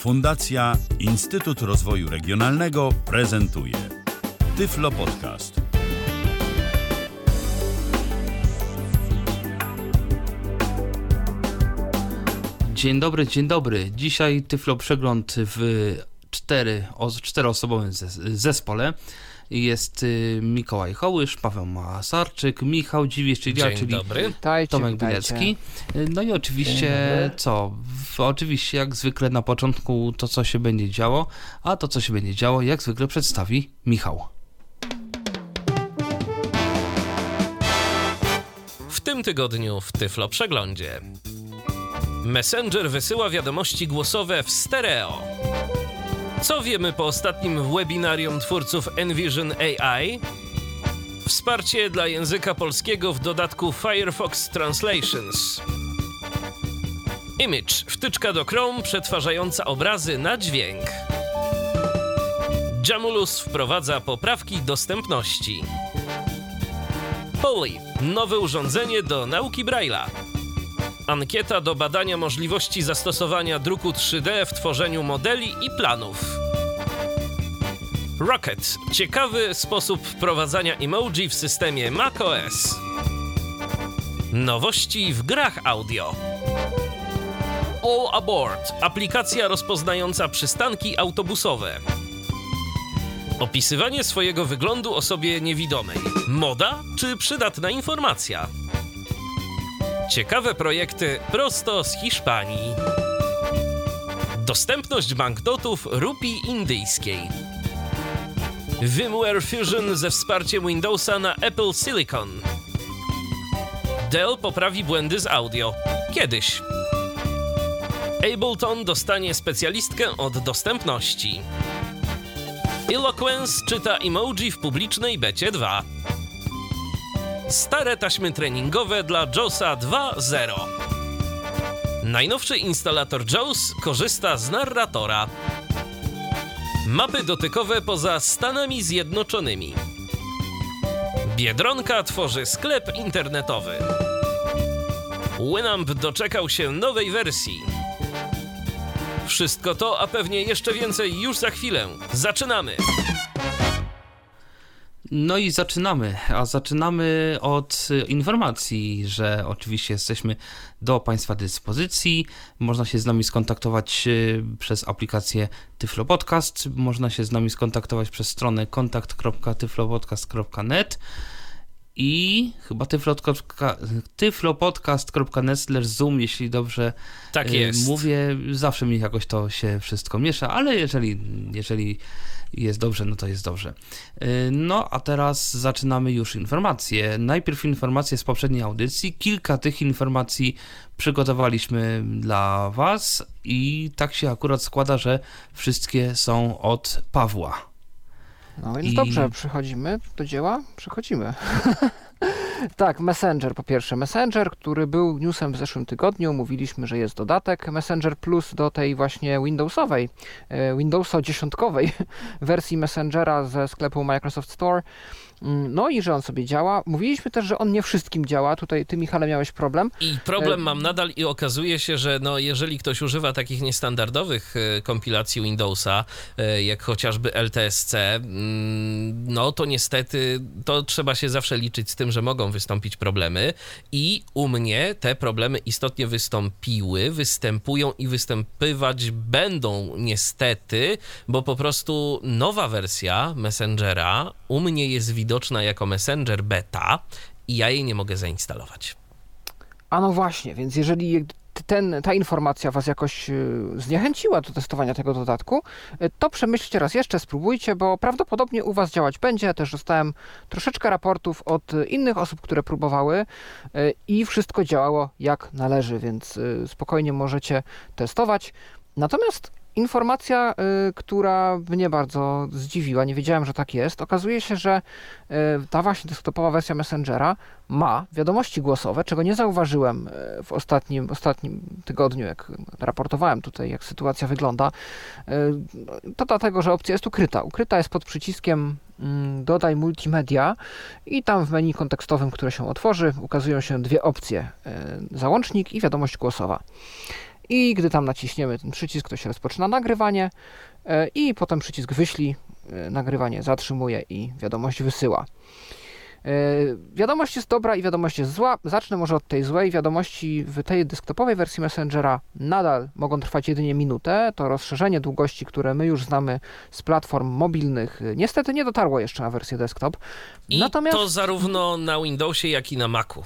Fundacja Instytut Rozwoju Regionalnego prezentuje Tyflo Podcast. Dzień dobry, dzień dobry. Dzisiaj Tyflo Przegląd w cztery, czteroosobowym zespole. Jest y, Mikołaj Hołysz, Paweł Masarczyk, Michał Dziwisz, czyli ja, czyli dobry. Tomek. Bilecki. Y, No i oczywiście co? Oczywiście jak zwykle na początku to, co się będzie działo, a to, co się będzie działo, jak zwykle przedstawi Michał. W tym tygodniu w Tyflo Przeglądzie. Messenger wysyła wiadomości głosowe w stereo. Co wiemy po ostatnim webinarium twórców Envision AI? Wsparcie dla języka polskiego w dodatku Firefox Translations. Image, wtyczka do Chrome przetwarzająca obrazy na dźwięk. Jamulus wprowadza poprawki dostępności. Poly, nowe urządzenie do nauki Braille'a. Ankieta do badania możliwości zastosowania druku 3D w tworzeniu modeli i planów. Rocket, ciekawy sposób wprowadzania emoji w systemie macOS. Nowości w grach audio. All Aboard, aplikacja rozpoznająca przystanki autobusowe. Opisywanie swojego wyglądu osobie niewidomej. Moda czy przydatna informacja? Ciekawe projekty prosto z Hiszpanii. Dostępność banknotów rupii indyjskiej. VMware Fusion ze wsparciem Windowsa na Apple Silicon. Dell poprawi błędy z audio. Kiedyś. Ableton dostanie specjalistkę od dostępności. Eloquence czyta emoji w publicznej becie 2. Stare taśmy treningowe dla JOSa 2.0. Najnowszy instalator JOS korzysta z narratora. Mapy dotykowe poza Stanami Zjednoczonymi. Biedronka tworzy sklep internetowy. Winamp doczekał się nowej wersji. Wszystko to, a pewnie jeszcze więcej już za chwilę. Zaczynamy! No i zaczynamy, a zaczynamy od informacji, że oczywiście jesteśmy do Państwa dyspozycji. Można się z nami skontaktować y, przez aplikację Tyflo Podcast, można się z nami skontaktować przez stronę kontakt.tyflopodcast.net i chyba tyflopodcast- tyflopodcast.net slash zoom, jeśli dobrze Tak y, jest. mówię. Zawsze mi jakoś to się wszystko miesza, ale jeżeli, jeżeli jest dobrze, no to jest dobrze. Yy, No, a teraz zaczynamy już informacje. Najpierw informacje z poprzedniej audycji. Kilka tych informacji przygotowaliśmy dla Was i tak się akurat składa, że wszystkie są od Pawła. No więc I- dobrze, przechodzimy do dzieła? Przechodzimy. tak, Messenger po pierwsze. Messenger, który był newsem w zeszłym tygodniu, mówiliśmy, że jest dodatek Messenger Plus do tej właśnie Windowsowej, e, Windowsa dziesiątkowej wersji Messengera ze sklepu Microsoft Store. Mm, No i że on sobie działa. Mówiliśmy też, że on nie wszystkim działa. Tutaj ty, Michale, miałeś problem. I problem E, mam nadal i okazuje się, że no, jeżeli ktoś używa takich niestandardowych e, kompilacji Windowsa, e, jak chociażby LTSC, mm, no to niestety to trzeba się zawsze liczyć z tym, że mogą wystąpić problemy i u mnie te problemy istotnie wystąpiły, występują i występywać będą niestety, bo po prostu nowa wersja Messengera u mnie jest widoczna jako Messenger Beta i ja jej nie mogę zainstalować. A no właśnie, więc jeżeli ten, ta informacja Was jakoś y, zniechęciła do testowania tego dodatku, y, to przemyślcie raz jeszcze, spróbujcie, bo prawdopodobnie u Was działać będzie. Też dostałem troszeczkę raportów od y, innych osób, które próbowały i wszystko działało jak należy, więc spokojnie możecie testować. Natomiast informacja, y, która mnie bardzo zdziwiła, nie wiedziałem, że tak jest. Okazuje się, że y, ta właśnie desktopowa wersja Messengera ma wiadomości głosowe, czego nie zauważyłem y, w ostatnim, ostatnim tygodniu, jak raportowałem tutaj, jak sytuacja wygląda. To dlatego, że opcja jest ukryta. Ukryta jest pod przyciskiem mm, dodaj multimedia i tam w menu kontekstowym, które się otworzy, ukazują się dwie opcje: załącznik i wiadomość głosowa. I gdy tam naciśniemy ten przycisk, to się rozpoczyna nagrywanie e, i potem przycisk wyślij, e, nagrywanie zatrzymuje i wiadomość wysyła. E, wiadomość jest dobra i wiadomość jest zła. Zacznę może od tej złej. Wiadomości w tej desktopowej wersji Messengera nadal mogą trwać jedynie minutę. To rozszerzenie długości, które my już znamy z platform mobilnych, niestety nie dotarło jeszcze na wersję desktop. I Natomiast... to zarówno na Windowsie, jak i na Macu.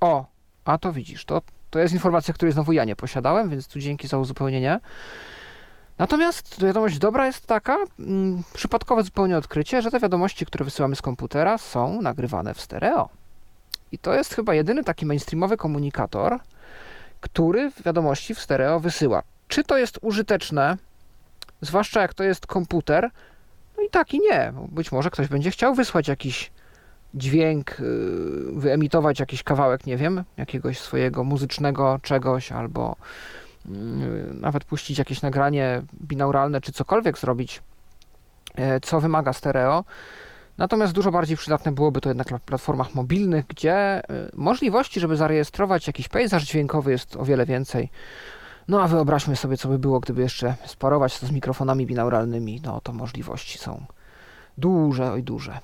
O, a to widzisz, to, to jest informacja, której znowu ja nie posiadałem, więc tu dzięki za uzupełnienie. Natomiast wiadomość dobra jest taka, mm, przypadkowe zupełnie odkrycie, że te wiadomości, które wysyłamy z komputera, są nagrywane w stereo. I to jest chyba jedyny taki mainstreamowy komunikator, który wiadomości w stereo wysyła. Czy to jest użyteczne, zwłaszcza jak to jest komputer? No i tak i nie. Być może ktoś będzie chciał wysłać jakiś dźwięk, y, wyemitować jakiś kawałek, nie wiem, jakiegoś swojego muzycznego czegoś albo Y, nawet puścić jakieś nagranie binauralne, czy cokolwiek zrobić, e, co wymaga stereo. Natomiast dużo bardziej przydatne byłoby to jednak na platformach mobilnych, gdzie y, możliwości, żeby zarejestrować jakiś pejzaż dźwiękowy jest o wiele więcej. No a wyobraźmy sobie, co by było, gdyby jeszcze sparować to z mikrofonami binauralnymi. No to możliwości są duże, oj duże.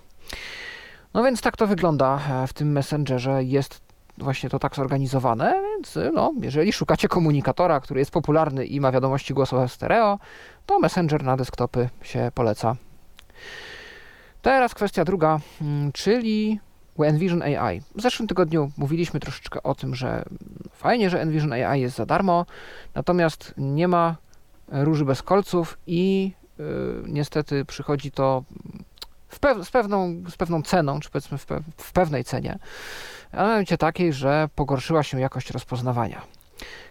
No więc tak to wygląda e, w tym Messengerze. Jest właśnie to tak zorganizowane, więc no, jeżeli szukacie komunikatora, który jest popularny i ma wiadomości głosowe stereo, to Messenger na desktopy się poleca. Teraz kwestia druga, mm, czyli Envision AI. W zeszłym tygodniu mówiliśmy troszeczkę o tym, że fajnie, że Envision AI jest za darmo, natomiast nie ma róży bez kolców i yy, niestety przychodzi to w z, pewną, z pewną ceną, czy powiedzmy w, pe w pewnej cenie a mianowicie takiej, że pogorszyła się jakość rozpoznawania.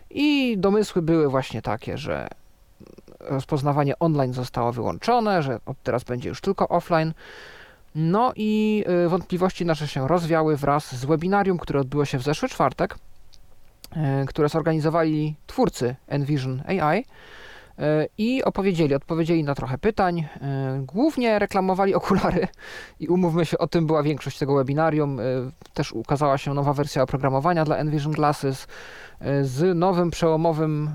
I domysły były właśnie takie, że rozpoznawanie online zostało wyłączone, że od teraz będzie już tylko offline. No i y, wątpliwości nasze się rozwiały wraz z webinarium, które odbyło się w zeszły czwartek, y, które zorganizowali twórcy Envision AI i opowiedzieli, odpowiedzieli na trochę pytań. E, głównie reklamowali okulary i umówmy się, o tym była większość tego webinarium. E, też ukazała się nowa wersja oprogramowania dla Envision Glasses e, z nowym przełomowym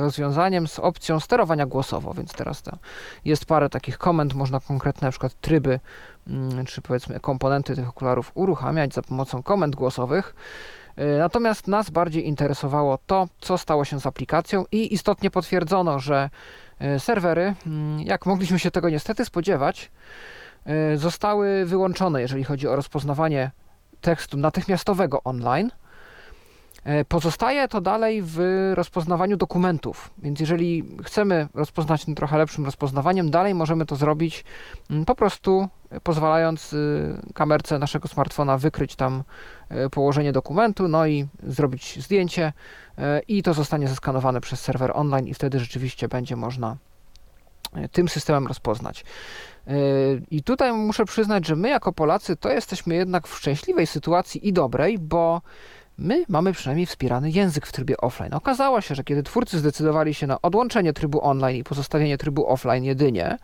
rozwiązaniem z opcją sterowania głosowo, więc teraz to jest parę takich komend, można konkretne na przykład tryby mm, czy powiedzmy komponenty tych okularów uruchamiać za pomocą komend głosowych. E, natomiast nas bardziej interesowało to, co stało się z aplikacją i istotnie potwierdzono, że e, serwery, mm, jak mogliśmy się tego niestety spodziewać, e, zostały wyłączone, jeżeli chodzi o rozpoznawanie tekstu natychmiastowego online. E, pozostaje to dalej w rozpoznawaniu dokumentów, więc jeżeli chcemy rozpoznać tym trochę lepszym rozpoznawaniem, dalej możemy to zrobić mm, po prostu pozwalając y, kamerce naszego smartfona wykryć tam e, położenie dokumentu, no i zrobić zdjęcie e, i to zostanie zeskanowane przez serwer online i wtedy rzeczywiście będzie można tym systemem rozpoznać. I tutaj muszę przyznać, że my jako Polacy to jesteśmy jednak w szczęśliwej sytuacji i dobrej, bo my mamy przynajmniej wspierany język w trybie offline. Okazało się, że kiedy twórcy zdecydowali się na odłączenie trybu online i pozostawienie trybu offline jedynie,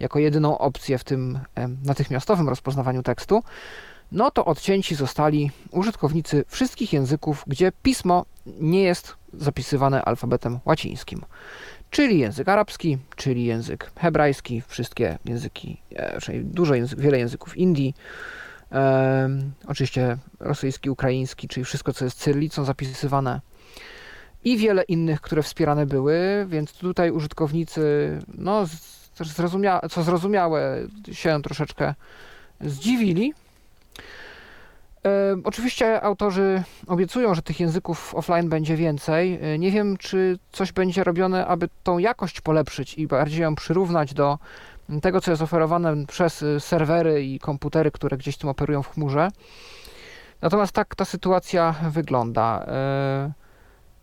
jako jedyną opcję w tym natychmiastowym rozpoznawaniu tekstu, no to odcięci zostali użytkownicy wszystkich języków, gdzie pismo nie jest zapisywane alfabetem łacińskim. Czyli język arabski, czyli język hebrajski, wszystkie języki, e, dużo język, wiele języków Indii, oczywiście rosyjski, ukraiński, czyli wszystko, co jest cyrylicą zapisywane i wiele innych, które wspierane były, więc tutaj użytkownicy, no, zrozumia co zrozumiałe, się troszeczkę zdziwili. Oczywiście autorzy obiecują, że tych języków offline będzie więcej. Nie wiem, czy coś będzie robione, aby tą jakość polepszyć i bardziej ją przyrównać do tego, co jest oferowane przez y, serwery i komputery, które gdzieś tym operują w chmurze. Natomiast tak ta sytuacja wygląda. Y,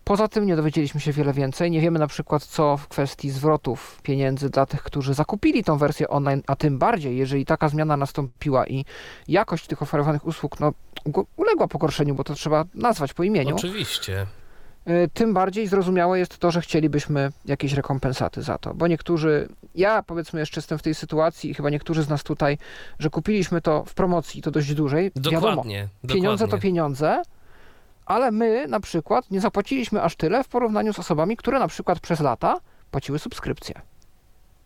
poza tym nie dowiedzieliśmy się wiele więcej. Nie wiemy na przykład, co w kwestii zwrotów pieniędzy dla tych, którzy zakupili tą wersję online, a tym bardziej, jeżeli taka zmiana nastąpiła i jakość tych oferowanych usług no, uległa pogorszeniu, bo to trzeba nazwać po imieniu. Oczywiście. Y, tym bardziej zrozumiałe jest to, że chcielibyśmy jakieś rekompensaty za to, bo niektórzy, ja powiedzmy jeszcze jestem w tej sytuacji i chyba niektórzy z nas tutaj, że kupiliśmy to w promocji, to dość dużej. Dokładnie. Wiadomo, pieniądze dokładnie. to pieniądze, ale my na przykład nie zapłaciliśmy aż tyle w porównaniu z osobami, które na przykład przez lata płaciły subskrypcję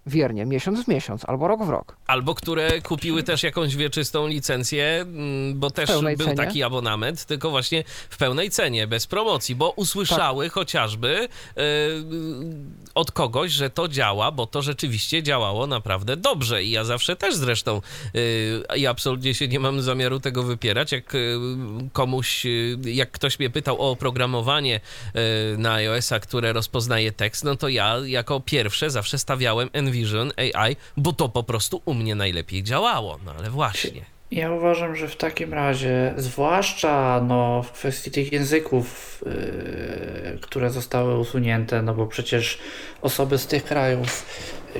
wiernie, miesiąc w miesiąc albo rok w rok. Albo które kupiły też jakąś wieczystą licencję, mm, bo też był cenie. taki abonament, tylko właśnie w pełnej cenie, bez promocji, bo usłyszały tak. chociażby yy, od kogoś, że to działa, bo to rzeczywiście działało naprawdę dobrze. I ja zawsze też zresztą yy, i absolutnie się nie mam zamiaru tego wypierać. Jak yy, komuś, jak ktoś mnie pytał o oprogramowanie na iOS-a, które rozpoznaje tekst, no to ja jako pierwsze zawsze stawiałem Envision AI, bo to po prostu u mnie najlepiej działało. No ale właśnie. Ja uważam, że w takim razie, zwłaszcza no, w kwestii tych języków, yy, które zostały usunięte, no bo przecież osoby z tych krajów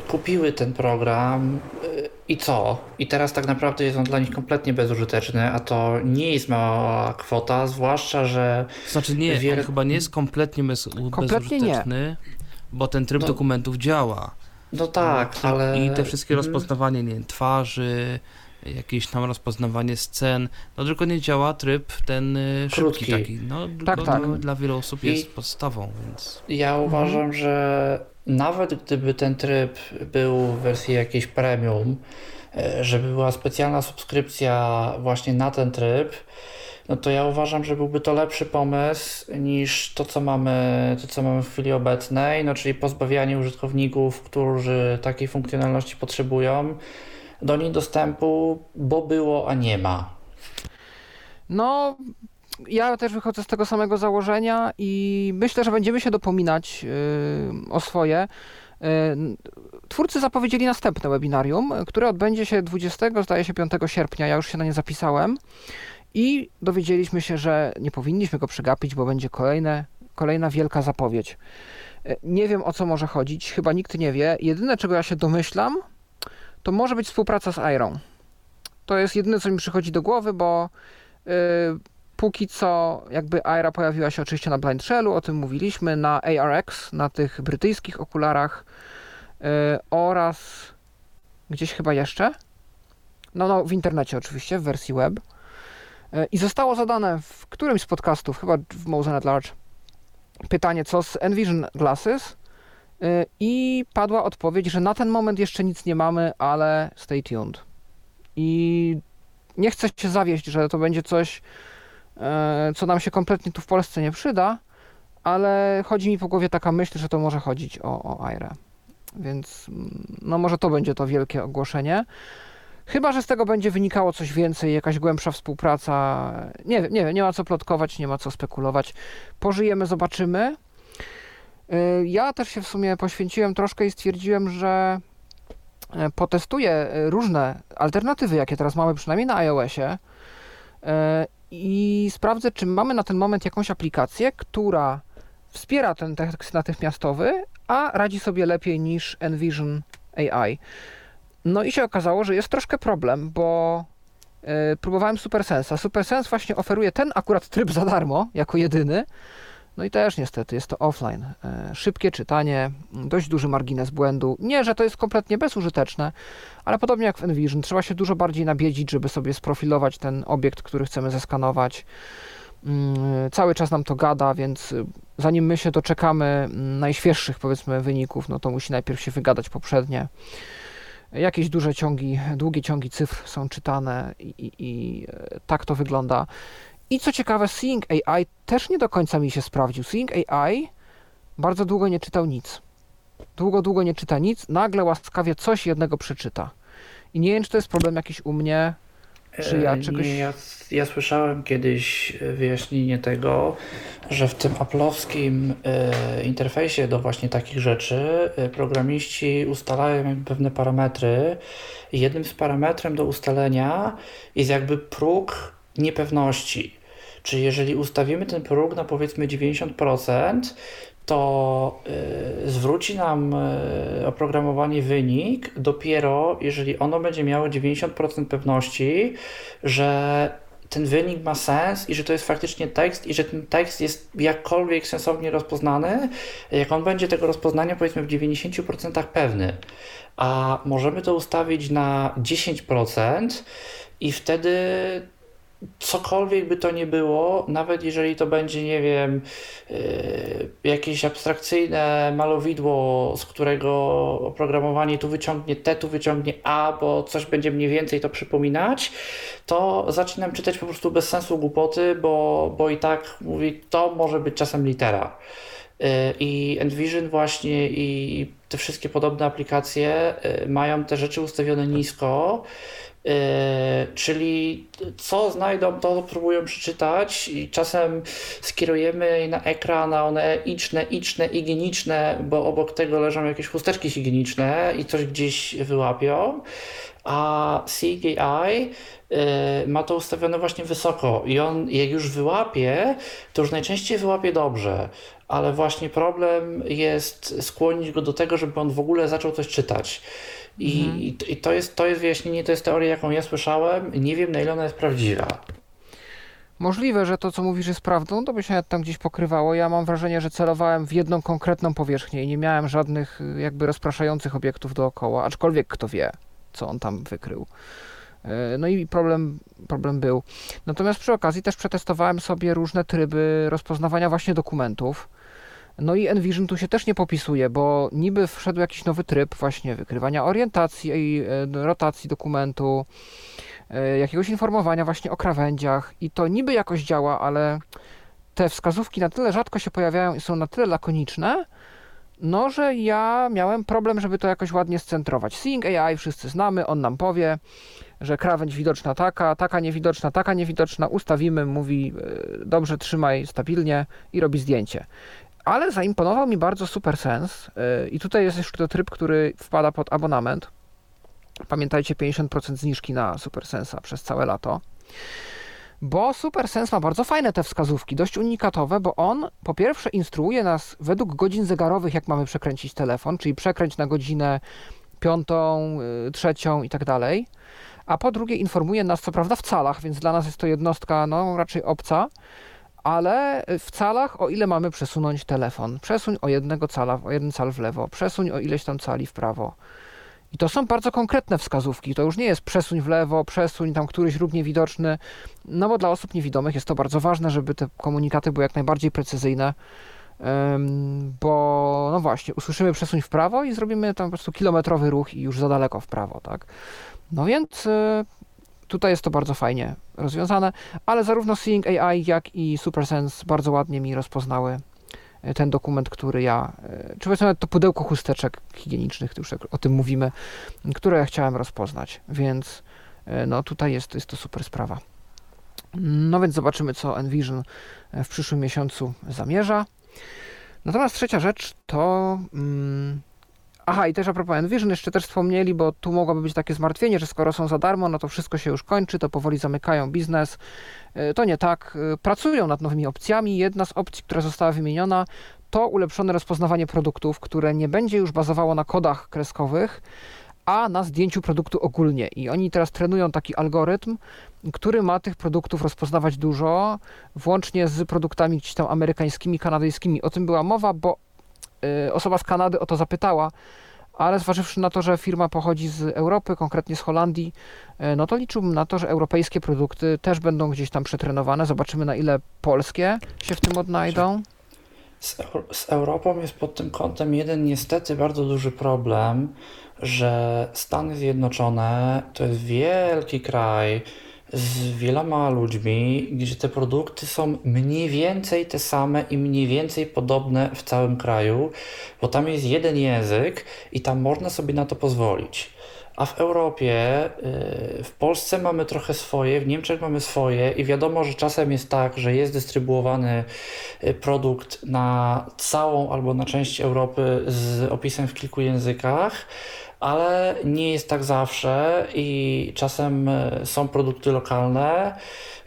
kupiły ten program yy, i co? I teraz tak naprawdę jest on dla nich kompletnie bezużyteczny, a to nie jest mała kwota, zwłaszcza, że... Znaczy nie, wiele... on chyba nie jest kompletnie bez, kompletnie bezużyteczny, nie. bo ten tryb no. dokumentów działa. No tak, no, ale... I te wszystkie mhm. rozpoznawanie, nie wiem, twarzy, jakieś tam rozpoznawanie scen, no tylko nie działa tryb ten y, szybki Krótki. taki, no tak, tak. No, dla wielu osób jest I podstawą, więc... Ja mhm. uważam, że nawet gdyby ten tryb był w wersji jakiejś premium, e, żeby była specjalna subskrypcja właśnie na ten tryb, no to ja uważam, że byłby to lepszy pomysł niż to, co mamy, to, co mamy w chwili obecnej, no czyli pozbawianie użytkowników, którzy takiej funkcjonalności potrzebują, do niej dostępu, bo było, a nie ma. No, ja też wychodzę z tego samego założenia i myślę, że będziemy się dopominać yy, o swoje. Yy, twórcy zapowiedzieli następne webinarium, które odbędzie się 20, zdaje się 5 sierpnia. Ja już się na nie zapisałem. I dowiedzieliśmy się, że nie powinniśmy go przegapić, bo będzie kolejne, kolejna wielka zapowiedź. E, nie wiem o co może chodzić, chyba nikt nie wie. Jedyne czego ja się domyślam, to może być współpraca z Iron. To jest jedyne co mi przychodzi do głowy, bo yy, póki co jakby Aira pojawiła się oczywiście na Blind Shellu, o tym mówiliśmy, na ARX, na tych brytyjskich okularach yy, oraz gdzieś chyba jeszcze. No, no, w internecie oczywiście, w wersji web. E, I zostało zadane w którymś z podcastów, chyba w Mosen at Large, pytanie, co z Envision Glasses? E, I padła odpowiedź, że na ten moment jeszcze nic nie mamy, ale stay tuned. I nie chcę się zawieść, że to będzie coś, e, co nam się kompletnie tu w Polsce nie przyda, ale chodzi mi po głowie taka myśl, że to może chodzić o, o Aire. Więc mm, no może to będzie to wielkie ogłoszenie. Chyba, że z tego będzie wynikało coś więcej, jakaś głębsza współpraca. Nie nie nie ma co plotkować, nie ma co spekulować. Pożyjemy, zobaczymy. Y, ja też się w sumie poświęciłem troszkę i stwierdziłem, że e, potestuję różne alternatywy, jakie teraz mamy, przynajmniej na iOSie e, i sprawdzę, czy mamy na ten moment jakąś aplikację, która wspiera ten tekst natychmiastowy, a radzi sobie lepiej niż Envision AI. No i się okazało, że jest troszkę problem, bo yy, próbowałem SuperSense'a. SuperSense właśnie oferuje ten akurat tryb za darmo, jako jedyny. No i też niestety jest to offline. Yy, szybkie czytanie, dość duży margines błędu. Nie, że to jest kompletnie bezużyteczne, ale podobnie jak w Envision, trzeba się dużo bardziej nabiedzić, żeby sobie sprofilować ten obiekt, który chcemy zeskanować. Yy, cały czas nam to gada, więc zanim my się doczekamy mm, najświeższych, powiedzmy, wyników, no to musi najpierw się wygadać poprzednie jakieś duże ciągi, długie ciągi cyfr są czytane i, i, i e, tak to wygląda. I co ciekawe, Seeing AI też nie do końca mi się sprawdził. Seeing AI bardzo długo nie czytał nic. Długo, długo nie czyta nic, nagle łaskawie coś jednego przeczyta. I nie wiem, czy to jest problem jakiś u mnie, czy ja e, czegoś... Nie, ja, ja słyszałem kiedyś e, wyjaśnienie tego, że w tym aplowskim e, interfejsie do właśnie takich rzeczy e, programiści ustalają pewne parametry jednym z parametrem do ustalenia jest jakby próg niepewności. Czyli jeżeli ustawimy ten próg na powiedzmy 90%, to y, zwróci nam y, oprogramowanie wynik dopiero, jeżeli ono będzie miało 90% pewności, że ten wynik ma sens i że to jest faktycznie tekst i że ten tekst jest jakkolwiek sensownie rozpoznany, jak on będzie tego rozpoznania powiedzmy w 90% pewny. A możemy to ustawić na 10% i wtedy cokolwiek by to nie było, nawet jeżeli to będzie, nie wiem, yy, jakieś abstrakcyjne malowidło, z którego oprogramowanie tu wyciągnie T, tu wyciągnie A, bo coś będzie mniej więcej to przypominać, to zaczynam czytać po prostu bez sensu głupoty, bo, bo i tak mówi, to może być czasem litera. Yy, I Envision właśnie i te wszystkie podobne aplikacje yy, mają te rzeczy ustawione nisko Yy, czyli co znajdą, to próbują przeczytać i czasem skierujemy na ekran, a one iczne, iczne, higieniczne, bo obok tego leżą jakieś chusteczki higieniczne i coś gdzieś wyłapią, a CGI yy, ma to ustawione właśnie wysoko i on jak już wyłapie, to już najczęściej wyłapie dobrze, ale właśnie problem jest skłonić go do tego, żeby on w ogóle zaczął coś czytać. I, mhm. i, to, jest, to jest wyjaśnienie, to jest teoria, jaką ja słyszałem. Nie wiem, na ile ona jest prawdziwa. Możliwe, że to, co mówisz, jest prawdą, to by się tam gdzieś pokrywało. Ja mam wrażenie, że celowałem w jedną konkretną powierzchnię i nie miałem żadnych jakby rozpraszających obiektów dookoła, aczkolwiek kto wie, co on tam wykrył. E, no i problem, problem był. Natomiast przy okazji też przetestowałem sobie różne tryby rozpoznawania właśnie dokumentów. No i Envision tu się też nie popisuje, bo niby wszedł jakiś nowy tryb właśnie wykrywania orientacji i e, rotacji dokumentu, e, jakiegoś informowania właśnie o krawędziach i to niby jakoś działa, ale te wskazówki na tyle rzadko się pojawiają i są na tyle lakoniczne, no, że ja miałem problem, żeby to jakoś ładnie scentrować. Seeing AI wszyscy znamy, on nam powie, że krawędź widoczna taka, taka niewidoczna, taka niewidoczna, ustawimy, mówi e, dobrze, trzymaj stabilnie i robi zdjęcie. Ale zaimponował mi bardzo Super Sense y, i tutaj jest jeszcze to tryb, który wpada pod abonament. Pamiętajcie, 50% zniżki na Super Sensa przez całe lato. Bo Super Sense ma bardzo fajne te wskazówki, dość unikatowe, bo on po pierwsze instruuje nas według godzin zegarowych, jak mamy przekręcić telefon, czyli przekręć na godzinę piątą, y, trzecią i tak dalej. A po drugie informuje nas, co prawda w calach, więc dla nas jest to jednostka no, raczej obca, ale w calach, o ile mamy przesunąć telefon. Przesuń o jednego cala, o jeden cal w lewo, przesuń o ileś tam cali w prawo. I to są bardzo konkretne wskazówki. To już nie jest przesuń w lewo, przesuń tam któryś róg niewidoczny, no bo dla osób niewidomych jest to bardzo ważne, żeby te komunikaty były jak najbardziej precyzyjne, bo no właśnie, usłyszymy przesuń w prawo i zrobimy tam po prostu kilometrowy ruch i już za daleko w prawo, tak? No więc y, Tutaj jest to bardzo fajnie rozwiązane, ale zarówno Seeing AI, jak i SuperSense bardzo ładnie mi rozpoznały e, ten dokument, który ja, e, czy powiedzmy to pudełko chusteczek higienicznych, już o tym mówimy, które ja chciałem rozpoznać, więc e, no tutaj jest, jest to super sprawa. No więc zobaczymy, co Envision w przyszłym miesiącu zamierza. Natomiast trzecia rzecz to mm, Aha, i też a propos Envision, jeszcze też wspomnieli, bo tu mogłoby być takie zmartwienie, że skoro są za darmo, no to wszystko się już kończy, to powoli zamykają biznes. E, to nie tak. E, pracują nad nowymi opcjami. Jedna z opcji, która została wymieniona, to ulepszone rozpoznawanie produktów, które nie będzie już bazowało na kodach kreskowych, a na zdjęciu produktu ogólnie. I oni teraz trenują taki algorytm, który ma tych produktów rozpoznawać dużo, włącznie z produktami gdzieś tam amerykańskimi, kanadyjskimi. O tym była mowa, bo Y, osoba z Kanady o to zapytała, ale zważywszy na to, że firma pochodzi z Europy, konkretnie z Holandii, y, no to liczyłbym na to, że europejskie produkty też będą gdzieś tam przetrenowane. Zobaczymy, na ile polskie się w tym odnajdą. Z, z Europą jest pod tym kątem jeden niestety bardzo duży problem, że Stany Zjednoczone to jest wielki kraj, z wieloma ludźmi, gdzie te produkty są mniej więcej te same i mniej więcej podobne w całym kraju, bo tam jest jeden język i tam można sobie na to pozwolić. A w Europie, y, w Polsce mamy trochę swoje, w Niemczech mamy swoje i wiadomo, że czasem jest tak, że jest dystrybuowany y, produkt na całą albo na część Europy z opisem w kilku językach, ale nie jest tak zawsze i czasem e, są produkty lokalne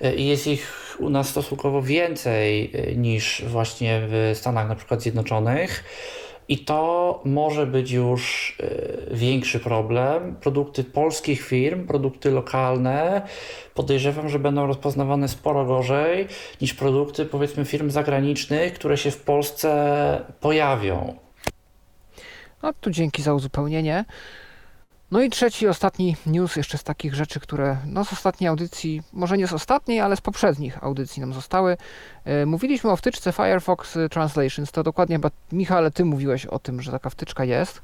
e, i jest ich u nas stosunkowo więcej e, niż właśnie w Stanach na przykład Zjednoczonych. I to może być już większy problem. Produkty polskich firm, produkty lokalne, podejrzewam, że będą rozpoznawane sporo gorzej niż produkty powiedzmy firm zagranicznych, które się w Polsce pojawią. No tu dzięki za uzupełnienie. No i trzeci, ostatni news jeszcze z takich rzeczy, które no z ostatniej audycji, może nie z ostatniej, ale z poprzednich audycji nam zostały. E, mówiliśmy o wtyczce Firefox Translations, to dokładnie Michale, ty mówiłeś o tym, że taka wtyczka jest.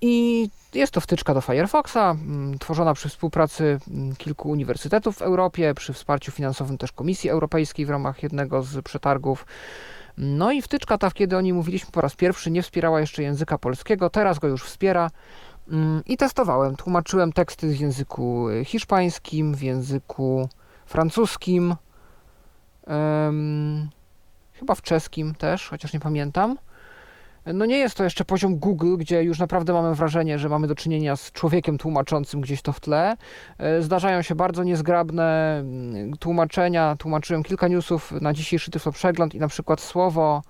I jest to wtyczka do Firefoxa, mm, tworzona przy współpracy mm, kilku uniwersytetów w Europie, przy wsparciu finansowym też Komisji Europejskiej w ramach jednego z przetargów. No i wtyczka ta, kiedy o niej mówiliśmy po raz pierwszy, nie wspierała jeszcze języka polskiego, teraz go już wspiera. Mm, I testowałem, tłumaczyłem teksty w języku hiszpańskim, w języku francuskim, um, chyba w czeskim też, chociaż nie pamiętam. No nie jest to jeszcze poziom Google, gdzie już naprawdę mamy wrażenie, że mamy do czynienia z człowiekiem tłumaczącym gdzieś to w tle. E, zdarzają się bardzo niezgrabne mm, tłumaczenia. Tłumaczyłem kilka newsów na dzisiejszy Tyflo Przegląd i na przykład słowo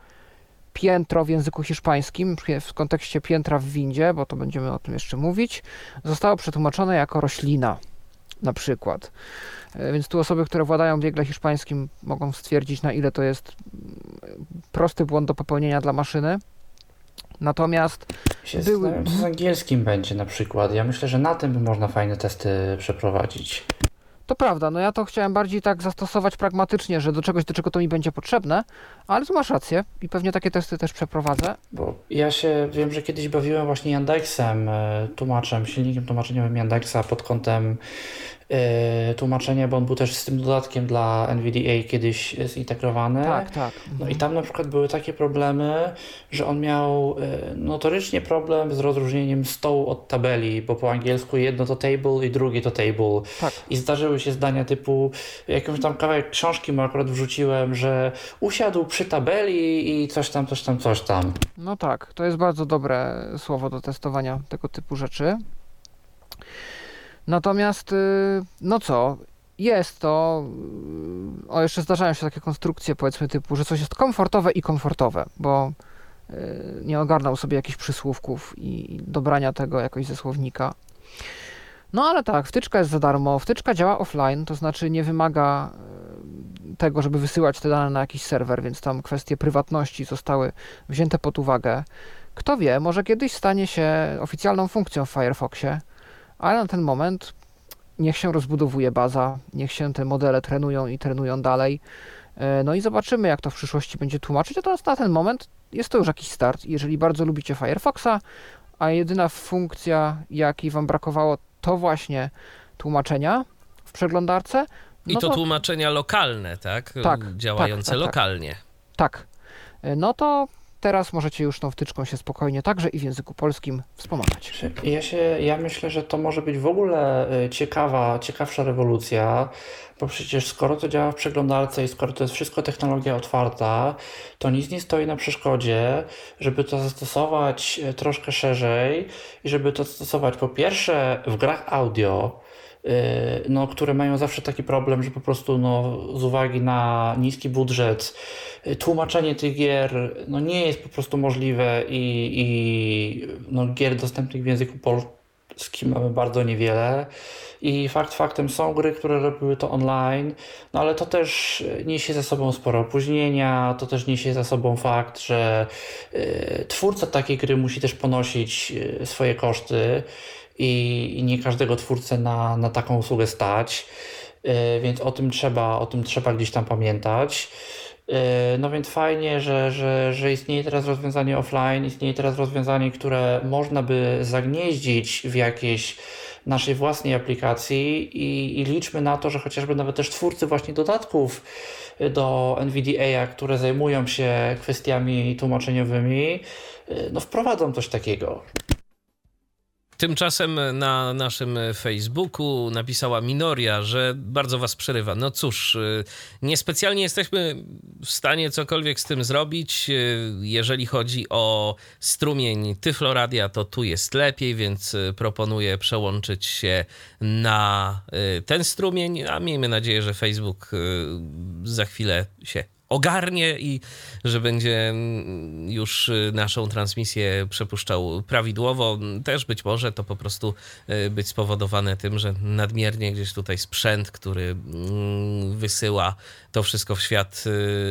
piętro w języku hiszpańskim, w kontekście piętra w windzie, bo to będziemy o tym jeszcze mówić, zostało przetłumaczone jako roślina na przykład. E, więc tu osoby, które władają biegle hiszpańskim mogą stwierdzić, na ile to jest mm, prosty błąd do popełnienia dla maszyny. Natomiast się były... Co z angielskim będzie na przykład. Ja myślę, że na tym by można fajne testy przeprowadzić. To prawda, no ja to chciałem bardziej tak zastosować pragmatycznie, że do czegoś, do czego to mi będzie potrzebne, ale tu masz rację i pewnie takie testy też przeprowadzę. Bo ja się wiem, że kiedyś bawiłem właśnie Yandexem, e, tłumaczem, silnikiem tłumaczeniowym Yandexa pod kątem tłumaczenie, bo on był też z tym dodatkiem dla NVDA kiedyś zintegrowany. Tak, tak. No i mhm. tam na przykład były takie problemy, że on miał e, notorycznie problem z rozróżnieniem stołu od tabeli, bo po angielsku jedno to table i drugie to table. Tak. I zdarzyły się zdania typu, jakąś tam kawałek książki mu akurat wrzuciłem, że usiadł przy tabeli i coś tam, coś tam, coś tam. No tak, to jest bardzo dobre słowo do testowania tego typu rzeczy. Natomiast, y, no co, jest to, y, o jeszcze zdarzają się takie konstrukcje powiedzmy typu, że coś jest komfortowe i komfortowe, bo y, nie ogarnął sobie jakichś przysłówków i dobrania tego jakoś ze słownika. No ale tak, wtyczka jest za darmo, wtyczka działa offline, to znaczy nie wymaga tego, żeby wysyłać te dane na jakiś serwer, więc tam kwestie prywatności zostały wzięte pod uwagę. Kto wie, może kiedyś stanie się oficjalną funkcją w Firefoxie, ale na ten moment niech się rozbudowuje baza, niech się te modele trenują i trenują dalej. E, no i zobaczymy, jak to w przyszłości będzie tłumaczyć. Natomiast na ten moment jest to już jakiś start. Jeżeli bardzo lubicie Firefoxa, a jedyna funkcja, jakiej Wam brakowało, to właśnie tłumaczenia w przeglądarce. No I to, to, tłumaczenia lokalne, tak? tak Działające tak, tak, tak. lokalnie. Tak. E, no to teraz możecie już tą wtyczką się spokojnie także i w języku polskim wspomagać. Ja, się, ja myślę, że to może być w ogóle y, ciekawa, ciekawsza rewolucja, bo przecież skoro to działa w przeglądarce i skoro to jest wszystko technologia otwarta, to nic nie stoi na przeszkodzie, żeby to zastosować y, troszkę szerzej i żeby to stosować po pierwsze w grach audio, no, które mają zawsze taki problem, że po prostu no, z uwagi na niski budżet y, tłumaczenie tych gier no, nie jest po prostu możliwe i, i no, gier dostępnych w języku polskim mamy bardzo niewiele. I fakt faktem są gry, które robiły to online, no ale to też niesie za sobą sporo opóźnienia, to też niesie za sobą fakt, że y, twórca takiej gry musi też ponosić y, swoje koszty i, nie każdego twórcę na, na taką usługę stać, yy, więc o tym trzeba, o tym trzeba gdzieś tam pamiętać. Yy, no więc fajnie, że, że, że istnieje teraz rozwiązanie offline, istnieje teraz rozwiązanie, które można by zagnieździć w jakiejś naszej własnej aplikacji i, i liczmy na to, że chociażby nawet też twórcy właśnie dodatków do NVDA, które zajmują się kwestiami tłumaczeniowymi, yy, no wprowadzą coś takiego. Tymczasem na naszym Facebooku napisała Minoria, że bardzo was przerywa. No cóż, y, niespecjalnie jesteśmy w stanie cokolwiek z tym zrobić. Y, jeżeli chodzi o strumień Tyfloradia, to tu jest lepiej, więc y, proponuję przełączyć się na ten strumień, a miejmy nadzieję, że Facebook za chwilę się ogarnie i że będzie mm, już naszą transmisję przepuszczał prawidłowo. Też być może to po prostu być spowodowane tym, że nadmiernie gdzieś tutaj sprzęt, który mm, wysyła to wszystko w świat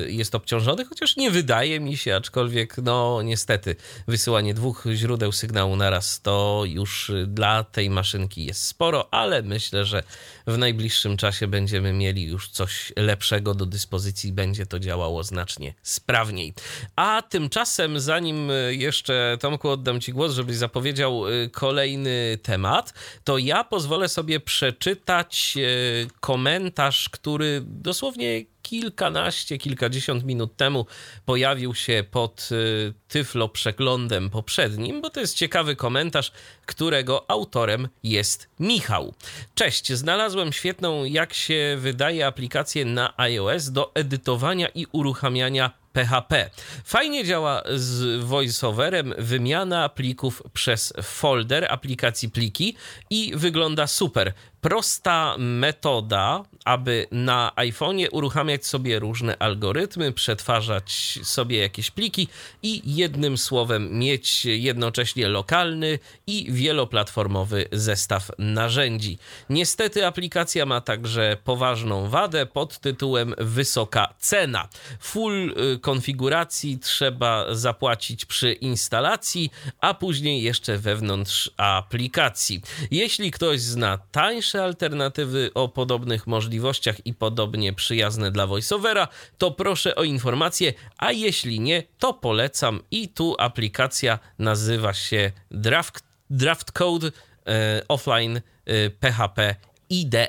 jest obciążony, chociaż nie wydaje mi się, aczkolwiek no niestety wysyłanie dwóch źródeł sygnału naraz to już dla tej maszynki jest sporo, ale myślę, że w najbliższym czasie będziemy mieli już coś lepszego do dyspozycji, będzie to działało znacznie sprawniej. A tymczasem, zanim jeszcze Tomku oddam Ci głos, żebyś zapowiedział y, kolejny temat, to ja pozwolę sobie przeczytać y, komentarz, który dosłownie kilkanaście, kilkadziesiąt minut temu pojawił się pod y, Tyflo przeglądem poprzednim, bo to jest ciekawy komentarz, którego autorem jest Michał. Cześć, znalazłem świetną, jak się wydaje, aplikację na iOS do edytowania i uruchamiania PHP. Fajnie działa z voiceoverem wymiana plików przez folder aplikacji pliki i wygląda super. Prosta metoda, aby na iPhone'ie uruchamiać sobie różne algorytmy, przetwarzać sobie jakieś pliki i jednym słowem mieć jednocześnie lokalny i wieloplatformowy zestaw narzędzi. Niestety aplikacja ma także poważną wadę pod tytułem wysoka cena. Full y, konfiguracji trzeba zapłacić przy instalacji, a później jeszcze wewnątrz aplikacji. Jeśli ktoś zna tańsze alternatywy o podobnych możliwościach i podobnie przyjazne dla voiceovera, to proszę o informację, a jeśli nie, to polecam. I tu aplikacja nazywa się Draft, Draft Code e, Offline e, PHP IDE,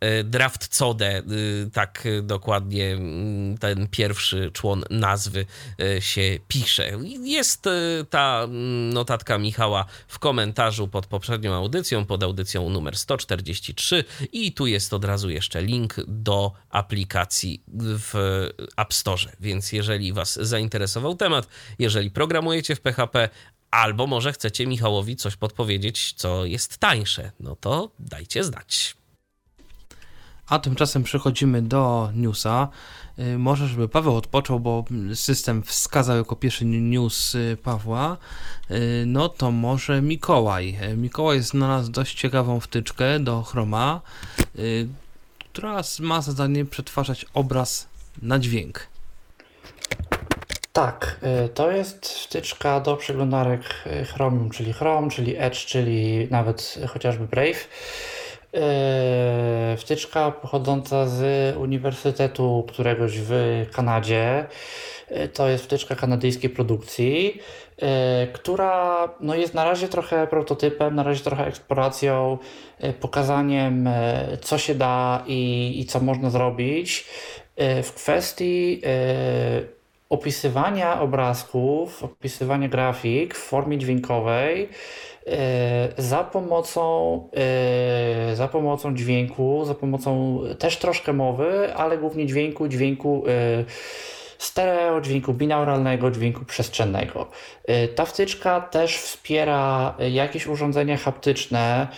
e, Draft Code, e, tak dokładnie mm, ten pierwszy człon nazwy e, się pisze. Jest ta mm, notatka Michała w komentarzu pod poprzednią audycją, pod audycją numer 143 i tu jest od razu jeszcze link do aplikacji w App Store, więc jeżeli Was zainteresował temat, jeżeli programujecie w PHP, albo może chcecie Michałowi coś podpowiedzieć, co jest tańsze, no to dajcie znać. A tymczasem przechodzimy do newsa. Y, może, żeby Paweł odpoczął, bo system wskazał jako pierwszy news y, Pawła, y, no to może Mikołaj. Mikołaj znalazł dość ciekawą wtyczkę do Chroma, która ma zadanie przetwarzać obraz na dźwięk. Tak, y, to jest wtyczka do przeglądarek y, Chromium, czyli Chrome, czyli Edge, czyli nawet chociażby Brave. Y, wtyczka pochodząca z uniwersytetu któregoś w Kanadzie. To jest wtyczka kanadyjskiej produkcji, która no jest na razie trochę prototypem, na razie trochę eksploracją, pokazaniem co się da i, i co można zrobić w kwestii opisywania obrazków, opisywania grafik w formie dźwiękowej e, za pomocą, e, za pomocą dźwięku, za pomocą też troszkę mowy, ale głównie dźwięku, dźwięku e, stereo, dźwięku binauralnego, dźwięku przestrzennego. Ta wtyczka też wspiera jakieś urządzenia haptyczne,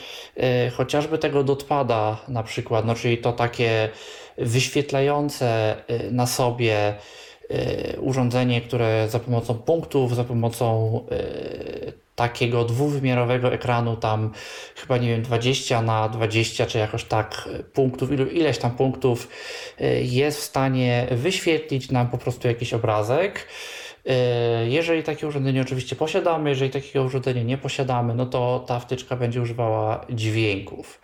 chociażby tego dotpada na przykład, no czyli to takie wyświetlające na sobie urządzenie, które za pomocą punktów, za pomocą y, takiego dwuwymiarowego ekranu, tam chyba nie wiem, 20 na 20 czy jakoś tak punktów, ileś tam punktów jest w stanie wyświetlić nam po prostu jakiś obrazek. Jeżeli takie urządzenie oczywiście posiadamy, jeżeli takiego urządzenia nie posiadamy, no to ta wtyczka będzie używała dźwięków.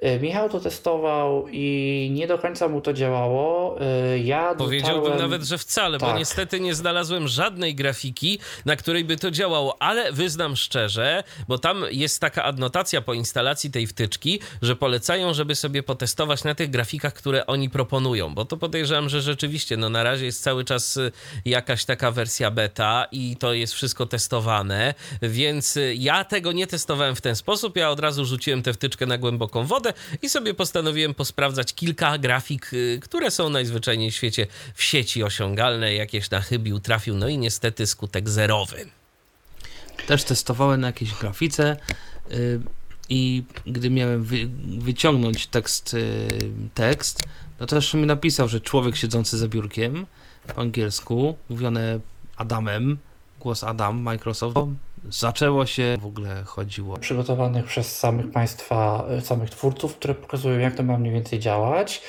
E, Michał to testował i nie do końca mu to działało. E, ja Powiedziałbym dotarłem... nawet, że wcale, tak. bo niestety nie znalazłem żadnej grafiki, na której by to działało, ale wyznam szczerze, bo tam jest taka adnotacja po instalacji tej wtyczki, że polecają, żeby sobie potestować na tych grafikach, które oni proponują, bo to podejrzewam, że rzeczywiście, no na razie jest cały czas y, jakaś taka wersja beta i to jest wszystko testowane, więc y, ja tego nie testowałem w ten sposób, ja od razu rzuciłem tę wtyczkę na głęboką wodę, i sobie postanowiłem posprawdzać kilka grafik, y, które są najzwyczajniej w świecie w sieci osiągalne. Jakieś nachybił, trafił, no i niestety skutek zerowy. Też testowałem na jakiejś grafice y, i gdy miałem wyciągnąć tekst, y, tekst No to jeszcze mi napisał, że człowiek siedzący za biurkiem po angielsku, mówione Adamem, głos Adam, Microsoft, zaczęło się, w ogóle chodziło. Przygotowanych przez samych Państwa, samych twórców, które pokazują, jak to ma mniej więcej działać.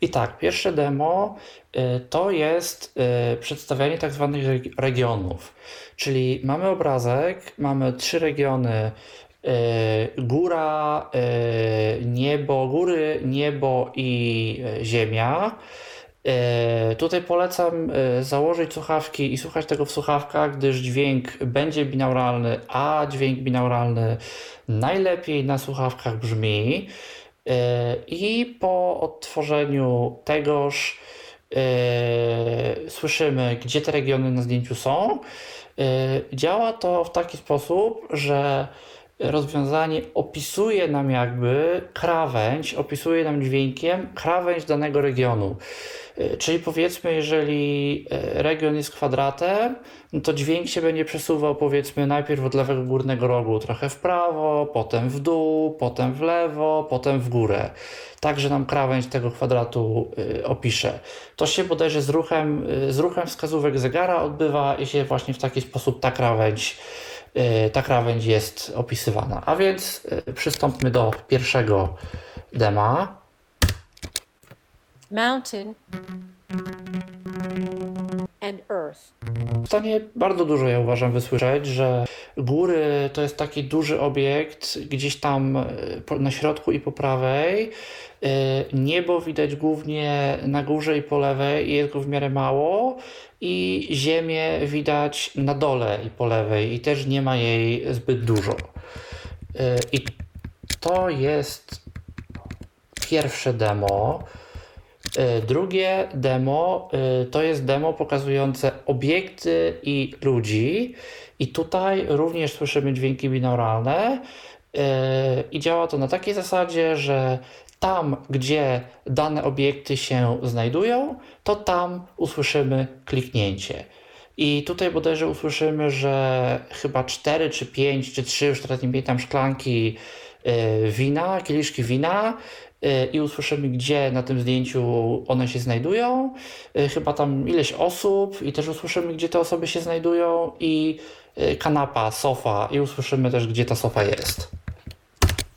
I tak, pierwsze demo y, to jest y, przedstawianie tak zwanych regionów. Czyli mamy obrazek, mamy trzy regiony góra, niebo, góry, niebo i ziemia. Tutaj polecam założyć słuchawki i słuchać tego w słuchawkach, gdyż dźwięk będzie binauralny, a dźwięk binauralny najlepiej na słuchawkach brzmi. E, I po odtworzeniu tegoż e, słyszymy, gdzie te regiony na zdjęciu są. E, działa to w taki sposób, że rozwiązanie opisuje nam jakby krawędź, opisuje nam dźwiękiem krawędź danego regionu. E, czyli powiedzmy, jeżeli e, region jest kwadratem, no to dźwięk się będzie przesuwał powiedzmy najpierw od lewego górnego rogu trochę w prawo, potem w dół, potem w lewo, potem w górę. Tak, że nam krawędź tego kwadratu e, opisze. To się bodajże z ruchem, z ruchem wskazówek zegara odbywa i się właśnie w taki sposób ta krawędź ta krawędź jest opisywana. A więc przystąpmy do pierwszego dema. mountain, and earth. W stanie bardzo dużo ja uważam wysłyszeć, że góry to jest taki duży obiekt gdzieś tam e, na środku i po prawej. E, niebo widać głównie na górze i po lewej jest go w miarę mało. I ziemię widać na dole i po lewej i też nie ma jej zbyt dużo. E, I to jest pierwsze demo. E, drugie demo to jest demo pokazujące obiekty i ludzi. I tutaj również słyszymy dźwięki binauralne. I działa to na takiej zasadzie, że tam, gdzie dane obiekty się znajdują, to tam usłyszymy kliknięcie. I tutaj bodajże usłyszymy, że chyba 4 czy 5 czy 3, już teraz nie pamiętam, szklanki wina, kieliszki wina Y, i usłyszymy, gdzie na tym zdjęciu one się znajdują. Y, chyba tam ileś osób, i też usłyszymy, gdzie te osoby się znajdują, i y, kanapa, sofa, i usłyszymy też, gdzie ta sofa jest.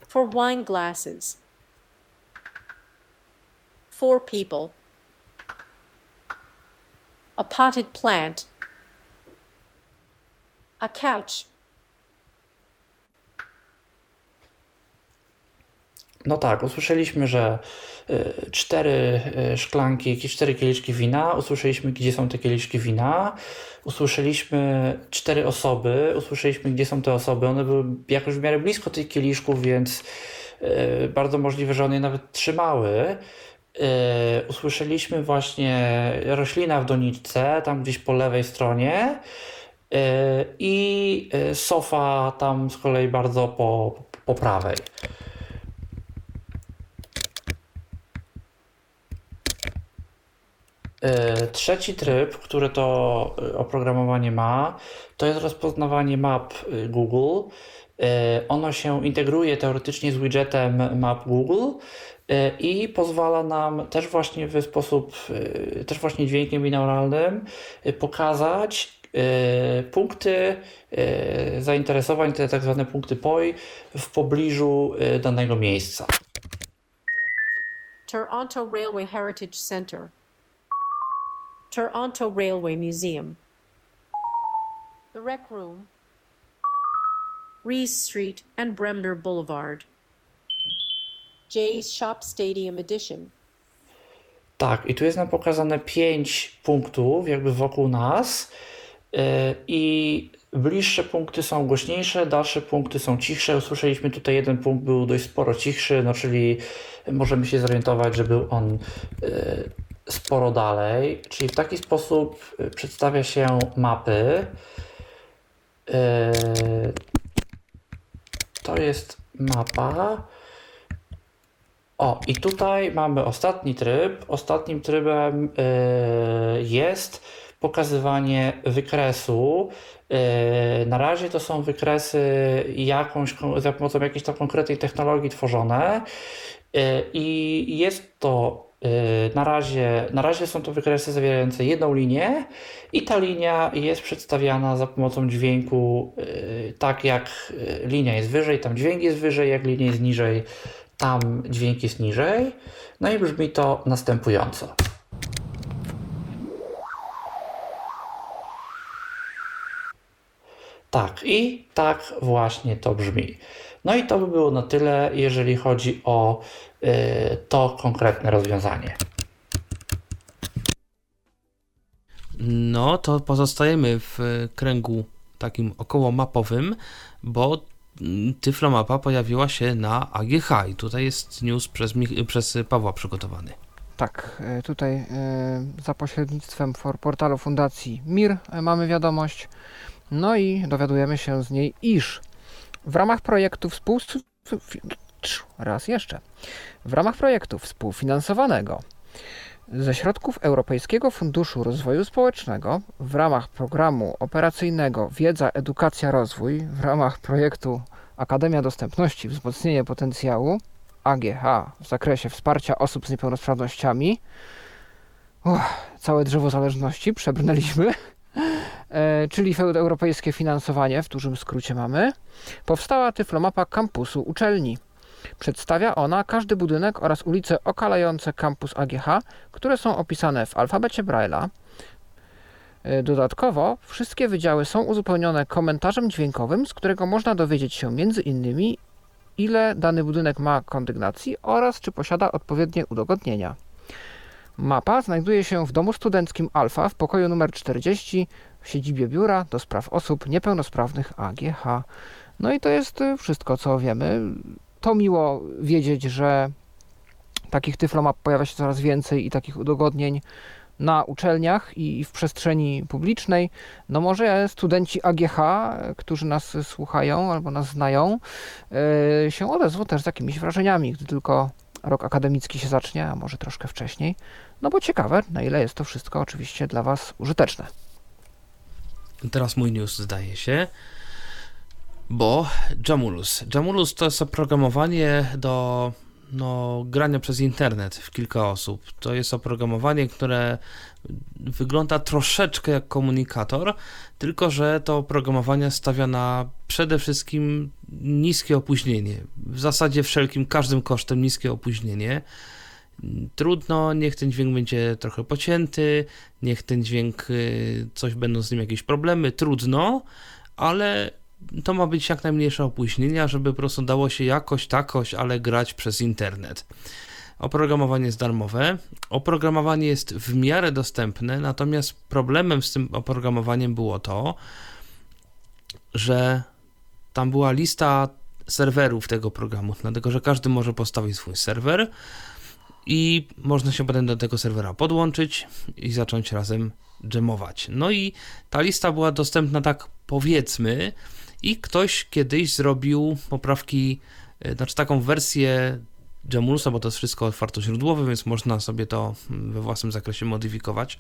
For wine glasses. Four people. A potted plant. A couch. No tak, usłyszeliśmy, że y, cztery y, szklanki, jakieś cztery kieliszki wina, usłyszeliśmy, gdzie są te kieliszki wina, usłyszeliśmy cztery osoby, usłyszeliśmy, gdzie są te osoby. One były jakoś w miarę blisko tych kieliszków, więc y, bardzo możliwe, że one je nawet trzymały. Usłyszeliśmy właśnie roślina w doniczce, tam gdzieś po lewej stronie i sofa tam z kolei bardzo po, po prawej. E, trzeci tryb, który to e, oprogramowanie ma, to jest rozpoznawanie map Google. Ono się integruje teoretycznie z widgetem map Google i pozwala nam też właśnie w sposób, też właśnie dźwiękiem binauralnym pokazać punkty zainteresowań, te tak zwane punkty POI w pobliżu danego miejsca. Toronto Railway Heritage Center Toronto Railway Museum. The Rec Room. Rees Street and Bremner Boulevard. Jay's Shop Stadium Edition. Tak, i tu jest nam pokazane pięć punktów jakby wokół nas yy, i bliższe punkty są głośniejsze, dalsze punkty są cichsze. Usłyszeliśmy tutaj jeden punkt był dość sporo cichszy, no czyli możemy się zorientować, że był on yy, sporo dalej, czyli w taki sposób y, przedstawia się mapy. To jest mapa. O, i tutaj mamy ostatni tryb. Ostatnim trybem y, jest pokazywanie wykresu. Na razie to są wykresy jakąś, za pomocą jakiejś tam konkretnej technologii tworzone i jest to Na razie, na razie są to wykresy zawierające jedną linię i ta linia jest przedstawiana za pomocą dźwięku tak jak linia jest wyżej, tam dźwięk jest wyżej, jak linia jest niżej, tam dźwięk jest niżej. No i brzmi to następująco. Tak, i tak właśnie to brzmi. No i to by było na tyle, jeżeli chodzi o y, to konkretne rozwiązanie. No, to pozostajemy w kręgu takim około mapowym, bo Tyflomapa pojawiła się na AGH i tutaj jest news przez, przez Pawła przygotowany. Tak, e, tutaj e, za pośrednictwem portalu Fundacji MIR e, mamy wiadomość. No i dowiadujemy się z niej, iż w ramach projektu raz jeszcze. W ramach projektu współfinansowanego ze środków Europejskiego Funduszu Rozwoju Społecznego w ramach programu operacyjnego Wiedza, Edukacja, Rozwój w ramach projektu Akademia Dostępności Wzmocnienie Potencjału AGH w zakresie wsparcia osób z niepełnosprawnościami. Uch, całe drzewo zależności przebrnęliśmy. E, czyli europejskie finansowanie, w dużym skrócie mamy. Powstała tyflomapa kampusu uczelni. Przedstawia ona każdy budynek oraz ulice okalające kampus AGH, które są opisane w alfabecie Braille'a. E, dodatkowo wszystkie wydziały są uzupełnione komentarzem dźwiękowym, z którego można dowiedzieć się między innymi ile dany budynek ma kondygnacji oraz czy posiada odpowiednie udogodnienia. Mapa znajduje się w domu studenckim Alfa w pokoju numer 40 w siedzibie biura do spraw osób niepełnosprawnych AGH. No i to jest y, wszystko, co wiemy. To miło wiedzieć, że takich tyflomap pojawia się coraz więcej i takich udogodnień na uczelniach i w przestrzeni publicznej. No może studenci AGH, którzy nas słuchają albo nas znają, y, się odezwą też z jakimiś wrażeniami, gdy tylko rok akademicki się zacznie, a może troszkę wcześniej. No bo ciekawe, na ile jest to wszystko oczywiście dla Was użyteczne. Teraz mój news zdaje się, bo Jamulus. Jamulus to jest oprogramowanie do no, grania przez internet w kilka osób. To jest oprogramowanie, które wygląda troszeczkę jak komunikator, tylko że to oprogramowanie stawia na przede wszystkim niskie opóźnienie. W zasadzie wszelkim, każdym kosztem niskie opóźnienie. Trudno, niech ten dźwięk będzie trochę pocięty, niech ten dźwięk, y, coś będą z nim jakieś problemy, trudno, ale to ma być jak najmniejsze opóźnienia, żeby po prostu dało się jakoś, takoś, ale grać przez internet. Oprogramowanie jest darmowe. Oprogramowanie jest w miarę dostępne, natomiast problemem z tym oprogramowaniem było to, że tam była lista serwerów tego programu, dlatego że każdy może postawić swój serwer i można się potem do tego serwera podłączyć i zacząć razem dżemować. No i ta lista była dostępna tak powiedzmy i ktoś kiedyś zrobił poprawki, e, znaczy taką wersję Jamulusa, bo to jest wszystko otwartoźródłowe, więc można sobie to we własnym zakresie modyfikować.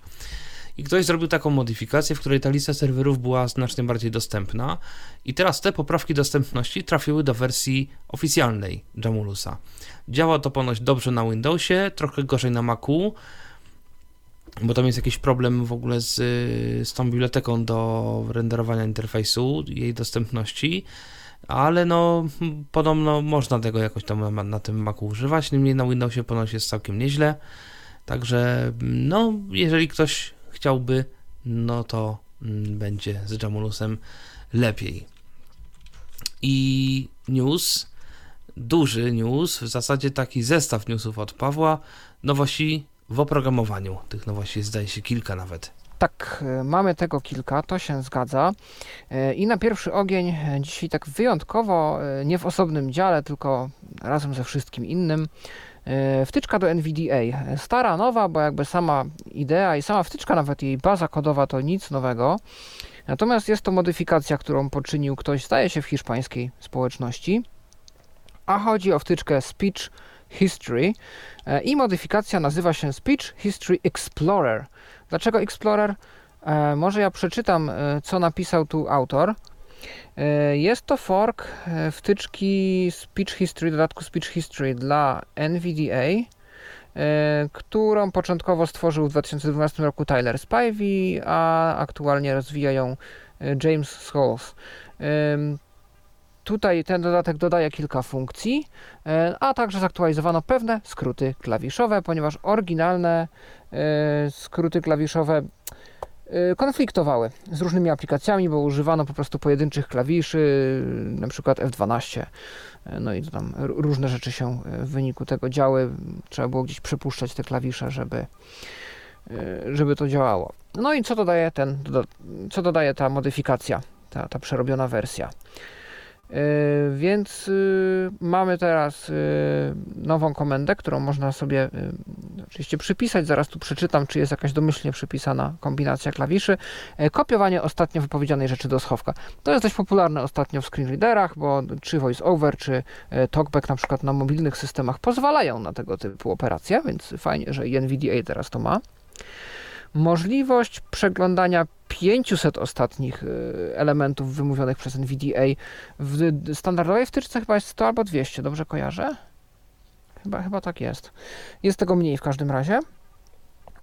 I ktoś zrobił taką modyfikację, w której ta lista serwerów była znacznie bardziej dostępna. I teraz te poprawki dostępności trafiły do wersji oficjalnej Jamulusa. Działa to ponoć dobrze na Windowsie, trochę gorzej na Macu, bo tam jest jakiś problem w ogóle z, z tą biblioteką do renderowania interfejsu, jej dostępności ale no podobno można tego jakoś tam na, na tym Macu używać, niemniej na Windowsie ponoć jest całkiem nieźle, także no jeżeli ktoś chciałby, no to mm, będzie z Jamulusem lepiej. I news, duży news, w zasadzie taki zestaw newsów od Pawła, nowości w oprogramowaniu. Tych nowości zdaje się kilka nawet. Tak, e, mamy tego kilka, to się zgadza. E, I na pierwszy ogień e, dzisiaj tak wyjątkowo, nie w osobnym dziale, tylko razem ze wszystkim innym, wtyczka do NVDA. Stara, nowa, bo jakby sama idea i sama wtyczka, nawet jej baza kodowa to nic nowego. Natomiast jest to modyfikacja, którą poczynił ktoś, zdaje się, w hiszpańskiej społeczności. A chodzi o wtyczkę Speech History i modyfikacja nazywa się Speech History Explorer. Dlaczego Explorer? E, może ja przeczytam, e, co napisał tu autor. E, jest to fork wtyczki Speech History, dodatku Speech History dla NVDA którą początkowo stworzył w 2012 roku Tyler Spivey, a aktualnie rozwija ją James Scholes. Tutaj ten dodatek dodaje kilka funkcji, a także zaktualizowano pewne skróty klawiszowe, ponieważ oryginalne skróty klawiszowe Y, konfliktowały z różnymi aplikacjami, bo używano po prostu pojedynczych klawiszy, na przykład F12. Y, no i tam różne rzeczy się w wyniku tego działy. Trzeba było gdzieś przepuszczać te klawisze, żeby, żeby to działało. No i co dodaje ten, co dodaje ta modyfikacja, ta, ta przerobiona wersja? E, więc y, mamy teraz y, nową komendę, którą można sobie y, oczywiście przypisać. Zaraz tu przeczytam, czy jest jakaś domyślnie przypisana kombinacja klawiszy. E, kopiowanie ostatnio wypowiedzianej rzeczy do schowka. To jest dość popularne ostatnio w screenreaderach, bo czy VoiceOver, czy e, TalkBack na przykład na mobilnych systemach pozwalają na tego typu operacje, więc fajnie, że NVDA teraz to ma możliwość przeglądania 500 ostatnich y, elementów wymówionych przez NVDA. W standardowej wtyczce chyba jest 100 albo 200, dobrze kojarzę? Chyba, chyba tak jest. Jest tego mniej w każdym razie.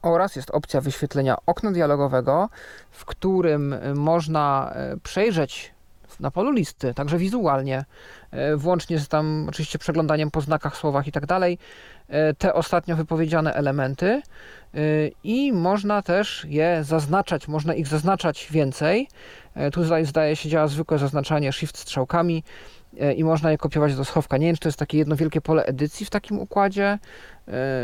Oraz jest opcja wyświetlenia okna dialogowego, w którym y, można y, przejrzeć na polu listy, także wizualnie, włącznie z tam oczywiście przeglądaniem po znakach, słowach i tak dalej, te ostatnio wypowiedziane elementy i można też je zaznaczać, można ich zaznaczać więcej. Y, tu zdaje się działa zwykłe zaznaczanie shift strzałkami y, i można je kopiować do schowka. Nie wiem, czy to jest takie jedno wielkie pole edycji w takim układzie,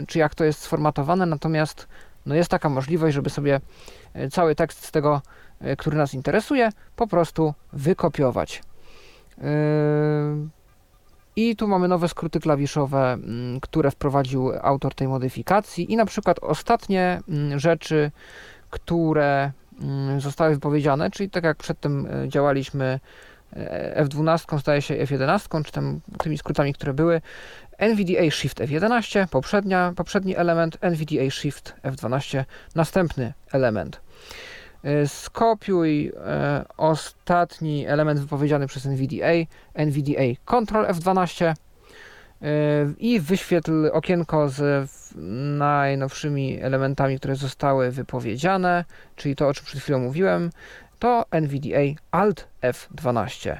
czy jak to jest sformatowane, natomiast no jest taka możliwość, żeby sobie cały tekst z tego, który nas interesuje, po prostu wykopiować. I tu mamy nowe skróty klawiszowe, mm, które wprowadził autor tej modyfikacji i na przykład ostatnie mm, rzeczy, które mm, zostały wypowiedziane, czyli tak jak przedtem e, działaliśmy e, F12, zdaje się F11, czy tam tymi skrótami, które były, NVDA Shift F11, poprzednia, poprzedni element, NVDA Shift F12, następny element. E, skopiuj e, ostatni element wypowiedziany przez NVDA, NVDA Ctrl F12 e, i wyświetl okienko z najnowszymi elementami, które zostały wypowiedziane, czyli to, o czym przed chwilą mówiłem, to NVDA Alt F12.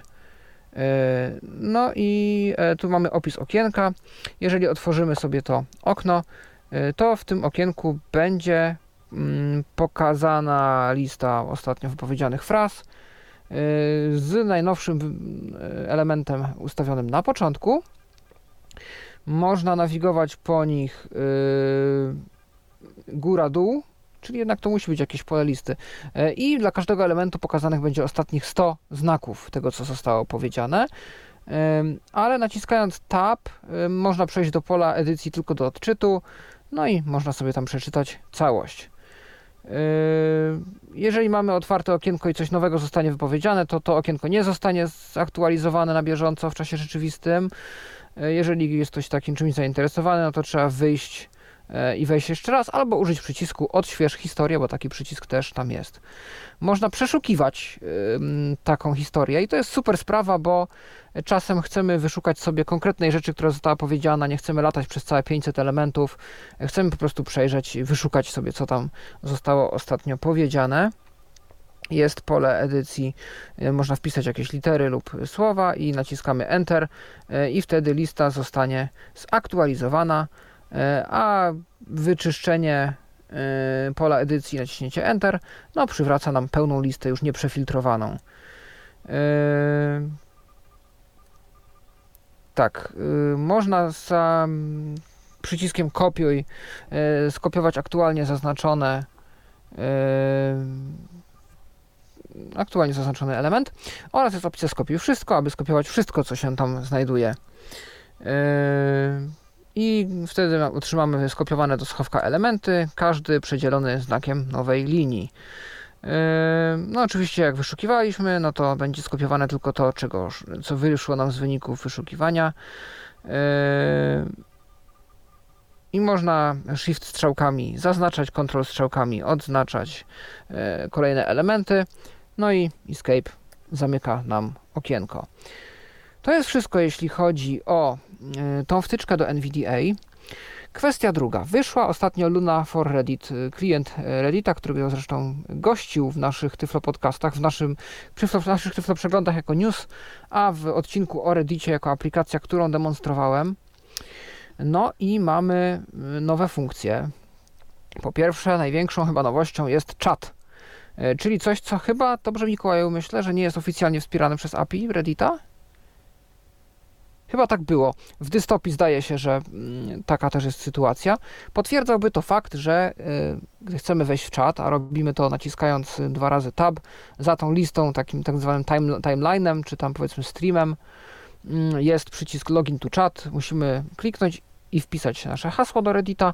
No i tu mamy opis okienka. Jeżeli otworzymy sobie to okno, to w tym okienku będzie pokazana lista ostatnio wypowiedzianych fraz y, z najnowszym y, elementem ustawionym na początku. Można nawigować po nich y, góra-dół, czyli jednak to musi być jakieś pole listy. I dla każdego elementu pokazanych będzie ostatnich 100 znaków tego, co zostało powiedziane. Ale naciskając Tab można przejść do pola edycji tylko do odczytu, no i można sobie tam przeczytać całość. Yy, jeżeli mamy otwarte okienko i coś nowego zostanie wypowiedziane, to to okienko nie zostanie zaktualizowane na bieżąco w czasie rzeczywistym. Yy, jeżeli jest ktoś takim czymś zainteresowany, no to trzeba wyjść i wejść jeszcze raz, albo użyć przycisku odśwież historię, bo taki przycisk też tam jest. Można przeszukiwać taką historię i to jest super sprawa, bo Czasem chcemy wyszukać sobie konkretnej rzeczy, która została powiedziana, nie chcemy latać przez całe 500 elementów, chcemy po prostu przejrzeć i wyszukać sobie, co tam zostało ostatnio powiedziane. Jest pole edycji, e, można wpisać jakieś litery lub słowa i naciskamy Enter e, i wtedy lista zostanie zaktualizowana, e, a wyczyszczenie pola edycji, naciśnięcie Enter, no przywraca nam pełną listę już nieprzefiltrowaną. Tak, y, można za przyciskiem kopiuj skopiować aktualnie zaznaczone aktualnie zaznaczony element oraz jest opcja skopiuj wszystko, aby skopiować wszystko, co się tam znajduje. I wtedy otrzymamy skopiowane do schowka elementy, każdy przedzielony znakiem nowej linii. No oczywiście jak wyszukiwaliśmy, no to będzie skopiowane tylko to, czego, co wyszło nam z wyników wyszukiwania. I można shift strzałkami zaznaczać, control strzałkami odznaczać e, kolejne elementy. No i escape zamyka nam okienko. To jest wszystko, jeśli chodzi o tą wtyczkę do NVDA. Kwestia druga. Wyszła ostatnio Luna for Reddit, y, klient y, Reddita, który zresztą gościł w naszych Tyflo podcastach, w, naszym, w naszych Tyflo przeglądach jako news, a w odcinku o Reddicie jako aplikacja, którą demonstrowałem. No i mamy y, nowe funkcje. Po pierwsze, największą chyba nowością jest czat, czyli coś, co chyba, dobrze Mikołaju myślę, że nie jest oficjalnie wspierane przez API Reddita. Chyba tak było. W dystopii zdaje się, że mm, taka też jest sytuacja. Potwierdzałby to fakt, że y, gdy chcemy wejść w czat, a robimy to naciskając dwa razy tab, za tą listą, takim tak zwanym time, timelinem, czy tam powiedzmy streamem, mm, jest przycisk login to chat. Musimy kliknąć i wpisać nasze hasło do Reddita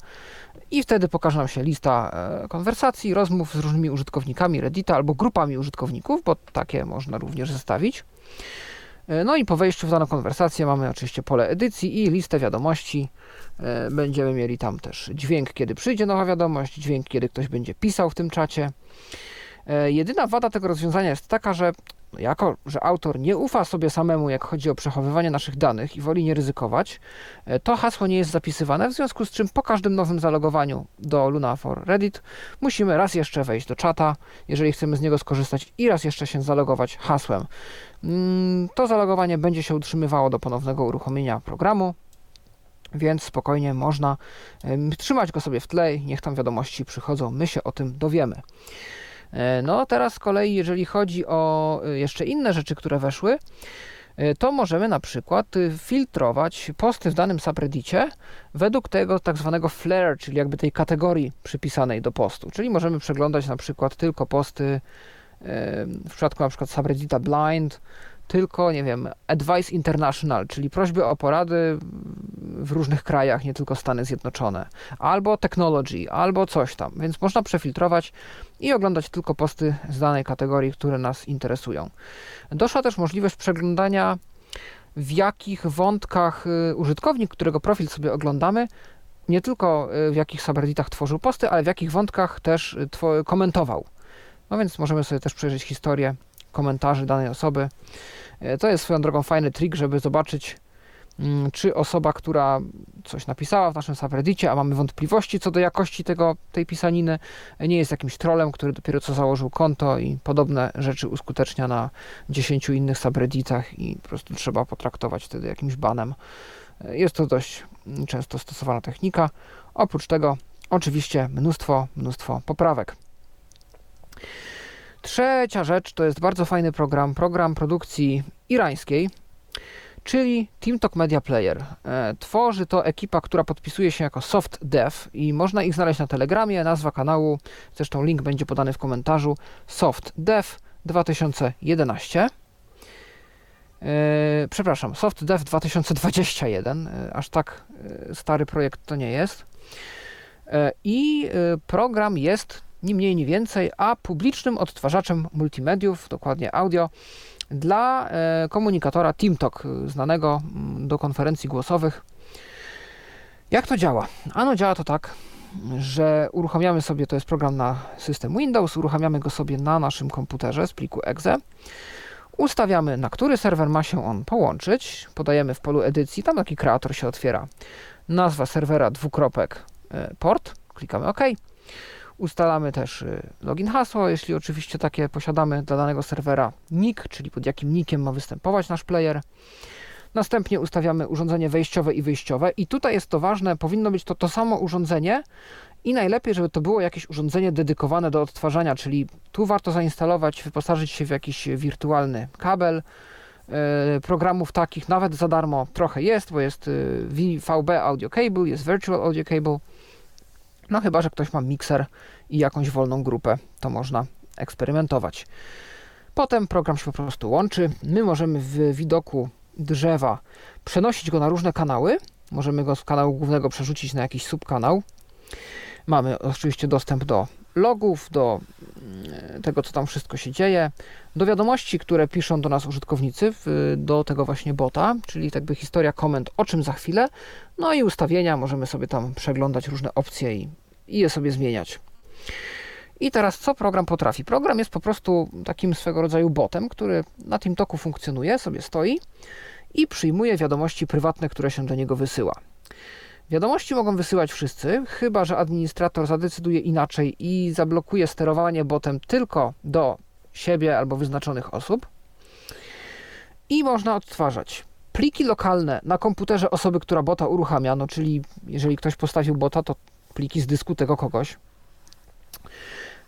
i wtedy pokaże nam się lista e, konwersacji, rozmów z różnymi użytkownikami Reddita albo grupami użytkowników, bo takie można również zestawić. E, no i po wejściu w daną konwersację mamy oczywiście pole edycji i listę wiadomości. E, będziemy mieli tam też dźwięk, kiedy przyjdzie nowa wiadomość, dźwięk, kiedy ktoś będzie pisał w tym czacie. E, jedyna wada tego rozwiązania jest taka, że jako, że autor nie ufa sobie samemu, jak chodzi o przechowywanie naszych danych i woli nie ryzykować, e, to hasło nie jest zapisywane, w związku z czym po każdym nowym zalogowaniu do Luna for Reddit musimy raz jeszcze wejść do czata, jeżeli chcemy z niego skorzystać i raz jeszcze się zalogować hasłem. Mm, to zalogowanie będzie się utrzymywało do ponownego uruchomienia programu, więc spokojnie można trzymać go sobie w tle, niech tam wiadomości przychodzą, my się o tym dowiemy. E, no teraz z kolei, jeżeli chodzi o e, jeszcze inne rzeczy, które weszły, e, to możemy na przykład filtrować posty w danym subreddicie według tego tak zwanego flare, czyli jakby tej kategorii przypisanej do postu. Czyli możemy przeglądać na przykład tylko posty w przypadku na przykład subreddita blind, tylko, nie wiem, Advice International, czyli prośby o porady w różnych krajach, nie tylko Stany Zjednoczone, albo Technology, albo coś tam. Więc można przefiltrować i oglądać tylko posty z danej kategorii, które nas interesują. Doszła też możliwość przeglądania, w jakich wątkach y, użytkownik, którego profil sobie oglądamy, nie tylko y, w jakich subredditach tworzył posty, ale w jakich wątkach też y, komentował. No więc możemy sobie też przejrzeć historię komentarzy danej osoby. E, to jest swoją drogą fajny trik, żeby zobaczyć, mm, czy osoba, która coś napisała w naszym subreddicie, a mamy wątpliwości co do jakości tego, tej pisaniny, nie jest jakimś trolem, który dopiero co założył konto i podobne rzeczy uskutecznia na 10 innych subredditach i po prostu trzeba potraktować wtedy jakimś banem. E, jest to dość często stosowana technika. Oprócz tego oczywiście mnóstwo, mnóstwo poprawek. Trzecia rzecz to jest bardzo fajny program, program produkcji irańskiej, czyli TeamTalk Media Player. E, tworzy to ekipa, która podpisuje się jako Soft Dev i można ich znaleźć na Telegramie. Nazwa kanału, zresztą link będzie podany w komentarzu, Soft Dev 2011. E, przepraszam, Soft Dev 2021, e, aż tak stary projekt to nie jest. I program jest ni mniej, ni więcej, a publicznym odtwarzaczem multimediów, dokładnie audio, dla e, komunikatora TeamTalk, znanego mm, do konferencji głosowych. Jak to działa? Ano działa to tak, że uruchamiamy sobie, to jest program na system Windows, uruchamiamy go sobie na naszym komputerze z pliku exe. Ustawiamy, na który serwer ma się on połączyć. Podajemy w polu edycji, tam taki kreator się otwiera. Nazwa serwera dwukropek e, port. Klikamy OK. Ustalamy też y, login hasło, jeśli oczywiście takie posiadamy dla danego serwera nick, czyli pod jakim nickiem ma występować nasz player. Następnie ustawiamy urządzenie wejściowe i wyjściowe. I tutaj jest to ważne, powinno być to to samo urządzenie i najlepiej, żeby to było jakieś urządzenie dedykowane do odtwarzania, czyli tu warto zainstalować, wyposażyć się w jakiś wirtualny kabel, y, programów takich. Nawet za darmo trochę jest, bo jest y, VB Audio Cable, jest Virtual Audio Cable, no chyba, że ktoś ma mikser i jakąś wolną grupę, to można eksperymentować. Potem program się po prostu łączy. My możemy w widoku drzewa przenosić go na różne kanały. Możemy go z kanału głównego przerzucić na jakiś subkanał. Mamy oczywiście dostęp do logów, do mm, tego, co tam wszystko się dzieje, do wiadomości, które piszą do nas użytkownicy, do tego właśnie bota, czyli jakby historia komend, o czym za chwilę, no i ustawienia, możemy sobie tam przeglądać różne opcje i, i je sobie zmieniać. I teraz co program potrafi? Program jest po prostu takim swego rodzaju botem, który na tym toku funkcjonuje, sobie stoi i przyjmuje wiadomości prywatne, które się do niego wysyła. Wiadomości mogą wysyłać wszyscy, chyba że administrator zadecyduje inaczej i zablokuje sterowanie botem tylko do siebie albo wyznaczonych osób. I można odtwarzać pliki lokalne na komputerze osoby, która bota uruchamia, no czyli jeżeli ktoś postawił bota, to pliki z dysku tego kogoś.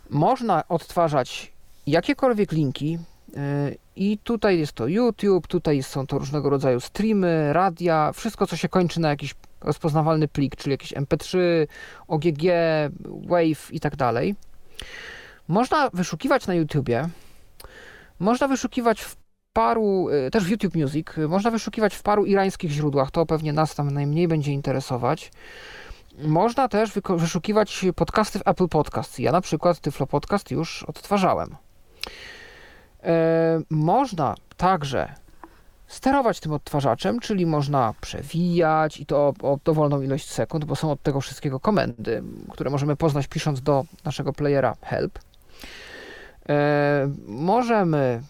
Można odtwarzać jakiekolwiek linki, yy, i tutaj jest to YouTube, tutaj są to różnego rodzaju streamy, radia, wszystko co się kończy na jakiś rozpoznawalny plik, czyli jakiś MP3, OGG, Wave i tak dalej. Można wyszukiwać na YouTubie, można wyszukiwać w paru, y, też w YouTube Music, można wyszukiwać w paru irańskich źródłach, to pewnie nas tam najmniej będzie interesować. Można też wyszukiwać podcasty w Apple Podcasts. Ja na przykład Tyflo Podcast już odtwarzałem. E, można także sterować tym odtwarzaczem, czyli można przewijać i to o, o dowolną ilość sekund, bo są od tego wszystkiego komendy, które możemy poznać pisząc do naszego playera help. E, możemy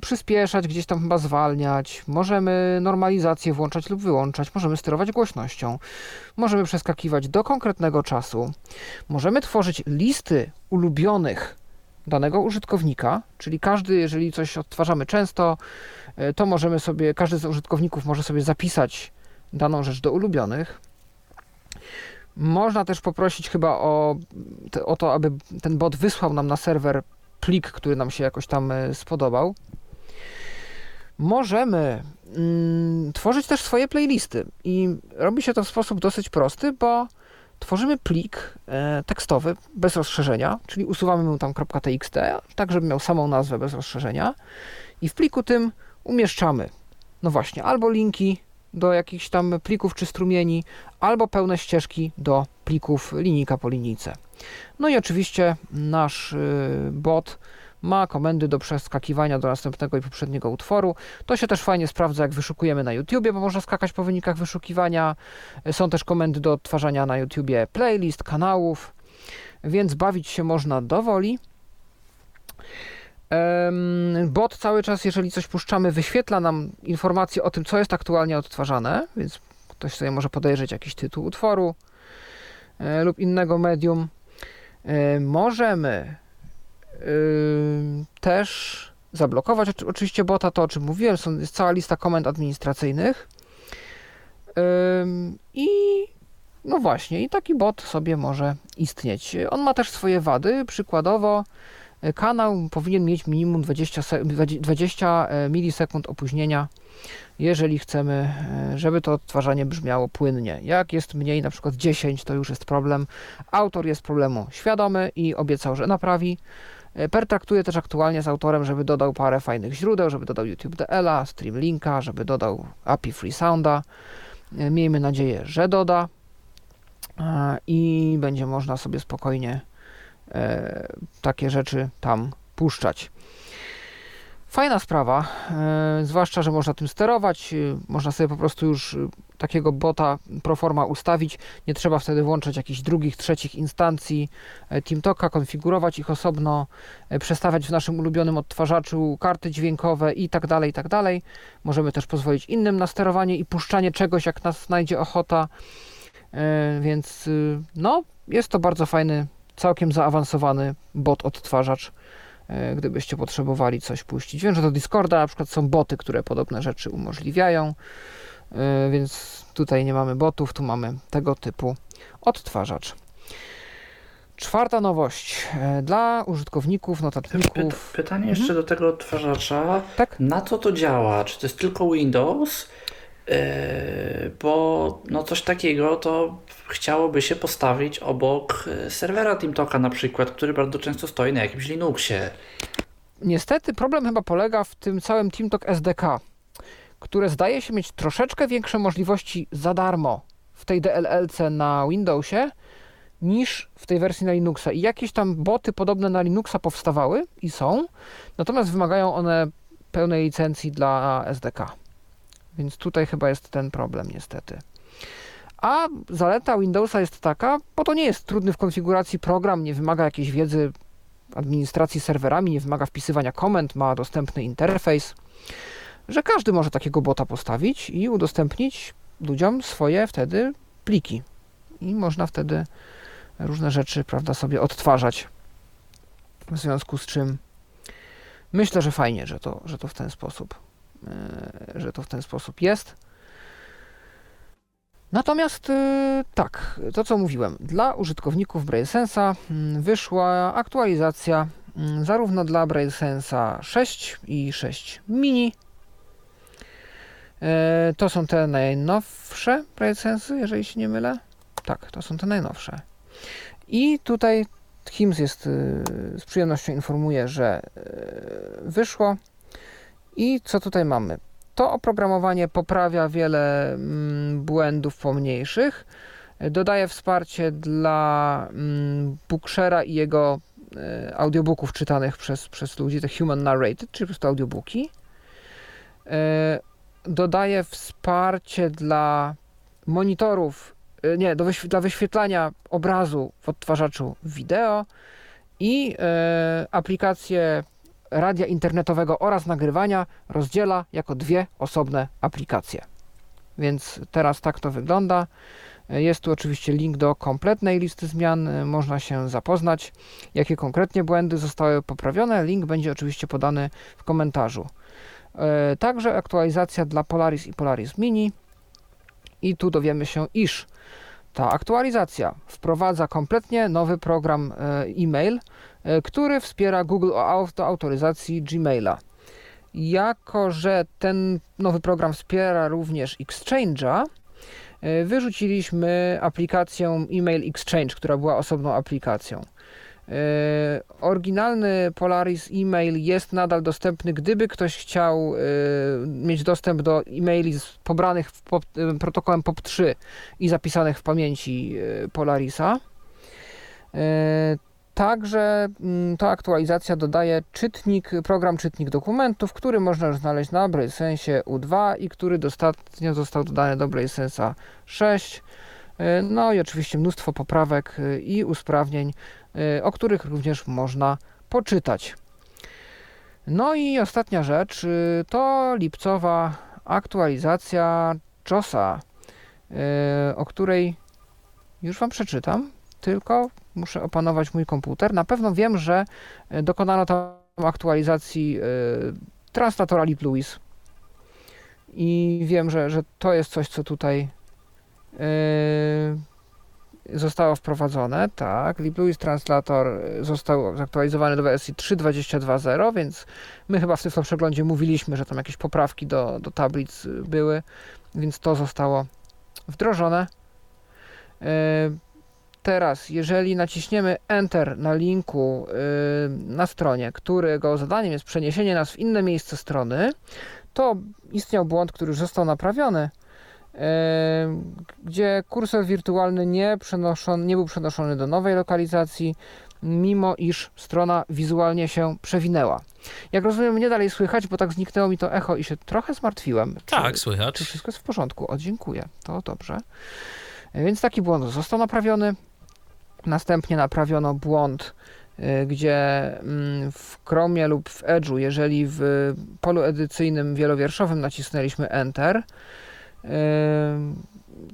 przyspieszać, gdzieś tam chyba zwalniać, możemy normalizację włączać lub wyłączać, możemy sterować głośnością, możemy przeskakiwać do konkretnego czasu, możemy tworzyć listy ulubionych danego użytkownika, czyli każdy, jeżeli coś odtwarzamy często, e, to możemy sobie, każdy z użytkowników może sobie zapisać daną rzecz do ulubionych. Można też poprosić chyba o, o to, aby ten bot wysłał nam na serwer plik, który nam się jakoś tam e, spodobał. Możemy mm, tworzyć też swoje playlisty i robi się to w sposób dosyć prosty, bo tworzymy plik e, tekstowy bez rozszerzenia, czyli usuwamy mu tam .txt, tak żeby miał samą nazwę bez rozszerzenia i w pliku tym umieszczamy, no właśnie, albo linki do jakichś tam plików czy strumieni, albo pełne ścieżki do plików linijka po linijce. No i oczywiście nasz y, bot ma komendy do przeskakiwania do następnego i poprzedniego utworu. To się też fajnie sprawdza, jak wyszukujemy na YouTubie, bo można skakać po wynikach wyszukiwania. Są też komendy do odtwarzania na YouTubie playlist, kanałów, więc bawić się można dowoli. Bot cały czas, jeżeli coś puszczamy, wyświetla nam informacje o tym, co jest aktualnie odtwarzane, więc ktoś sobie może podejrzeć jakiś tytuł utworu e, lub innego medium. E, możemy też zablokować oczywiście bota, to o czym mówiłem, jest cała lista komend administracyjnych i no właśnie, i taki bot sobie może istnieć. On ma też swoje wady, przykładowo e, kanał powinien mieć minimum 20, 20 e, milisekund opóźnienia, jeżeli chcemy, e, żeby to odtwarzanie brzmiało płynnie. Jak jest mniej, na przykład 10, to już jest problem. Autor jest problemu świadomy i obiecał, że naprawi. Pertraktuje też aktualnie z autorem, żeby dodał parę fajnych źródeł, żeby dodał YouTube DL-a, Streamlinka, żeby dodał API FreeSounda. E, miejmy nadzieję, że doda e, i będzie można sobie spokojnie e, takie rzeczy tam puszczać. Fajna sprawa, zwłaszcza, że można tym sterować, można sobie po prostu już takiego bota proforma ustawić. Nie trzeba wtedy włączać jakichś drugich, trzecich instancji e, TeamTalka, konfigurować ich osobno, e, przestawiać w naszym ulubionym odtwarzaczu karty dźwiękowe i tak dalej, i tak dalej. Możemy też pozwolić innym na sterowanie i puszczanie czegoś, jak nas znajdzie ochota. E, więc no, jest to bardzo fajny, całkiem zaawansowany bot odtwarzacz gdybyście potrzebowali coś puścić. Wiem, że do Discorda na przykład są boty, które podobne rzeczy umożliwiają. E, więc tutaj nie mamy botów, tu mamy tego typu odtwarzacz. Czwarta nowość e, dla użytkowników, notatników. pytanie jeszcze mhm. do tego odtwarzacza. Tak? Na co to działa? Czy to jest tylko Windows? Yy, bo no coś takiego to chciałoby się postawić obok serwera TeamTalka na przykład, który bardzo często stoi na jakimś Linuxie. Niestety problem chyba polega w tym całym TeamTalk SDK które zdaje się mieć troszeczkę większe możliwości za darmo w tej DLLC na Windowsie niż w tej wersji na Linuxa. I jakieś tam boty podobne na Linuxa powstawały i są, natomiast wymagają one pełnej licencji dla SDK. Więc tutaj chyba jest ten problem niestety. A zaleta Windowsa jest taka, bo to nie jest trudny w konfiguracji program, nie wymaga jakiejś wiedzy administracji serwerami, nie wymaga wpisywania komend, ma dostępny interfejs że każdy może takiego bota postawić i udostępnić ludziom swoje wtedy pliki i można wtedy różne rzeczy, prawda, sobie odtwarzać. W związku z czym myślę, że fajnie, że to, że to w ten sposób, że to w ten sposób jest. Natomiast e, tak, to co mówiłem, dla użytkowników BrailleSense'a mm, wyszła aktualizacja mm, zarówno dla BrailleSense'a 6 i 6 mini. E, to są te najnowsze BrailleSense'y, jeżeli się nie mylę. Tak, to są te najnowsze. I tutaj HIMS jest z przyjemnością informuje, że wyszło. I co tutaj mamy? To oprogramowanie poprawia wiele mm, błędów pomniejszych. Dodaje wsparcie dla mm, Bookshera i jego y, audiobooków czytanych przez, przez ludzi, te human narrated, czyli po prostu audiobooki. Dodaje wsparcie dla monitorów E, nie, do dla wyświetlania obrazu w odtwarzaczu wideo i e, aplikację radia internetowego oraz nagrywania rozdziela jako dwie osobne aplikacje. Więc teraz tak to wygląda. E, jest tu oczywiście link do kompletnej listy zmian, e, można się zapoznać, jakie konkretnie błędy zostały poprawione. Link będzie oczywiście podany w komentarzu. Także aktualizacja dla Polaris i Polaris Mini. I tu dowiemy się, iż ta aktualizacja wprowadza kompletnie nowy program e, e-mail, e, który wspiera Google do autoryzacji Gmaila. Jako, że ten nowy program wspiera również Exchange'a, e, wyrzuciliśmy aplikację Email Exchange, która była osobną aplikacją. E, oryginalny Polaris e-mail jest nadal dostępny, gdyby ktoś chciał e, mieć dostęp do e-maili pobranych pop, e, protokołem POP3 i zapisanych w pamięci Polarisa. Także mm, ta aktualizacja dodaje czytnik, program czytnik dokumentów, który można już znaleźć na BrailleSense U2 i który dostatnio został dodany do BrailleSense'a 6. No i oczywiście mnóstwo poprawek i usprawnień Y, o których również można poczytać. No i ostatnia rzecz y, to lipcowa aktualizacja JOSa, y, o której już Wam przeczytam, tylko muszę opanować mój komputer. Na pewno wiem, że dokonano tam aktualizacji translatora LibLouis i wiem, że, że to jest coś, co tutaj zostało wprowadzone, tak. LibLouis Translator został zaktualizowany do wersji 3.22.0, więc my chyba w tym przeglądzie mówiliśmy, że tam jakieś poprawki do, do tablic były, więc to zostało wdrożone. Teraz, jeżeli naciśniemy Enter na linku na stronie, którego zadaniem jest przeniesienie nas w inne miejsce strony, to istniał błąd, który już został naprawiony gdzie kursor wirtualny nie, nie był przenoszony do nowej lokalizacji, mimo iż strona wizualnie się przewinęła. Jak rozumiem, mnie dalej słychać, bo tak zniknęło mi to echo i się trochę zmartwiłem. Tak, czy, słychać. Czy wszystko jest w porządku? O, dziękuję. To dobrze. Więc taki błąd został naprawiony. Następnie naprawiono błąd, e, gdzie mm, w Chromie lub w Edge'u, jeżeli w polu edycyjnym wielowierszowym nacisnęliśmy Enter,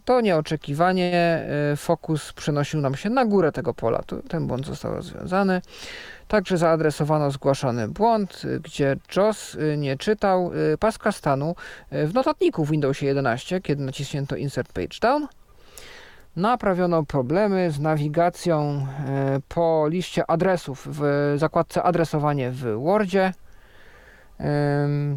to nieoczekiwanie e, fokus przenosił nam się na górę tego pola. Ten błąd został rozwiązany. Także zaadresowano zgłaszany błąd, gdzie JOS nie czytał paska stanu w notatniku w Windowsie 11, kiedy naciśnięto Insert Page Down. Naprawiono problemy z nawigacją po liście adresów w zakładce adresowanie w Wordzie.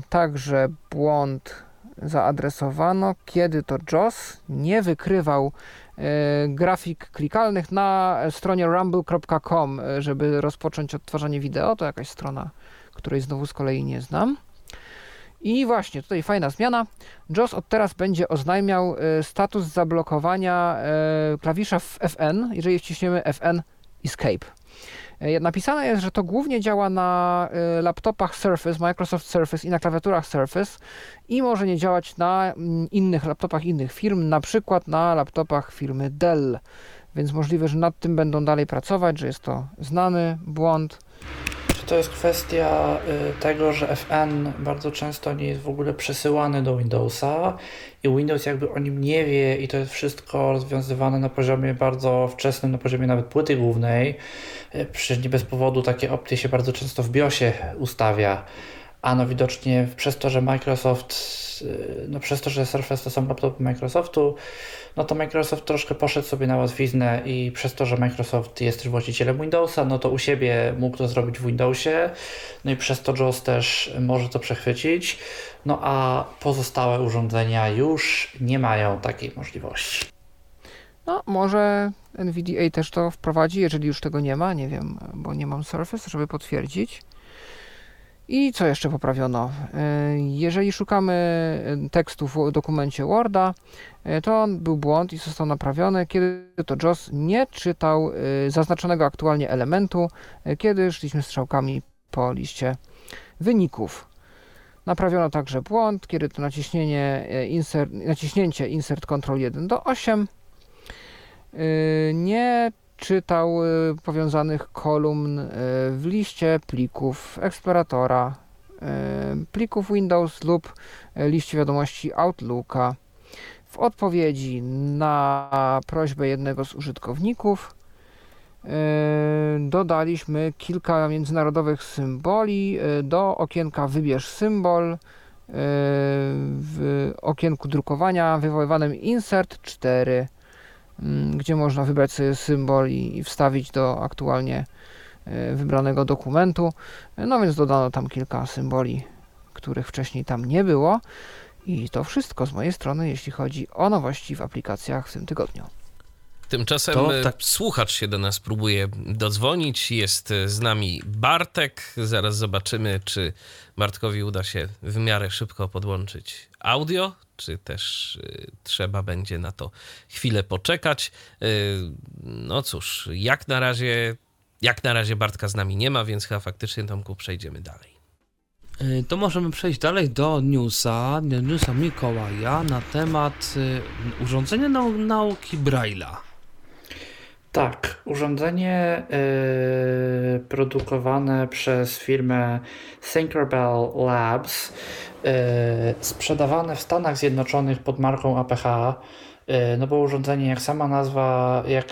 Także błąd zaadresowano, kiedy to JOS nie wykrywał e, grafik klikalnych na stronie rumble.com, e, żeby rozpocząć odtwarzanie wideo. To jakaś strona, której znowu z kolei nie znam. I właśnie tutaj fajna zmiana. JOS od teraz będzie oznajmiał e, status zablokowania klawisza w FN, jeżeli wciśniemy FN Escape. E, napisane jest, że to głównie działa na e, laptopach Surface, Microsoft Surface i na klawiaturach Surface i może nie działać na mm, innych laptopach innych firm, na przykład na laptopach firmy Dell. Więc możliwe, że nad tym będą dalej pracować, że jest to znany błąd. To jest kwestia y, tego, że FN bardzo często nie jest w ogóle przesyłany do Windowsa i Windows jakby o nim nie wie i to jest wszystko rozwiązywane na poziomie bardzo wczesnym, na poziomie nawet płyty głównej. Y, przecież nie bez powodu takie opcje się bardzo często w BIOSie ustawia. A no widocznie przez to, że Microsoft, y, no przez to, że Surface to są laptopy Microsoftu, no to Microsoft troszkę poszedł sobie na łatwiznę i przez to, że Microsoft jest też właścicielem Windowsa, no to u siebie mógł to zrobić w Windowsie, no i przez to JAWS też może to przechwycić, no a pozostałe urządzenia już nie mają takiej możliwości. No, może NVDA też to wprowadzi, jeżeli już tego nie ma, nie wiem, bo nie mam Surface, żeby potwierdzić. I co jeszcze poprawiono? E, jeżeli szukamy e, tekstu w dokumencie Worda, e, to był błąd i został naprawiony, kiedy to JOS nie czytał zaznaczonego aktualnie elementu, kiedy szliśmy strzałkami po liście wyników. Naprawiono także błąd, kiedy to naciśnienie insert, naciśnięcie Insert Ctrl 1 do 8 nie czytał y, powiązanych kolumn y, w liście plików Exploratora, y, plików Windows lub liście wiadomości Outlooka. W odpowiedzi na prośbę jednego z użytkowników dodaliśmy kilka międzynarodowych symboli do okienka Wybierz symbol w okienku drukowania wywoływanym Insert 4 Mm, gdzie można wybrać sobie symbol i, wstawić do aktualnie e, wybranego dokumentu. No więc dodano tam kilka symboli, których wcześniej tam nie było. I to wszystko z mojej strony, jeśli chodzi o nowości w aplikacjach w tym tygodniu. Tymczasem to, e, tak. słuchacz się do nas próbuje dodzwonić. Jest e, z nami Bartek. Zaraz zobaczymy, czy Bartkowi uda się w miarę szybko podłączyć audio czy też y, trzeba będzie na to chwilę poczekać. Y, no cóż, jak na razie, jak na razie Bartka z nami nie ma, więc chyba faktycznie Tomku przejdziemy dalej. To możemy przejść dalej do newsa, newsa Mikołaja na temat urządzenia nau nauki Braille'a. Tak, urządzenie y, produkowane przez firmę Tinkerbell Labs E, sprzedawane w Stanach Zjednoczonych pod marką APH, e, no bo urządzenie, jak sama nazwa, jak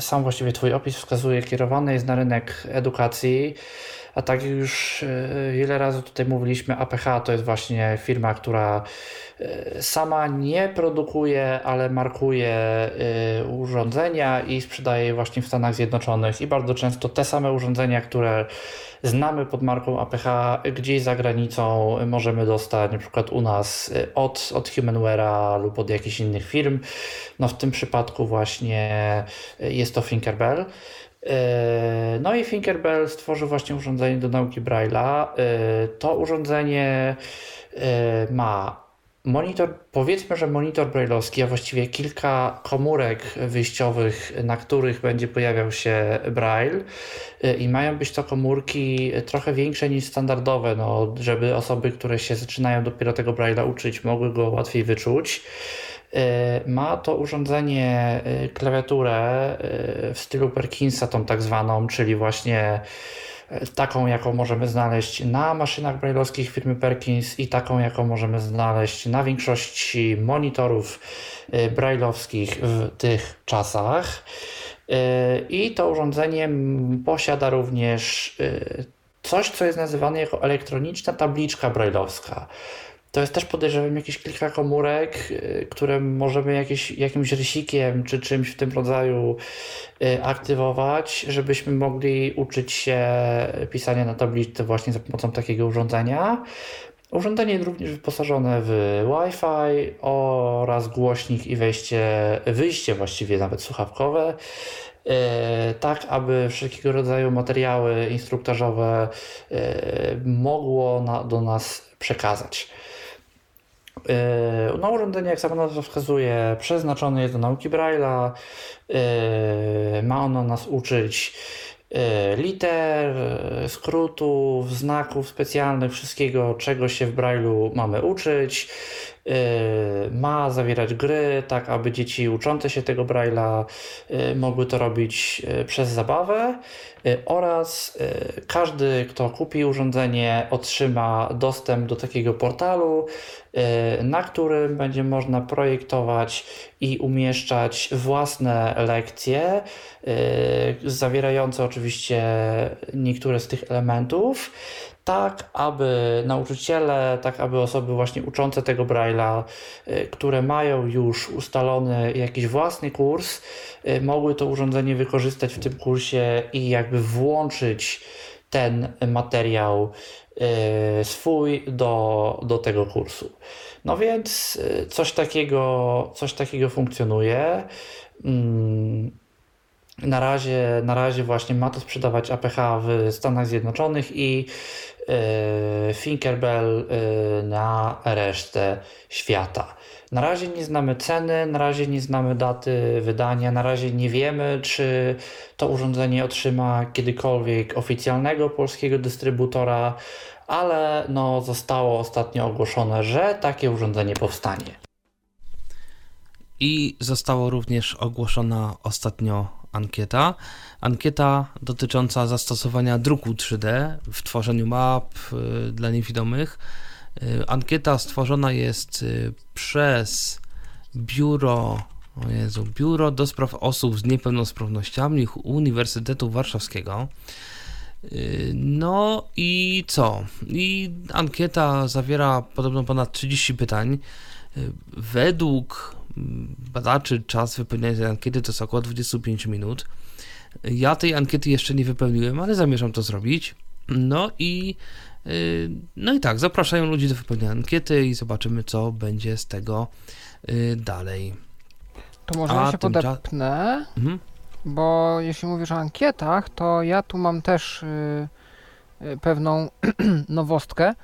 sam właściwie Twój opis wskazuje, kierowane jest na rynek edukacji. A tak już e, wiele razy tutaj mówiliśmy, APH to jest właśnie firma, która sama nie produkuje, ale markuje urządzenia i sprzedaje je właśnie w Stanach Zjednoczonych. I bardzo często te same urządzenia, które znamy pod marką APH, gdzieś za granicą możemy dostać, na przykład u nas od, od Humanware'a lub od jakichś innych firm. No w tym przypadku właśnie jest to Tinkerbell. Y, no i Tinkerbell stworzył właśnie urządzenie do nauki Braille'a. To urządzenie ma Monitor, powiedzmy, że monitor brailleowski, a właściwie kilka komórek wyjściowych, na których będzie pojawiał się braille i mają być to komórki trochę większe niż standardowe, no, żeby osoby, które się zaczynają dopiero tego braille'a uczyć, mogły go łatwiej wyczuć. Y, ma to urządzenie y, klawiaturę w stylu Perkinsa, tą tak zwaną, czyli właśnie taką, jaką możemy znaleźć na maszynach brailleowskich firmy Perkins i taką, jaką możemy znaleźć na większości monitorów y, brailleowskich w tych czasach. Y, I to urządzenie posiada również y, coś, co jest nazywane jako elektroniczna tabliczka brailleowska. To jest też podejrzewam jakieś kilka komórek, y, które możemy jakieś, jakimś rysikiem czy czymś w tym rodzaju y, aktywować, żebyśmy mogli uczyć się pisania na tabliczce właśnie za pomocą takiego urządzenia. Urządzenie jest również wyposażone w Wi-Fi oraz głośnik i wejście, wyjście właściwie nawet słuchawkowe, y, tak aby wszelkiego rodzaju materiały instruktażowe mogło na, do nas przekazać. No, urządzenie, jak sama nazwa wskazuje, przeznaczone jest do nauki Braille'a. Yy, ma ono nas uczyć liter, skrótów, znaków specjalnych, wszystkiego, czego się w Braille'u mamy uczyć. ma zawierać gry, tak aby dzieci uczące się tego Braille'a mogły to robić przez zabawę oraz każdy, kto kupi urządzenie, otrzyma dostęp do takiego portalu, na którym będzie można projektować i umieszczać własne lekcje, zawierające oczywiście niektóre z tych elementów tak aby nauczyciele, tak aby osoby właśnie uczące tego Braille'a, y, które mają już ustalony jakiś własny kurs, y, mogły to urządzenie wykorzystać w tym kursie i jakby włączyć ten materiał y, swój do, do tego kursu. No więc coś takiego, coś takiego funkcjonuje. Na razie, na razie właśnie ma to sprzedawać APH w Stanach Zjednoczonych i yy, Finkerbell yy, na resztę świata. Na razie nie znamy ceny, na razie nie znamy daty wydania, na razie nie wiemy, czy to urządzenie otrzyma kiedykolwiek oficjalnego polskiego dystrybutora, ale no, zostało ostatnio ogłoszone, że takie urządzenie powstanie. I zostało również ogłoszona ostatnio ankieta. Ankieta dotycząca zastosowania druku 3D w tworzeniu map y, dla niewidomych. Y, ankieta stworzona jest y, przez biuro, o Jezu, Biuro do Spraw Osób z Niepełnosprawnościami Uniwersytetu Warszawskiego. No i co? I ankieta zawiera podobno ponad 30 pytań. Według badaczy czas wypełniania tej ankiety to jest około 25 minut. Ja tej ankiety jeszcze nie wypełniłem, ale zamierzam to zrobić. No i y, no i tak, zapraszają ludzi do wypełnienia ankiety i zobaczymy, co będzie z tego y, dalej. To może ja się podepnę, mhm. bo jeśli mówisz o ankietach, to ja tu mam też y, pewną nowostkę.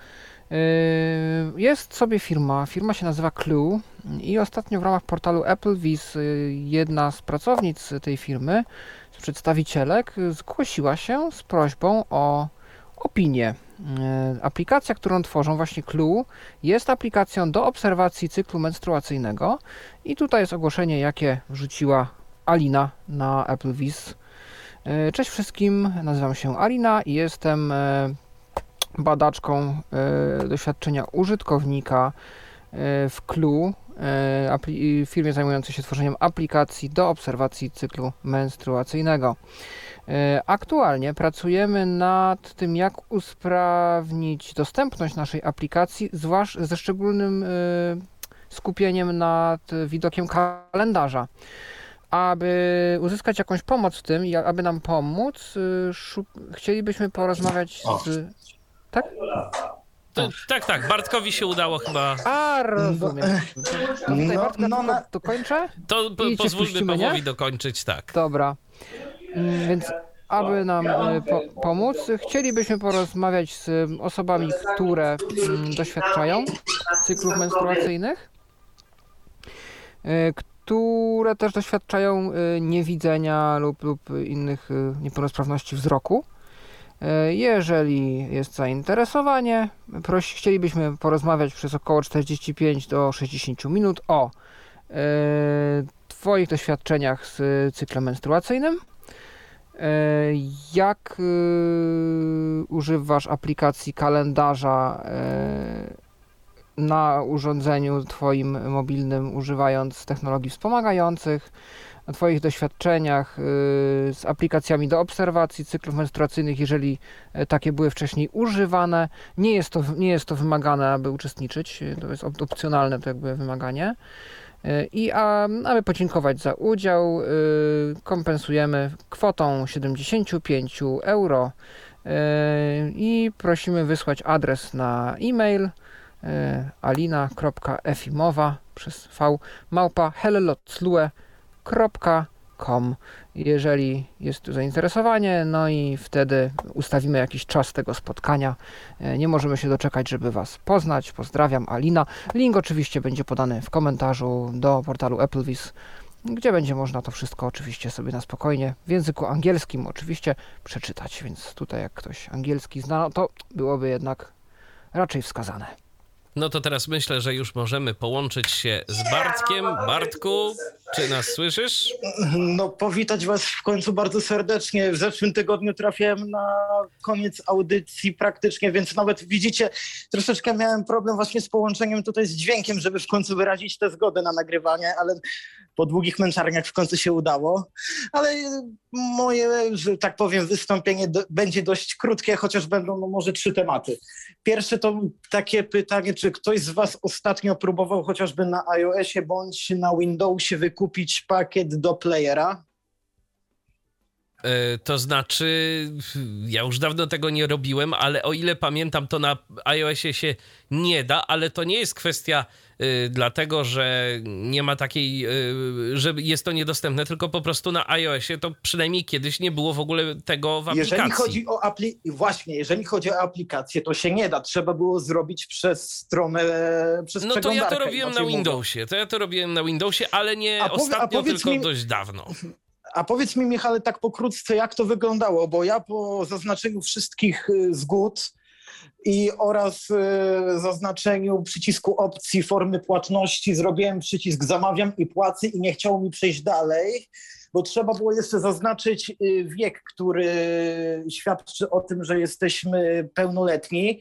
Jest sobie firma, firma się nazywa Clue i ostatnio w ramach portalu AppleVis jedna z pracownic tej firmy, z przedstawicielek, zgłosiła się z prośbą o opinię. Aplikacja, którą tworzą właśnie Clue, jest aplikacją do obserwacji cyklu menstruacyjnego i tutaj jest ogłoszenie, jakie wrzuciła Alina na AppleVis. Cześć wszystkim, nazywam się Alina i jestem badaczką doświadczenia użytkownika w Clue, firmie zajmującej się tworzeniem aplikacji do obserwacji cyklu menstruacyjnego. Aktualnie pracujemy nad tym, jak usprawnić dostępność naszej aplikacji, zwłaszcza ze szczególnym skupieniem nad widokiem kalendarza. Aby uzyskać jakąś pomoc w tym aby nam pomóc, chcielibyśmy porozmawiać z tak? To, tak, tak. Bartkowi się udało chyba. A, rozumiem. Tutaj Bartka no, no, dokończę? To po, pozwólmy Pawłowi dokończyć, tak. Dobra. Mm, więc aby nam e, po, pomóc, chcielibyśmy porozmawiać z osobami, które doświadczają cyklów menstruacyjnych, e, które też doświadczają e, niewidzenia lub, lub innych niepełnosprawności wzroku. Jeżeli jest zainteresowanie, chcielibyśmy porozmawiać przez około 45 do 60 minut o e, Twoich doświadczeniach z cyklem menstruacyjnym, e, jak e, używasz aplikacji kalendarza e, na urządzeniu Twoim mobilnym, używając technologii wspomagających, o Twoich doświadczeniach y, z aplikacjami do obserwacji cyklów menstruacyjnych, jeżeli e, takie były wcześniej używane. Nie jest to, nie jest to wymagane, aby uczestniczyć, to jest opcjonalne to jakby wymaganie. E, I a, aby podziękować za udział, y, kompensujemy kwotą 75 euro i prosimy wysłać adres na e-mail alina.efimowa przez v małpa hellotlue com, jeżeli jest tu zainteresowanie, no i wtedy ustawimy jakiś czas tego spotkania. E, nie możemy się doczekać, żeby Was poznać. Pozdrawiam, Alina. Link oczywiście będzie podany w komentarzu do portalu AppleVis, gdzie będzie można to wszystko oczywiście sobie na spokojnie w języku angielskim oczywiście przeczytać, więc tutaj jak ktoś angielski zna, no to byłoby jednak raczej wskazane. No to teraz myślę, że już możemy połączyć się z Bartkiem. Bartku, czy nas słyszysz? No, powitać Was w końcu bardzo serdecznie. W zeszłym tygodniu trafiłem na koniec audycji praktycznie, więc nawet widzicie, troszeczkę miałem problem właśnie z połączeniem tutaj z dźwiękiem, żeby w końcu wyrazić tę zgodę na nagrywanie, ale po długich męczarniach w końcu się udało. Ale moje, że tak powiem, wystąpienie będzie dość krótkie, chociaż będą no, może trzy tematy. Pierwsze to takie pytanie, czy ktoś z Was ostatnio próbował chociażby na iOSie bądź na Windowsie wykupić pakiet do playera? E, to znaczy, ja już dawno tego nie robiłem, ale o ile pamiętam, to na iOSie się nie da, ale to nie jest kwestia y, dlatego, że nie ma takiej, y, że jest to niedostępne, tylko po prostu na iOSie to przynajmniej kiedyś nie było w ogóle tego w aplikacji. Jeżeli chodzi o apli- właśnie, jeżeli chodzi o aplikację, to się nie da. Trzeba było zrobić przez stronę, przez No to ja to robiłem na inaczej Windowsie. To ja to robiłem na Windowsie, ale nie A powie- ostatnio, tylko mi- dość dawno. A powiedz mi, Michale, tak pokrótce, jak to wyglądało, bo ja po zaznaczeniu wszystkich y, zgód i oraz y, zaznaczeniu przycisku opcji formy płatności zrobiłem przycisk zamawiam i płacę i nie chciało mi przejść dalej, bo trzeba było jeszcze zaznaczyć y, wiek, który świadczy o tym, że jesteśmy pełnoletni,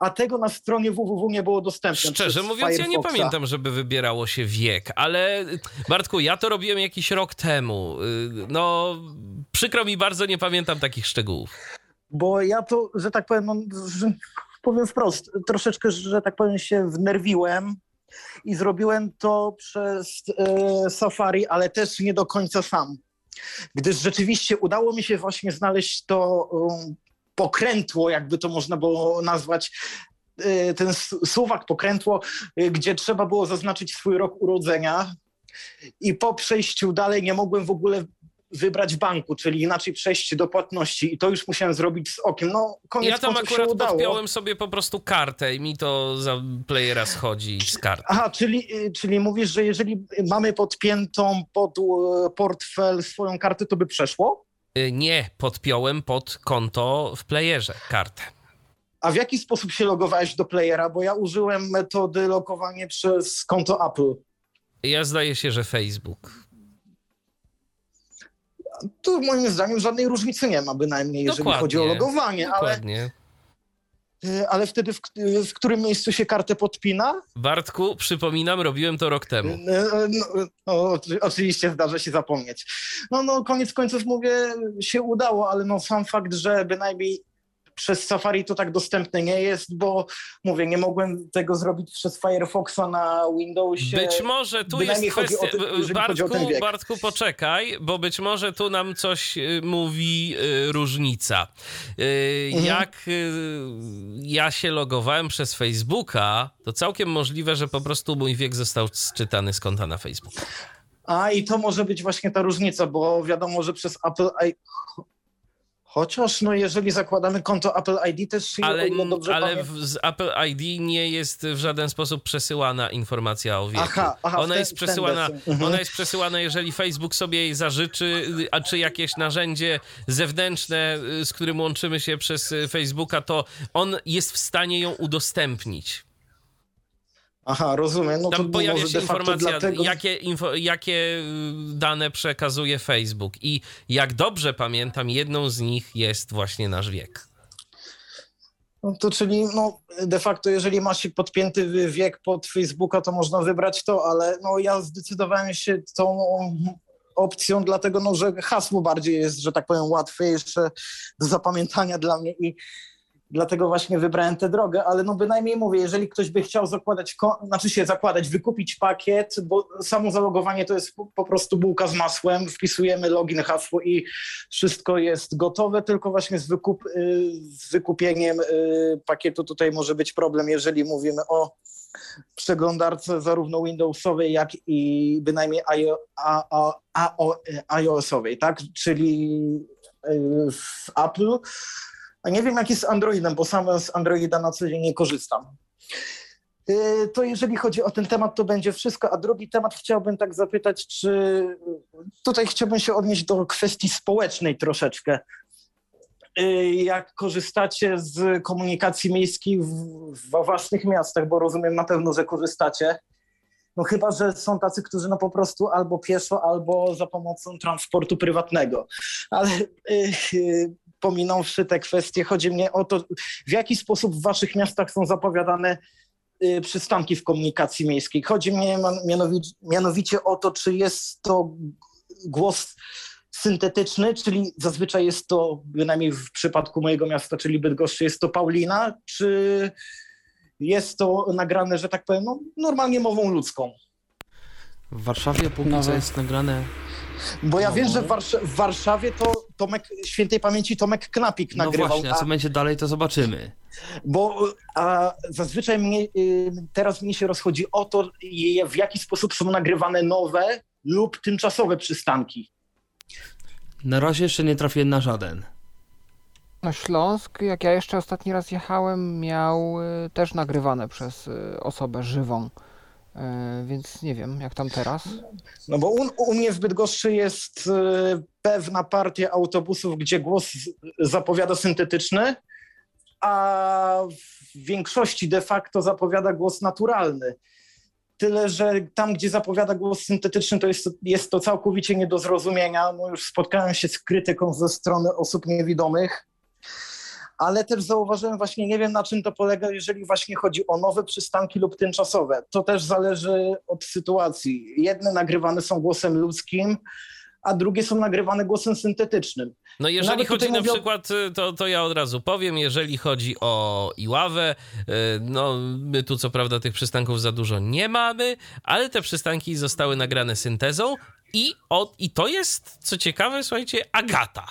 a tego na stronie www nie było dostępne. Szczerze mówiąc, ja nie pamiętam, żeby wybierało się wiek, ale Bartku, ja to robiłem jakiś rok temu. Y, No, przykro mi bardzo, nie pamiętam takich szczegółów. bo ja to, że tak powiem, no, że, powiem wprost, troszeczkę, że tak powiem, się wnerwiłem i zrobiłem to przez e, Safari, ale też nie do końca sam. Gdyż rzeczywiście udało mi się właśnie znaleźć to um, pokrętło, jakby to można było nazwać, e, ten suwak pokrętło, e, gdzie trzeba było zaznaczyć swój rok urodzenia i po przejściu dalej nie mogłem w ogóle wybrać banku, czyli inaczej przejść do płatności i to już musiałem zrobić z okiem. No, koniec Ja tam się akurat udało. podpiąłem sobie po prostu kartę i mi to za playera schodzi z karty. Aha, czyli, y, czyli mówisz, że jeżeli mamy podpiętą pod e, portfel swoją kartę, to by przeszło? Y, Nie, podpiąłem pod konto w playerze kartę. A w jaki sposób się logowałeś do playera? Bo ja użyłem metody logowania przez konto Apple. Ja zdaje się, że Facebook. Tu moim zdaniem żadnej różnicy nie ma bynajmniej, jeżeli Dokładnie. chodzi o logowanie, ale, Dokładnie. y, ale wtedy w, w którym miejscu się kartę podpina? Bartku, przypominam, robiłem to rok temu. No, no, no, oczy- oczywiście zdarza się zapomnieć. No, no, koniec końców mówię, się udało, ale no sam fakt, że bynajmniej przez Safari to tak dostępne nie jest, bo mówię, nie mogłem tego zrobić przez Firefoxa na Windowsie. Być może tu jest kwestia. ten- Bartku. Bartku, poczekaj, bo być może tu nam coś y, mówi y, różnica. Y, Mhm. Jak y, ja się logowałem przez Facebooka, to całkiem możliwe, że po prostu mój wiek został sczytany z konta na Facebooku. A i to może być właśnie ta różnica, bo wiadomo, że przez Apple. Chociaż no jeżeli zakładamy konto Apple ID też Ale, o ile dobrze ale pamiętam- w, z Apple ID nie jest w żaden sposób przesyłana informacja o wieku. Aha, aha, ona, ten- jest przesyłana. Mhm. ona jest przesyłana, jeżeli Facebook sobie jej zażyczy, a czy jakieś narzędzie zewnętrzne, y, z którym łączymy się przez y, Facebooka, to on jest w stanie ją udostępnić. Aha, rozumiem. No to Tam pojawia może się informacja, dlatego... jakie, info, jakie y, dane przekazuje Facebook. I jak dobrze pamiętam, jedną z nich jest właśnie nasz wiek. No to czyli no, de facto, jeżeli ma się podpięty wiek pod Facebooka, to można wybrać to, ale no, ja zdecydowałem się tą opcją, dlatego no, że hasło bardziej jest, że tak powiem, łatwiejsze do zapamiętania dla mnie i dlatego właśnie wybrałem tę drogę, ale no bynajmniej mówię, jeżeli ktoś by chciał zakładać, znaczy się zakładać, wykupić pakiet, bo samo zalogowanie to jest po, prostu bułka z masłem, wpisujemy login, hasło i wszystko jest gotowe, tylko właśnie z, wykup, y, z wykupieniem y, pakietu tutaj może być problem, jeżeli mówimy o przeglądarce zarówno Windowsowej, jak i bynajmniej iOS-owej, tak? Czyli y, w Apple. A nie wiem, jak jest z Androidem, bo sam z Androida na co dzień nie korzystam. Y, To jeżeli chodzi o ten temat, to będzie wszystko. A drugi temat chciałbym tak zapytać, czy tutaj chciałbym się odnieść do kwestii społecznej troszeczkę. y, jak korzystacie z komunikacji miejskiej w, własnych miastach, bo rozumiem na pewno, że korzystacie. No chyba, że są tacy, którzy no po prostu albo pieszo, albo za pomocą transportu prywatnego. Ale y, pominąwszy te kwestie, chodzi mnie o to, w jaki sposób w waszych miastach są zapowiadane y, przystanki w komunikacji miejskiej. Chodzi mnie mianowicie, mianowicie o to, czy jest to głos syntetyczny, czyli zazwyczaj jest to, bynajmniej w przypadku mojego miasta, czyli Bydgoszczy, jest to Paulina, czy jest to nagrane, że tak powiem, no, normalnie mową ludzką. W Warszawie póki co jest nagrane. Bo ja no. wiem, że w, Warsz w, Warszawie to Tomek, świętej pamięci Tomek Knapik no nagrywał. No właśnie, a co będzie dalej, to zobaczymy. Bo a zazwyczaj mnie, y, teraz mnie się rozchodzi o to, w jaki sposób są nagrywane nowe lub tymczasowe przystanki. Na razie jeszcze nie trafiłem na żaden. No Śląsk, jak ja jeszcze ostatni raz jechałem, miał y, też nagrywane przez y, osobę żywą. Y, więc nie wiem, jak tam teraz. No bo u, u mnie w Bydgoszczy jest pewna partia autobusów, gdzie głos zapowiada syntetyczny, a w większości de facto zapowiada głos naturalny. Tyle, że tam, gdzie zapowiada głos syntetyczny, to jest, jest to całkowicie nie do zrozumienia. No już spotkałem się z krytyką ze strony osób niewidomych, ale też zauważyłem właśnie, nie wiem na czym to polega, jeżeli właśnie chodzi o nowe przystanki lub tymczasowe. To też zależy od sytuacji. Jedne nagrywane są głosem ludzkim, a drugie są nagrywane głosem syntetycznym. No jeżeli Nawet chodzi na mówią... przykład, y, to, to ja od razu powiem, jeżeli chodzi o Iławę, y, no my tu co prawda tych przystanków za dużo nie mamy, ale te przystanki zostały nagrane syntezą i, o, i to jest, co ciekawe, słuchajcie, Agata.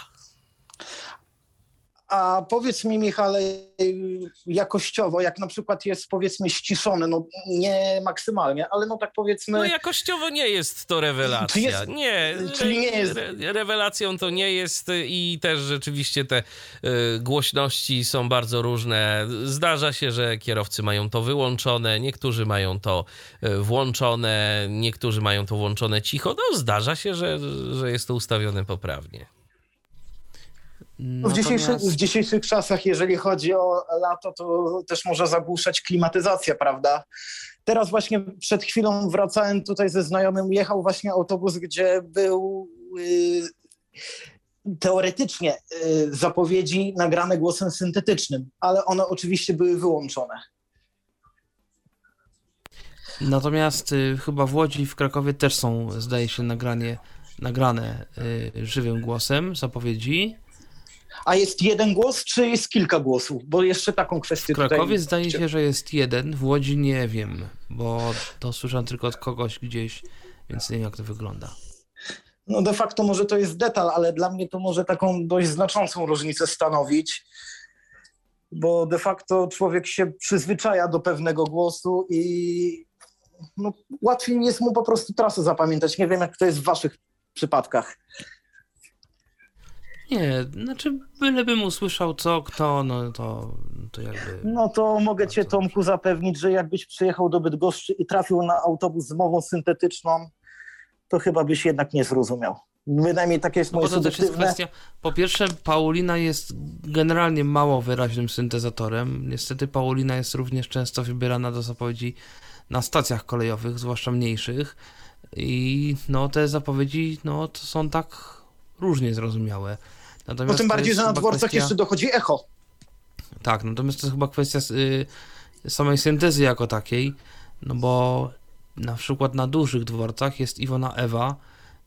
A powiedz mi, Michale, jakościowo, jak na przykład jest powiedzmy ściszone, no nie maksymalnie, ale no tak powiedzmy. No jakościowo nie jest to rewelacja. Jest, nie, czyli nie jest. Re, rewelacją to nie jest i też rzeczywiście te y, głośności są bardzo różne. Zdarza się, że kierowcy mają to wyłączone, niektórzy mają to y, włączone, niektórzy mają to włączone cicho. No zdarza się, że, że jest to ustawione poprawnie. No w, dzisiejszych, w dzisiejszych czasach, jeżeli chodzi o lato, to też może zagłuszać klimatyzacja, prawda? Teraz właśnie przed chwilą wracałem tutaj ze znajomym, jechał właśnie autobus, gdzie był yy, teoretycznie yy, zapowiedzi nagrane głosem syntetycznym, ale one oczywiście były wyłączone. Natomiast y, chyba w Łodzi i w Krakowie też są, zdaje się, nagranie, nagrane y, żywym głosem zapowiedzi. A jest jeden głos, czy jest kilka głosów? Bo jeszcze taką kwestię W Krakowie tutaj... zdaje się, że jest jeden, w Łodzi nie wiem, bo to słyszałem tylko od kogoś gdzieś, więc nie wiem jak to wygląda. No de facto może to jest detal, ale dla mnie to może taką dość znaczącą różnicę stanowić, bo de facto człowiek się przyzwyczaja do pewnego głosu i no, łatwiej jest mu po prostu trasę zapamiętać. Nie wiem, jak to jest w waszych przypadkach. Nie, znaczy bylebym usłyszał co, kto, no to, to jakby... No to mogę cię Tomku zapewnić, że jakbyś przyjechał do Bydgoszczy i trafił na autobus z mową syntetyczną, to chyba byś jednak nie zrozumiał. Bynajmniej takie jest no moje to też jest kwestia, Po pierwsze, Paulina jest generalnie mało wyraźnym syntezatorem. Niestety Paulina jest również często wybierana do zapowiedzi na stacjach kolejowych, zwłaszcza mniejszych. I no te zapowiedzi, no to są tak różnie zrozumiałe. Natomiast no tym bardziej, że na dworcach kwestia... jeszcze dochodzi echo. Tak, natomiast to jest chyba kwestia y, samej syntezy jako takiej, no bo na przykład na dużych dworcach jest Iwona Ewa,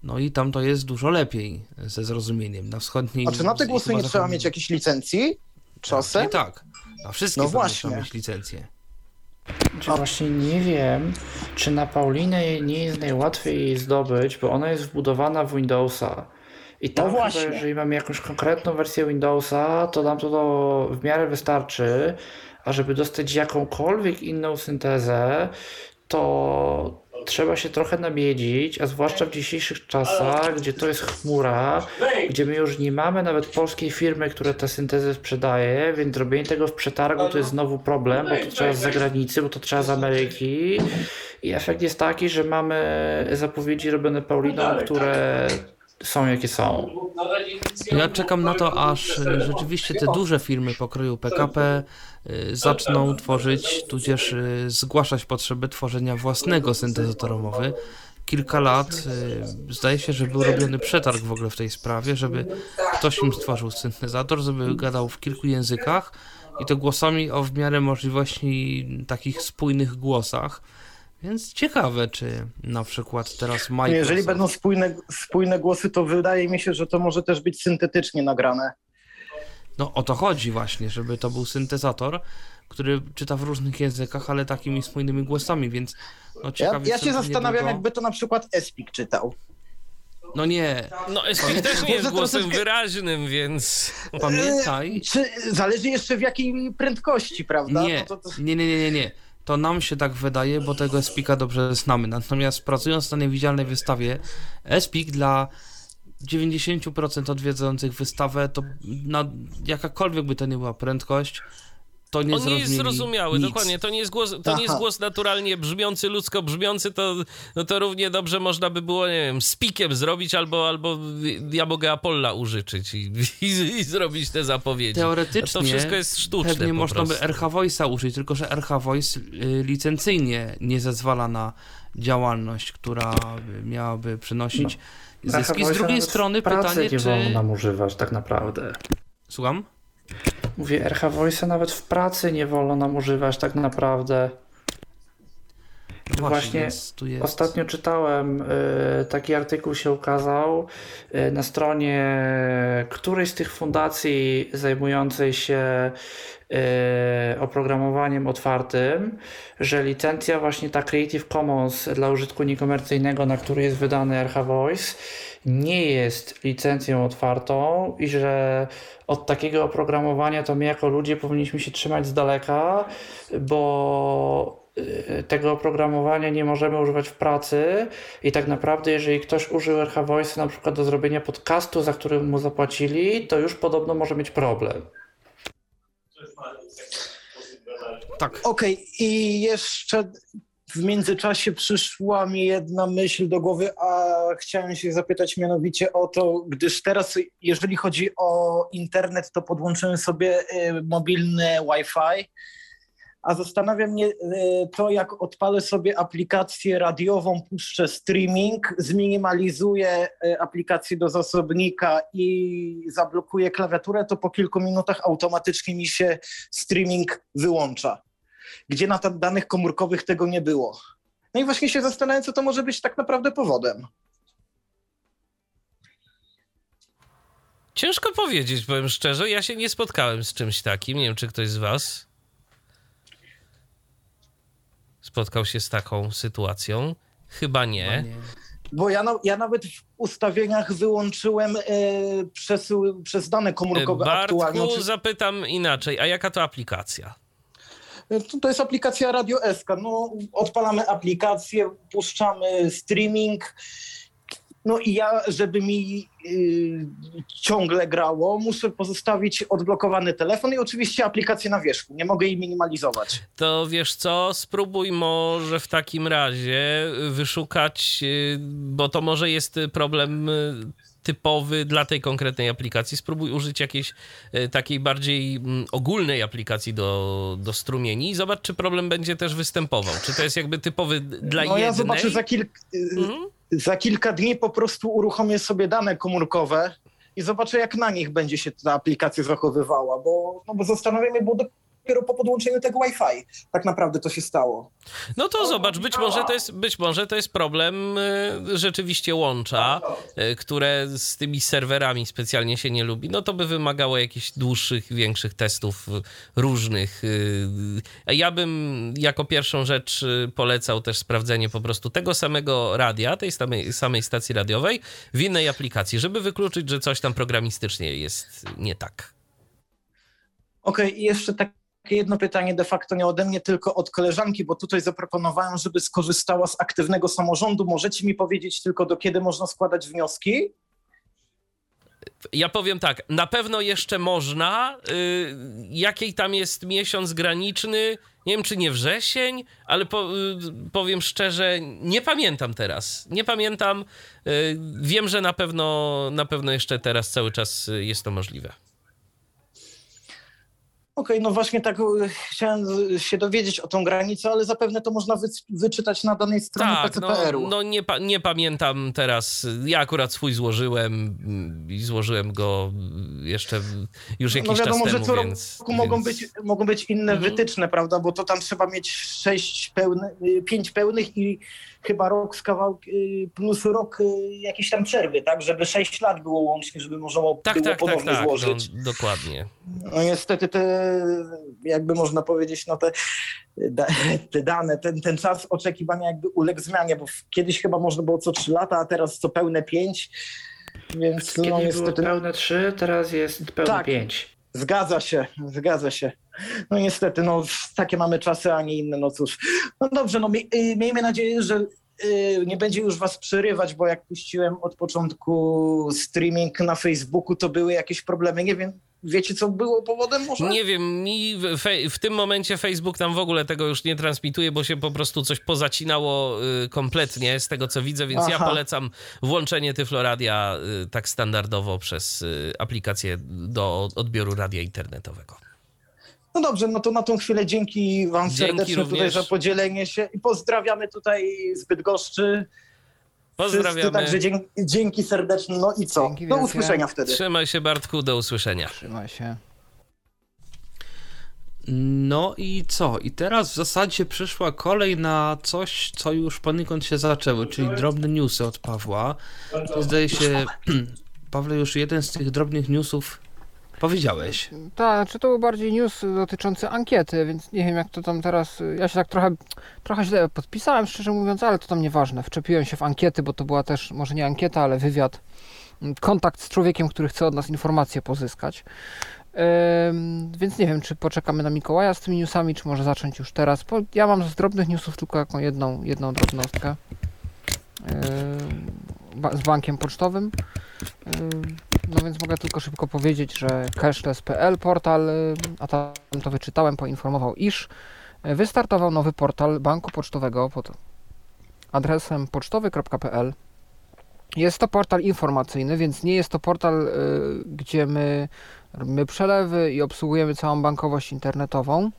no i tam to jest dużo lepiej ze zrozumieniem. Na wschodniej... A czy na te głosy nie trzeba mieć jakiejś licencji? Czasem? Tak, tak. Na wszystkie no właśnie. trzeba mieć licencję. Czy właśnie nie wiem, czy na Paulinę nie jest najłatwiej jej zdobyć, bo ona jest wbudowana w Windowsa. I tam, no właśnie. Chyba, jeżeli mamy jakąś konkretną wersję Windowsa, to nam to, to w miarę wystarczy, a żeby dostać jakąkolwiek inną syntezę, to trzeba się trochę namiedzić, a zwłaszcza w dzisiejszych czasach, gdzie to jest chmura, gdzie my już nie mamy nawet polskiej firmy, która te syntezy sprzedaje, więc robienie tego w przetargu to jest znowu problem, bo to trzeba z zagranicy, bo to trzeba z Ameryki. I efekt jest taki, że mamy zapowiedzi robione Pauliną, które są jakie są. Ja czekam na to, aż rzeczywiście te duże firmy pokroju PKP e, zaczną tworzyć, tudzież e, zgłaszać potrzebę tworzenia własnego syntezatora mowy. Kilka lat, zdaje się, że był robiony przetarg w ogóle w tej sprawie, żeby ktoś im stworzył syntezator, żeby gadał w kilku językach i to głosami o w miarę możliwości takich spójnych głosach. Więc ciekawe, czy na przykład teraz Microsoft... Jeżeli będą spójne, spójne głosy, to wydaje mi się, że to może też być syntetycznie nagrane. No o to chodzi właśnie, żeby to był syntezator, który czyta w różnych językach, ale takimi spójnymi głosami, więc no ciekawie Ja, ja się zastanawiam, niedługo... jakby to na przykład Espik czytał. No nie, No, Espik też nie jest głosem troszeczkę- wyraźnym, więc... pamiętaj... Czy zależy jeszcze w jakiej prędkości, prawda? Nie, No to, to... nie, nie, nie, nie, nie. To nam się tak wydaje, bo tego Espika dobrze znamy. Natomiast pracując na niewidzialnej wystawie, Espik dla 90% odwiedzających wystawę, to na jakakolwiek by to nie była prędkość, to nie On nie jest zrozumiały, nic. dokładnie. To nie jest głos, to nie jest głos naturalnie brzmiący, ludzko brzmiący, to, no to równie dobrze można by było, nie wiem, z pikiem zrobić albo, albo ja mogę Apolla użyczyć i, i, i zrobić te zapowiedzi. Teoretycznie to wszystko jest sztuczne pewnie po można by prostu. RH Voice'a użyć, tylko że RH Voice y, licencyjnie nie zezwala na działalność, która by- miałaby przynosić zyski. Z drugiej strony pytanie, nie wolno czy... nam używać tak naprawdę. Słucham? Mówię, RH Voice'a nawet w pracy nie wolno nam używać tak naprawdę. No Właśnie. Ostatnio czytałem, y, taki artykuł się ukazał y, na stronie którejś z tych fundacji zajmującej się y, oprogramowaniem otwartym, że licencja właśnie ta Creative Commons dla użytku niekomercyjnego, na który jest wydany RH Voice, nie jest licencją otwartą i że od takiego oprogramowania to my jako ludzie powinniśmy się trzymać z daleka, bo y, tego oprogramowania nie możemy używać w pracy i tak naprawdę jeżeli ktoś użył RH Voice na przykład do zrobienia podcastu, za który mu zapłacili, to już podobno może mieć problem. Tak. Okej, i jeszcze w międzyczasie przyszła mi jedna myśl do głowy, a chciałem się zapytać mianowicie o to, gdyż teraz, jeżeli chodzi o internet, to podłączyłem sobie y, mobilne Wi-Fi, a zastanawia mnie y, to, jak odpalę sobie aplikację radiową, puszczę streaming, zminimalizuję y, aplikację do zasobnika i zablokuję klawiaturę, to po kilku minutach automatycznie mi się streaming wyłącza gdzie na danych komórkowych tego nie było. No i właśnie się zastanawiam, co to może być tak naprawdę powodem. Ciężko powiedzieć, powiem szczerze. Ja się nie spotkałem z czymś takim. Nie wiem, czy ktoś z Was spotkał się z taką sytuacją. Chyba nie. Bo ja, na, ja nawet w ustawieniach wyłączyłem e, przesył, przez dane komórkowe aktualnie. Bartku, Oczy- zapytam inaczej. A jaka to aplikacja? To, to jest aplikacja Radio SK. No, odpalamy aplikację, puszczamy streaming. No i ja, żeby mi y, ciągle grało, muszę pozostawić odblokowany telefon i oczywiście aplikację na wierzchu. Nie mogę jej minimalizować. To wiesz co, spróbuj może w takim razie wyszukać, y, bo to może jest problem y, typowy dla tej konkretnej aplikacji. Spróbuj użyć jakiejś y, takiej bardziej mm, ogólnej aplikacji do, do strumieni i zobacz, czy problem będzie też występował. Czy to jest jakby typowy dla no ja jednej? zobaczę za, kilk, y, Mhm. za kilka dni po prostu uruchomię sobie dane komórkowe i zobaczę, jak na nich będzie się ta aplikacja zachowywała, bo, no bo zastanawiam się, bo dopiero po podłączeniu tego Wi-Fi tak naprawdę to się stało. No to zobacz, być może to jest, być może to jest problem y, rzeczywiście łącza, y, które z tymi serwerami specjalnie się nie lubi. No to by wymagało jakichś dłuższych, większych testów y, różnych. Ja bym jako pierwszą rzecz polecał też sprawdzenie po prostu tego samego radia, tej samej, samej stacji radiowej w innej aplikacji, żeby wykluczyć, że coś tam programistycznie jest nie tak. Okej, i jeszcze takie jedno pytanie de facto nie ode mnie, tylko od koleżanki, bo tutaj zaproponowałem, żeby skorzystała z aktywnego samorządu. Możecie mi powiedzieć tylko, do kiedy można składać wnioski? Ja powiem tak, na pewno jeszcze można. Y, jakiej tam jest miesiąc graniczny? Nie wiem, czy nie wrzesień, ale po, y, powiem szczerze, nie pamiętam teraz. Nie pamiętam. Y, wiem, że na pewno, na pewno jeszcze teraz cały czas jest to możliwe. Okej, okay, no właśnie tak e, chciałem się dowiedzieć o tą granicę, ale zapewne to można wy, wyczytać na danej stronie tak, PCPR-u. No, no nie, pa, nie pamiętam teraz. Ja akurat swój złożyłem i złożyłem go jeszcze już no jakiś no wiadomo, czas temu, że co więc, roku mogą, być, mogą być inne mhm. wytyczne, prawda? Bo to tam trzeba mieć sześć pełne, y, pięć pełnych i chyba rok z kawałkiem y, plus rok y, jakiejś tam przerwy, tak? Żeby 6 lat było łącznie, żeby można było tak, tak, tak ponownie tak, złożyć. No, dokładnie. No niestety te, jakby można powiedzieć, no te, te dane, ten, ten czas oczekiwania jakby uległ zmianie, bo kiedyś chyba można było co 3 lata, a teraz co pełne 5. Więc Kiedyś no niestety... było pełne 3, teraz jest pełne tak, 5. Zgadza się, zgadza się. No niestety, no takie mamy czasy, a nie inne, no cóż. No dobrze, no y, miejmy nadzieję, że y, nie będzie już was przerywać, bo jak puściłem od początku streaming na Facebooku, to były jakieś problemy. Nie wiem, wiecie co było powodem może? Nie wiem, mi w, w, tym momencie Facebook tam w ogóle tego już nie transmituje, bo się po prostu coś pozacinało y, kompletnie z tego co widzę, więc Aha. ja polecam włączenie Tyfloradia y, tak standardowo przez y, aplikację do odbioru radia internetowego. No dobrze, no to na tą chwilę dzięki wam dzięki serdecznie również. tutaj za podzielenie się i pozdrawiamy tutaj z Bydgoszczy. Pozdrawiamy. Wszyscy, także dzięki, dzięki serdeczne. No i co? Dzięki do usłyszenia wtedy. Trzymaj się Bartku, do usłyszenia. Trzymaj się. No i co? I teraz w zasadzie przyszła kolej na coś, co już poniekąd się zaczęło, czyli drobne newsy od Pawła. To zdaje się, Pawle, już jeden z tych drobnych newsów Powiedziałeś. Tak, czy to był bardziej news dotyczący ankiety, więc nie wiem jak to tam teraz. Ja się tak trochę, trochę źle podpisałem, szczerze mówiąc, ale to tam nieważne. Wczepiłem się w ankiety, bo to była też może nie ankieta, ale wywiad. Kontakt z człowiekiem, który chce od nas informacje pozyskać. Więc nie wiem, czy poczekamy na Mikołaja z tymi newsami, czy może zacząć już teraz. Bo ja mam z drobnych newsów tylko jedną, jedną drobnostkę. Z bankiem pocztowym. No więc mogę tylko szybko powiedzieć, że cashless.pl portal, y, a tam to wyczytałem, poinformował, iż y, wystartował nowy portal banku pocztowego pod adresem pocztowy.pl. Jest to portal informacyjny, więc nie jest to portal, y, gdzie my robimy przelewy i obsługujemy całą bankowość internetową.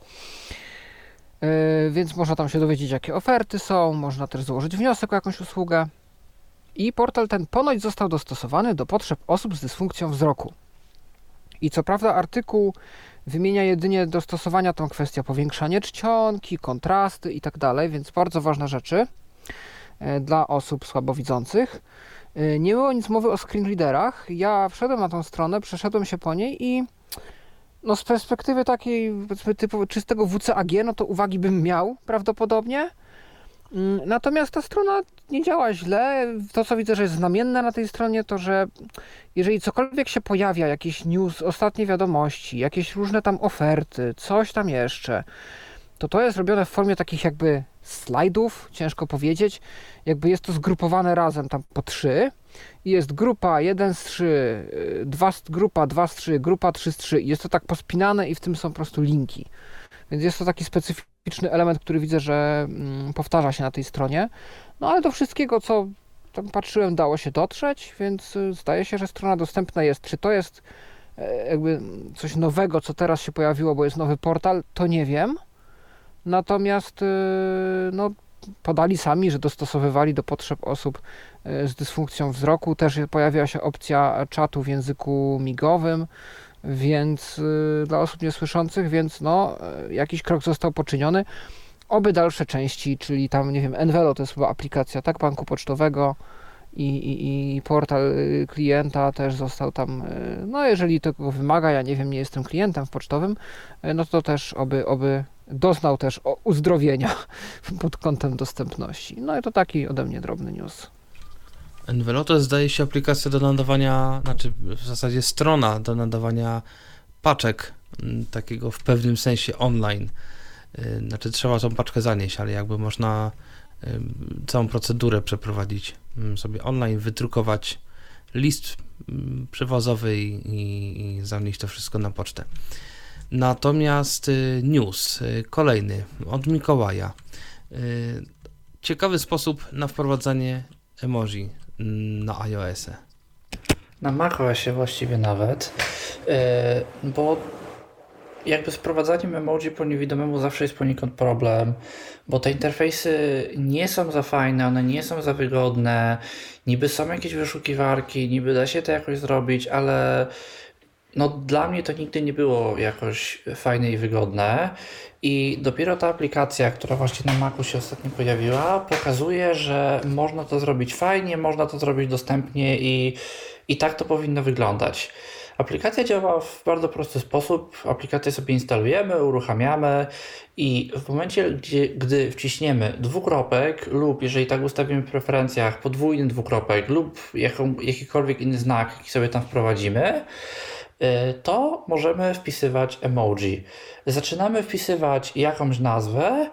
Więc można tam się dowiedzieć, jakie oferty są, można też złożyć wniosek o jakąś usługę i portal ten ponoć został dostosowany do potrzeb osób z dysfunkcją wzroku. I co prawda artykuł wymienia jedynie dostosowania tą kwestię powiększanie czcionki, kontrasty i tak więc bardzo ważne rzeczy e, dla osób słabowidzących. E, nie było nic mowy o screenreaderach. Ja wszedłem na tą stronę, przeszedłem się po niej i no z perspektywy takiej typu czystego WCAG, no to uwagi bym miał prawdopodobnie, natomiast ta strona nie działa źle. To, co widzę, że jest znamienne na tej stronie, to że jeżeli cokolwiek się pojawia, jakiś news, ostatnie wiadomości, jakieś różne tam oferty, coś tam jeszcze, to to jest robione w formie takich jakby slajdów, ciężko powiedzieć. Jakby jest to zgrupowane razem tam po trzy. I jest grupa 1 z 3, 2, grupa 2 z 3, grupa 3 z 3. Jest to tak pospinane i w tym są po prostu linki. Więc jest to taki specyficzny element, który widzę, że mm, powtarza się na tej stronie. No ale do wszystkiego, co tam patrzyłem, dało się dotrzeć, więc y, zdaje się, że strona dostępna jest. Czy to jest e, jakby coś nowego, co teraz się pojawiło, bo jest nowy portal, to nie wiem. Natomiast y, no, podali sami, że dostosowywali do potrzeb osób e, z dysfunkcją wzroku. Też pojawiła się opcja czatu w języku migowym więc y, dla osób niesłyszących, więc no, y, jakiś krok został poczyniony. Oby dalsze części, czyli tam, nie wiem, Envelo to jest chyba aplikacja tak banku pocztowego i, i, i portal y, klienta też został tam, no jeżeli tego wymaga, ja nie wiem, nie jestem klientem w pocztowym, no to też oby, oby doznał też uzdrowienia pod kątem dostępności. No i to taki ode mnie drobny news. Envelope zdaje się aplikacja do nadawania, znaczy w zasadzie strona do nadawania paczek, mm, takiego w pewnym sensie online. Y, znaczy trzeba tą paczkę zanieść, ale jakby można całą procedurę przeprowadzić mm, sobie online, wydrukować list mm, przewozowy i, i zanieść to wszystko na pocztę. Natomiast y, news, y, kolejny od Mikołaja. Y, ciekawy sposób na wprowadzanie emoji na iOS-e. Na macOSie właściwie nawet, bo jakby z wprowadzaniem emoji po niewidomemu zawsze jest poniekąd problem, bo te interfejsy nie są za fajne, one nie są za wygodne, niby są jakieś wyszukiwarki, niby da się to jakoś zrobić, ale no dla mnie to nigdy nie było jakoś fajne i wygodne i dopiero ta aplikacja, która właśnie na Macu się ostatnio pojawiła, pokazuje, że można to zrobić fajnie, można to zrobić dostępnie i, i tak to powinno wyglądać. Aplikacja działa w bardzo prosty sposób. Aplikację sobie instalujemy, uruchamiamy i w momencie, gdzie, gdy wciśniemy dwukropek lub jeżeli tak ustawimy w preferencjach podwójny dwukropek lub jaką, jakikolwiek inny znak, jaki sobie tam wprowadzimy, to możemy wpisywać emoji. Zaczynamy wpisywać jakąś nazwę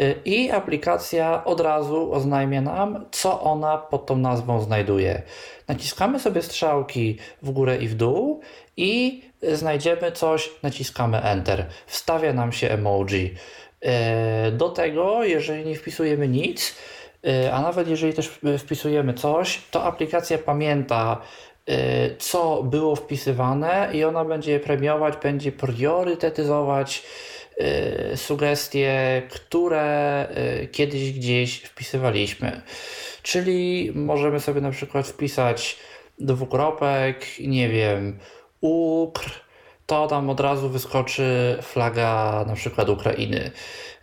y, i aplikacja od razu oznajmia nam, co ona pod tą nazwą znajduje. Naciskamy sobie strzałki w górę i w dół i znajdziemy coś, naciskamy Enter. Wstawia nam się emoji. E, do tego, jeżeli nie wpisujemy nic, a nawet jeżeli też wpisujemy coś, to aplikacja pamięta, co było wpisywane i ona będzie je premiować, będzie priorytetyzować sugestie, które kiedyś gdzieś wpisywaliśmy. Czyli możemy sobie na przykład wpisać dwukropek, nie wiem, Ukr, to tam od razu wyskoczy flaga na przykład Ukrainy.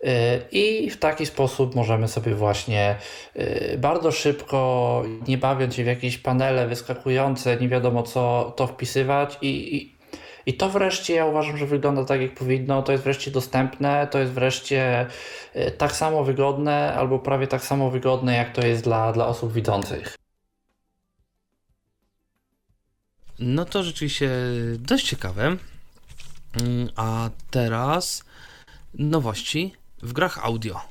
Y, I w taki sposób możemy sobie właśnie y, bardzo szybko, nie bawiąc się w jakieś panele wyskakujące, nie wiadomo co, to wpisywać i, i i to wreszcie ja uważam, że wygląda tak jak powinno, to jest wreszcie dostępne, to jest wreszcie y, tak samo wygodne, albo prawie tak samo wygodne, jak to jest dla, dla osób widzących. No to rzeczywiście dość ciekawe. Mm, a teraz nowości w grach audio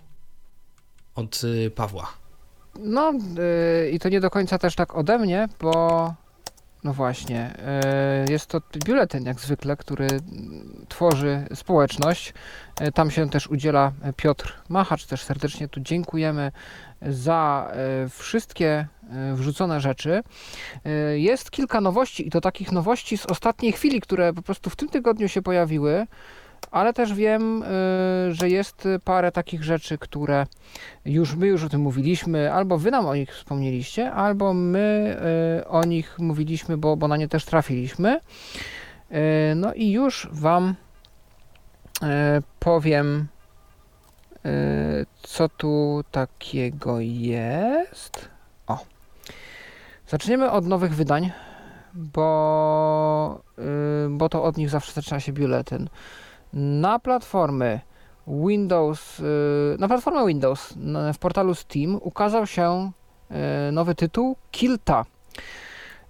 od y, Pawła. No yy, i to nie do końca też tak ode mnie, bo no właśnie. E, jest to biuletyn, jak zwykle, który tworzy społeczność. E, tam się też udziela Piotr Machacz. Też serdecznie tu dziękujemy za e, wszystkie wrzucone rzeczy. Jest kilka nowości i to takich nowości z ostatniej chwili, które po prostu w tym tygodniu się pojawiły ale też wiem, że jest parę takich rzeczy, które już my już o tym mówiliśmy, albo wy nam o nich wspomnieliście, albo my o nich mówiliśmy, bo, bo na nie też trafiliśmy. No i już wam powiem, co tu takiego jest. O. Zaczniemy od nowych wydań, bo, bo to od nich zawsze zaczyna się biuletyn na platformy Windows, y, na platformę Windows w portalu Steam ukazał się y, nowy tytuł Kilta.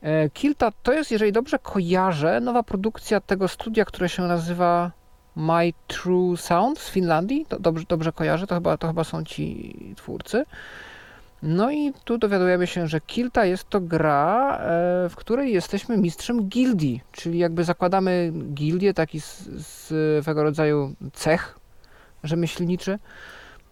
Y, Kilta to jest, jeżeli dobrze kojarzę, nowa produkcja tego studia, które się nazywa My True Sound z Finlandii. Dobrze, dobrze kojarzę, to chyba, to chyba są ci twórcy. No i tu dowiadujemy się, że Kilta jest to gra, e, w której jesteśmy mistrzem gildii, czyli jakby zakładamy gildię, taki swego rodzaju cech rzemieślniczy.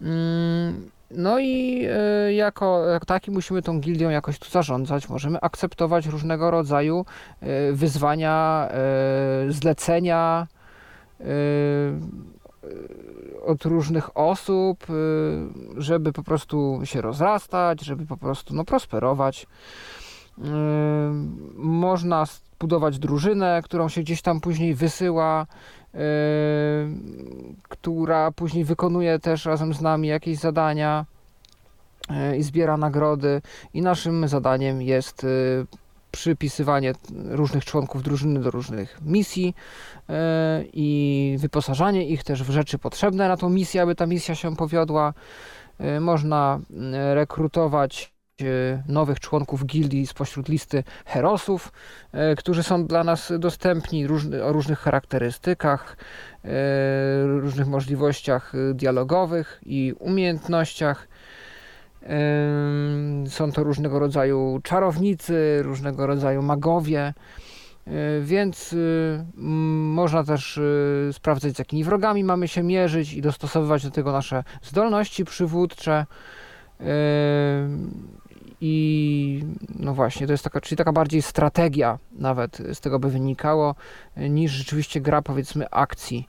Mm, no i e, jako, jako taki musimy tą gildią jakoś tu zarządzać. Możemy akceptować różnego rodzaju e, wyzwania, zlecenia, od różnych osób, y, żeby po prostu się rozrastać, żeby po prostu no, prosperować. Y, można zbudować drużynę, którą się gdzieś tam później wysyła, y, która później wykonuje też razem z nami jakieś zadania i zbiera nagrody. I naszym zadaniem jest przypisywanie różnych członków drużyny do różnych misji e, i wyposażanie ich też w rzeczy potrzebne na tą misję, aby ta misja się powiodła. E, można e, rekrutować nowych członków gildii spośród listy herosów, którzy są dla nas dostępni o różnych charakterystykach, różnych możliwościach dialogowych i umiejętnościach. Są to różnego rodzaju czarownicy, różnego rodzaju magowie, więc można też sprawdzać, z jakimi wrogami mamy się mierzyć i dostosowywać do tego nasze zdolności przywódcze. I no właśnie, to jest taka, czyli taka bardziej strategia nawet z tego by wynikało, niż rzeczywiście gra powiedzmy akcji.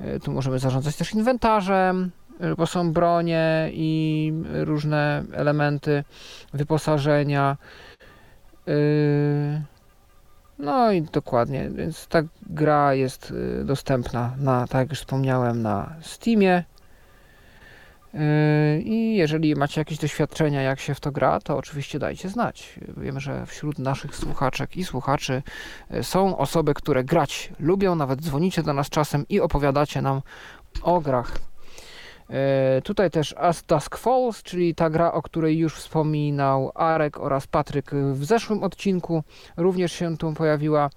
E, tu możemy zarządzać też inwentarzem, e, bo są bronie i różne elementy wyposażenia. E, no i dokładnie, więc ta gra jest dostępna na, tak jak już wspomniałem, na Steamie. I jeżeli macie jakieś doświadczenia, jak się w to gra, to oczywiście dajcie znać. Wiemy, że wśród naszych słuchaczek i słuchaczy są osoby, które grać lubią, nawet dzwonicie do nas czasem i opowiadacie nam o grach. E, tutaj też As Dusk Falls, czyli ta gra, o której już wspominał Arek oraz Patryk w zeszłym odcinku, również się tu pojawiła.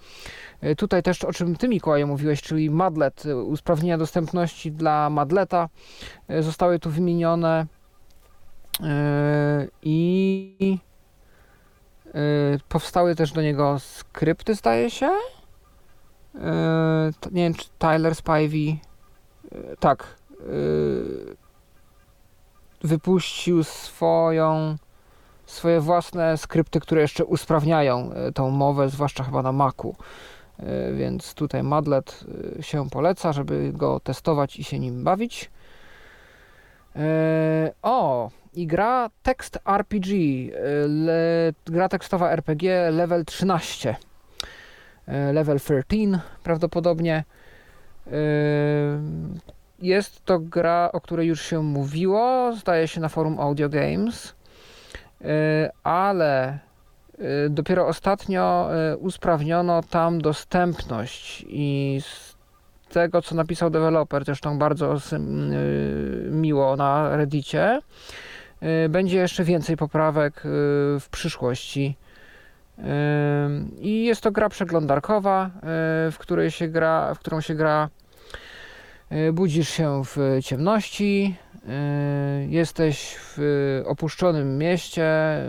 E, tutaj też o czym ty Mikołaju mówiłeś, czyli Madlet, e, usprawnienia dostępności dla Madleta zostały tu wymienione i powstały też do niego skrypty, zdaje się. Nie wiem, czy Tyler Spivey. Tak, wypuścił swoją, swoje własne skrypty, które jeszcze usprawniają y, tą mowę, zwłaszcza chyba na Macu. Y, więc tutaj Madlet się poleca, żeby go testować i się nim bawić. O, i gra tekst RPG, le, gra tekstowa RPG level 13. Level 13 prawdopodobnie. Jest to gra, o której już się mówiło, zdaje się na forum Audio Games, e, ale e, dopiero ostatnio e, usprawniono tam dostępność i z tego, co napisał deweloper, zresztą bardzo miło na Reddicie, będzie jeszcze więcej poprawek w przyszłości. I jest to gra przeglądarkowa, w której się gra, w którą się gra budzisz się w ciemności, e, jesteś w opuszczonym mieście e,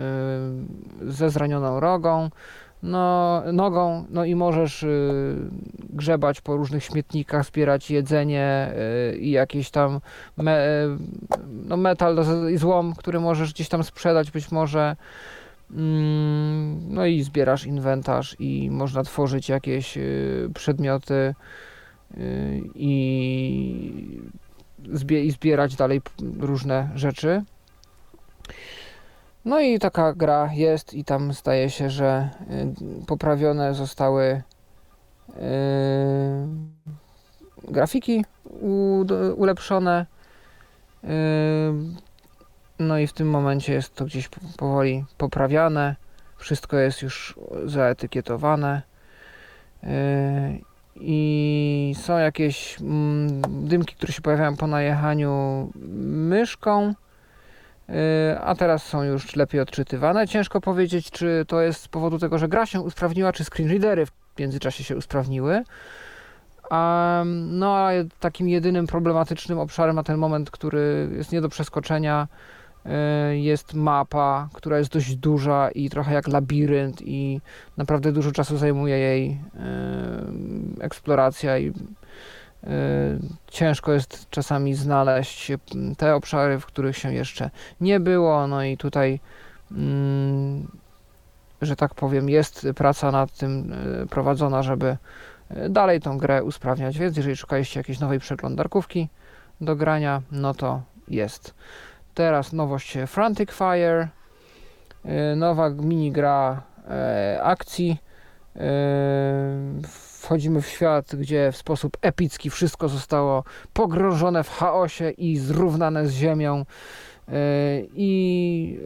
ze zranioną rogą, no, nogą, no i możesz grzebać po różnych śmietnikach, zbierać jedzenie i jakiś tam me, no metal i złom, który możesz gdzieś tam sprzedać być może. Mm, no i zbierasz inwentarz i można tworzyć jakieś przedmioty i, i zbierać dalej różne rzeczy. No i taka gra jest i tam zdaje się, że y, poprawione zostały yy, grafiki ulepszone. Yy, no i w tym momencie jest to gdzieś powoli poprawiane. Wszystko jest już zaetykietowane. I są jakieś mm, dymki, które się pojawiają po najechaniu myszką, y, a teraz są już lepiej odczytywane. Ciężko powiedzieć, czy to jest z powodu tego, że gra się usprawniła, czy screenreadery w międzyczasie się usprawniły. no a takim jedynym problematycznym obszarem na ten moment, który jest nie do przeskoczenia, jest mapa, która jest dość duża i trochę jak labirynt i naprawdę dużo czasu zajmuje jej e, eksploracja i e, ciężko jest czasami znaleźć te obszary, w których się jeszcze nie było. No i tutaj, mm, że tak powiem, jest praca nad tym prowadzona, żeby dalej tą grę usprawniać. Więc jeżeli szukaliście jakiejś nowej przeglądarkówki do grania, no to jest. Teraz nowość Frantic Fire, e, nowa mini gra e, akcji. E, wchodzimy w świat, gdzie w sposób epicki wszystko zostało pogrążone w chaosie i zrównane z ziemią. I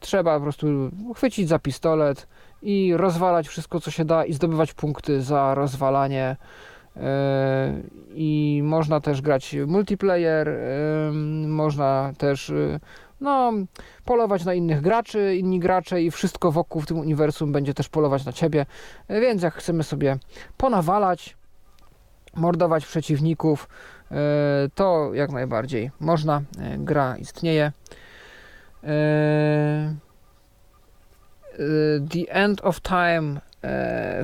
trzeba po prostu chwycić za pistolet i rozwalać wszystko, co się da, i zdobywać punkty za rozwalanie E, i można też grać multiplayer, e, można też e, no, polować na innych graczy, inni gracze i wszystko wokół w tym uniwersum będzie też polować na ciebie, więc jak chcemy sobie ponawalać, mordować przeciwników, to jak najbardziej można, gra istnieje. The End of Time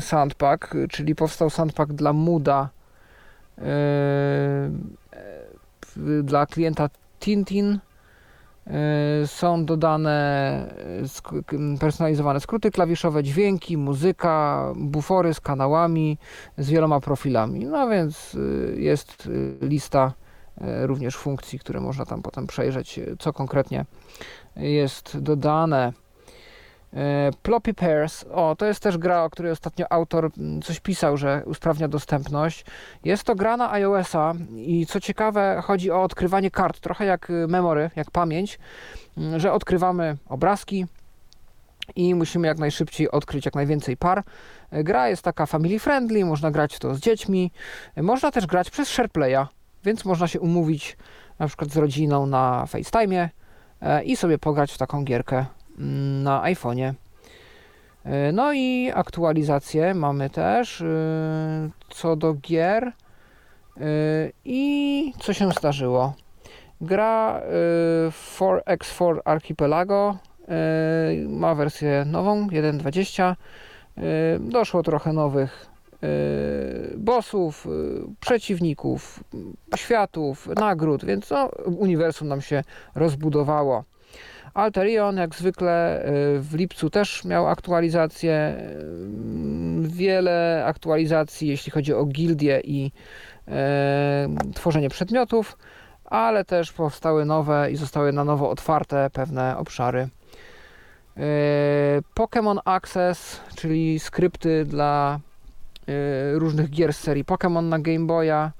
Soundpack, czyli powstał soundpack dla Muda dla klienta Tintin są dodane personalizowane skróty klawiszowe, dźwięki, muzyka, bufory z kanałami, z wieloma profilami. No więc jest lista również funkcji, które można tam potem przejrzeć, co konkretnie jest dodane. E, Ploppy Pairs, o to jest też gra, o której ostatnio autor coś pisał, że usprawnia dostępność. Jest to gra na iOS-a i co ciekawe chodzi o odkrywanie kart, trochę jak y, memory, jak pamięć, mm, że odkrywamy obrazki i musimy jak najszybciej odkryć jak najwięcej par. E, gra jest taka family friendly, można grać to z dziećmi, e, można też grać przez SharePlaya, więc można się umówić na przykład z rodziną na FaceTime i sobie pograć w taką gierkę na iPhone'ie. E, no i aktualizacje mamy też e, co do gier e, i co się zdarzyło. Gra 4x4 Archipelago ma wersję nową 1.20. Doszło trochę nowych bossów, przeciwników, światów, nagród, więc no, uniwersum nam się rozbudowało. Alterion jak zwykle y, w lipcu też miał aktualizację. Y, wiele aktualizacji, jeśli chodzi o gildie i e, tworzenie przedmiotów, ale też powstały nowe i zostały na nowo otwarte pewne obszary. E, Pokémon Access, czyli skrypty dla e, różnych gier z serii Pokémon na Game Boya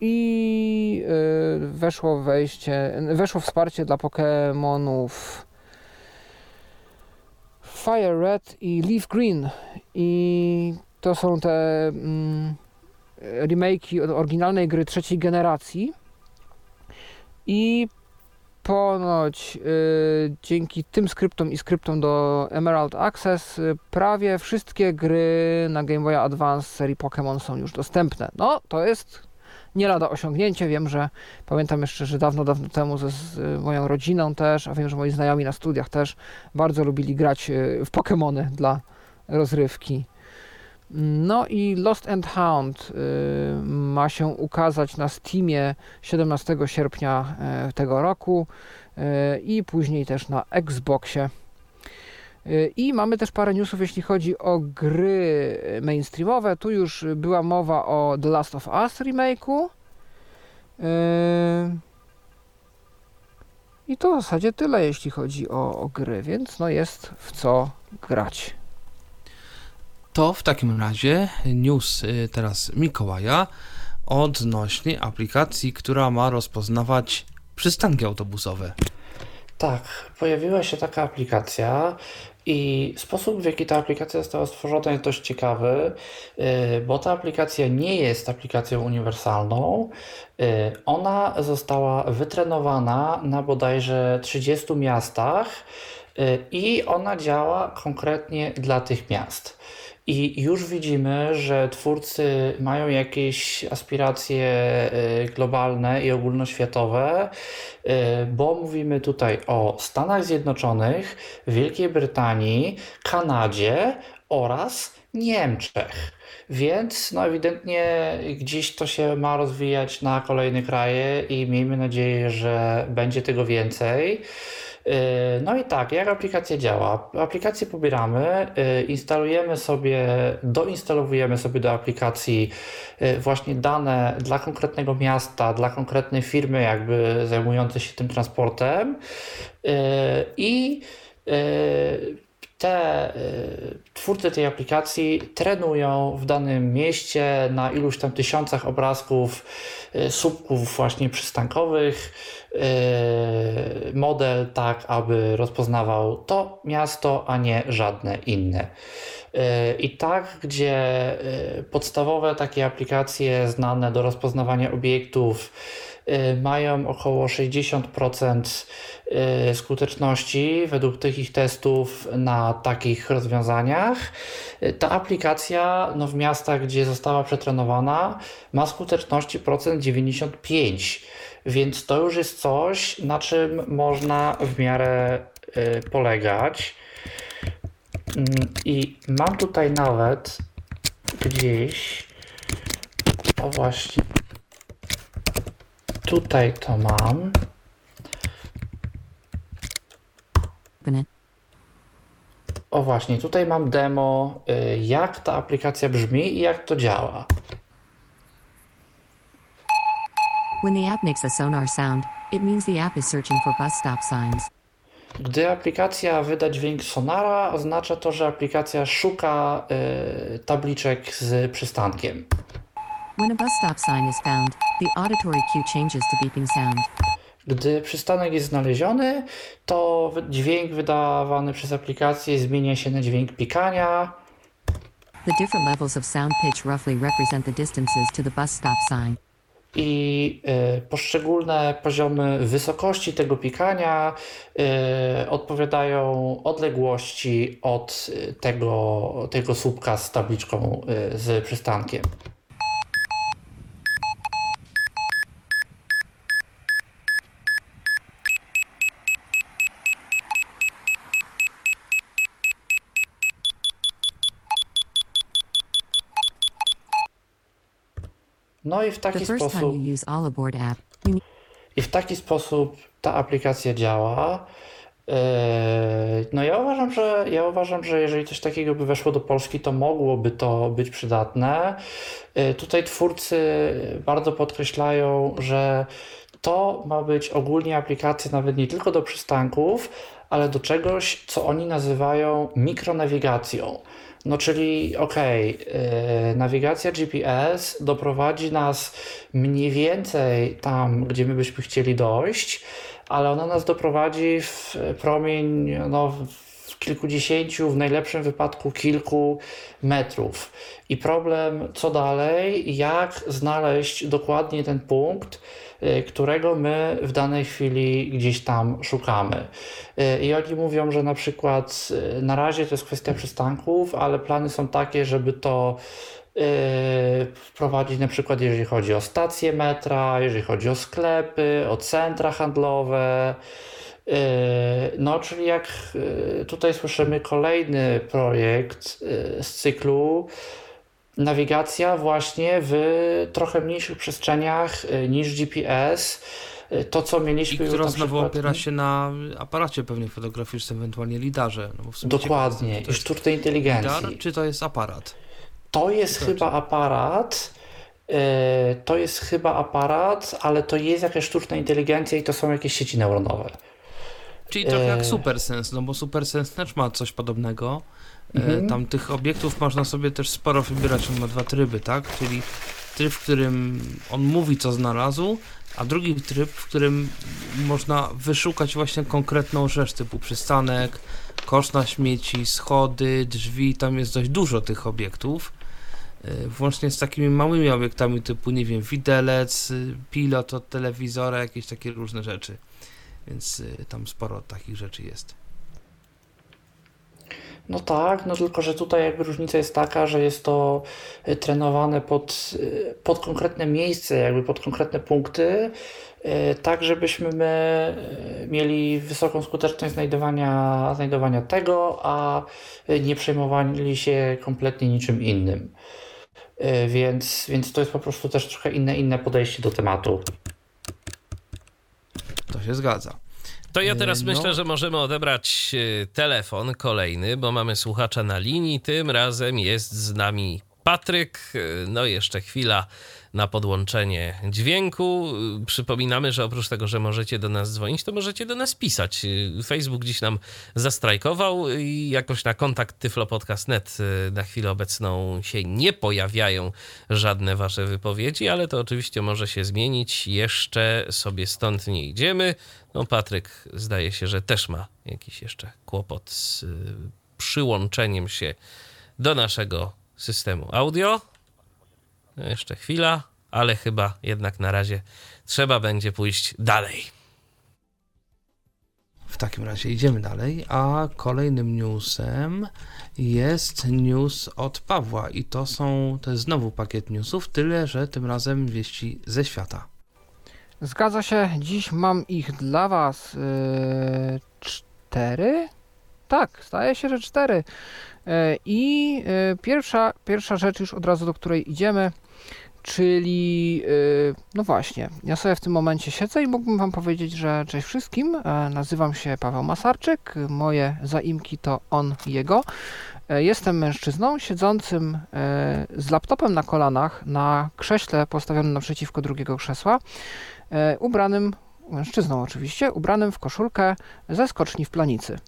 i y, weszło wejście, weszło wsparcie dla Pokémonów. Fire Red i Leaf Green. I to są te mm, remake'i oryginalnej gry trzeciej generacji. I ponoć y, dzięki tym skryptom i skryptom do Emerald Access y, prawie wszystkie gry na Game Boy Advance serii Pokémon są już dostępne. No, to jest nie lada osiągnięcie. Wiem, że pamiętam jeszcze, że dawno, dawno temu ze, z moją rodziną też, a wiem, że moi znajomi na studiach też bardzo lubili grać e, w Pokémony dla rozrywki. No i Lost and Hound y, ma się ukazać na Steamie 17 sierpnia y, tego roku y, i później też na Xboxie. I mamy też parę newsów, jeśli chodzi o gry mainstreamowe. Tu już była mowa o The Last of Us remake'u. Yy, I to w zasadzie tyle, jeśli chodzi o, o gry, więc no jest w co grać. To w takim razie news teraz Mikołaja odnośnie aplikacji, która ma rozpoznawać przystanki autobusowe. Tak, pojawiła się taka aplikacja i sposób, w jaki ta aplikacja została stworzona jest dość ciekawy, y, bo ta aplikacja nie jest aplikacją uniwersalną. Y, ona została wytrenowana na bodajże 30 miastach y, i ona działa konkretnie dla tych miast. I już widzimy, że twórcy mają jakieś aspiracje y, globalne i ogólnoświatowe, y, bo mówimy tutaj o Stanach Zjednoczonych, Wielkiej Brytanii, Kanadzie oraz Niemczech. Więc no ewidentnie gdzieś to się ma rozwijać na kolejne kraje i miejmy nadzieję, że będzie tego więcej. Yy, no i tak, jak aplikacja działa? Aplikację pobieramy, yy, instalujemy sobie, doinstalowujemy sobie do aplikacji yy, właśnie dane dla konkretnego miasta, dla konkretnej firmy, jakby zajmującej się tym transportem i te twórcy tej aplikacji trenują w danym mieście na iluś tam tysiącach obrazków, słupków właśnie przystankowych, Yy, model tak, aby rozpoznawał to miasto, a nie żadne inne. Yy, I tak, gdzie yy, podstawowe takie aplikacje znane do rozpoznawania obiektów mają około 60% skuteczności według tych ich testów na takich rozwiązaniach. Ta aplikacja no, w miastach, gdzie została przetrenowana, ma skuteczności procent 95%. Więc to już jest coś, na czym można w miarę y, polegać. Mm, I mam tutaj nawet gdzieś, o właśnie, tutaj to mam. O właśnie, tutaj mam demo, y, jak ta aplikacja brzmi i jak to działa. When the app makes a sonar sound, it means the app is searching for bus stop signs. Gdy aplikacja wyda dźwięk sonara, oznacza to, że aplikacja szuka y, tabliczek z przystankiem. When a bus stop sign is found, the auditory cue changes to beeping sound. Gdy przystanek jest znaleziony, to dźwięk wydawany przez aplikację zmienia się na dźwięk pikania. The different levels of sound pitch roughly represent the distances to the bus stop sign. i y, poszczególne poziomy wysokości tego pikania y, odpowiadają odległości od tego, tego słupka z tabliczką y, z przystankiem. No i w taki sposób I w taki sposób ta aplikacja działa. Yy, No ja uważam, że ja uważam, że jeżeli coś takiego by weszło do Polski, to mogłoby to być przydatne. Yy, Tutaj twórcy bardzo podkreślają, że to ma być ogólnie aplikacja nawet nie tylko do przystanków, ale do czegoś, co oni nazywają mikronawigacją. No czyli okej, yy, nawigacja GPS doprowadzi nas mniej więcej tam, gdzie my byśmy chcieli dojść, ale ona nas doprowadzi w promień no, w kilkudziesięciu, w najlepszym wypadku kilku metrów. I problem, co dalej, jak znaleźć dokładnie ten punkt, którego my w danej chwili gdzieś tam szukamy. Y, I oni mówią, że na przykład y, na razie to jest kwestia przystanków, ale plany są takie, żeby to y, wprowadzić na przykład jeżeli chodzi o stacje metra, jeżeli chodzi o sklepy, o centra handlowe. Y, No, czyli jak y, tutaj słyszymy kolejny projekt y, z cyklu nawigacja właśnie w trochę mniejszych przestrzeniach y, niż GPS. Y, To, co I mieliśmy już która znowu przykład- opiera się na aparacie pewnie fotograficznym, ewentualnie lidarze. No Dokładnie, i sztucznej inteligencji. lidar, czy to jest aparat? To jest chyba aparat. e, To jest chyba aparat, ale to jest jakaś sztuczna inteligencja i to są jakieś sieci neuronowe. Czyli trochę jak. SuperSense, no bo SuperSense też ma coś podobnego. E, Mhm. Tam tych obiektów można sobie też sporo wybierać, on ma dwa tryby, tak? Czyli tryb, w którym on mówi, co znalazł, a drugi tryb, w którym można wyszukać właśnie konkretną rzecz, typu przystanek, kosz na śmieci, schody, drzwi, tam jest dość dużo tych obiektów. E, Włącznie z takimi małymi obiektami typu, nie wiem, widelec, y, pilot od telewizora, jakieś takie różne rzeczy. Więc y, tam sporo takich rzeczy jest. No tak, no tylko, że tutaj jakby różnica jest taka, że jest to e, trenowane pod, e, pod konkretne miejsce, jakby pod konkretne punkty, e, tak żebyśmy my mieli wysoką skuteczność znajdowania, znajdowania tego, a nie przejmowali się kompletnie niczym innym. Więc, więc to jest po prostu też trochę inne, inne podejście do tematu. To się zgadza. To ja teraz E, no. myślę, że możemy odebrać e, telefon kolejny, bo mamy słuchacza na linii. Tym razem jest z nami Patryk. E, No jeszcze chwila na podłączenie dźwięku. Przypominamy, że oprócz tego, że możecie do nas dzwonić, to możecie do nas pisać. Facebook dziś nam zastrajkował i jakoś na kontakt tyflopodcast.net e, na chwilę obecną się nie pojawiają żadne wasze wypowiedzi, ale to oczywiście może się zmienić. Jeszcze sobie stąd nie idziemy. No, Patryk zdaje się, że też ma jakiś jeszcze kłopot z y, przyłączeniem się do naszego systemu audio. Jeszcze chwila, ale chyba jednak na razie trzeba będzie pójść dalej. W takim razie idziemy dalej, a kolejnym newsem jest news od Pawła i to są, to jest znowu pakiet newsów, tyle że tym razem wieści ze świata. Zgadza się, dziś mam ich dla Was yy, cztery? Tak, zdaje się, że cztery. Yy, I yy, pierwsza, pierwsza rzecz już od razu, do której idziemy, czyli yy, no właśnie, ja sobie w tym momencie siedzę i mógłbym Wam powiedzieć, że cześć wszystkim, e, nazywam się Paweł Masarczyk, moje zaimki to on, jego. E, Jestem mężczyzną siedzącym e, z laptopem na kolanach na krześle postawionym naprzeciwko drugiego krzesła, ubranym, mężczyzną oczywiście, ubranym w koszulkę ze skoczni w planicy.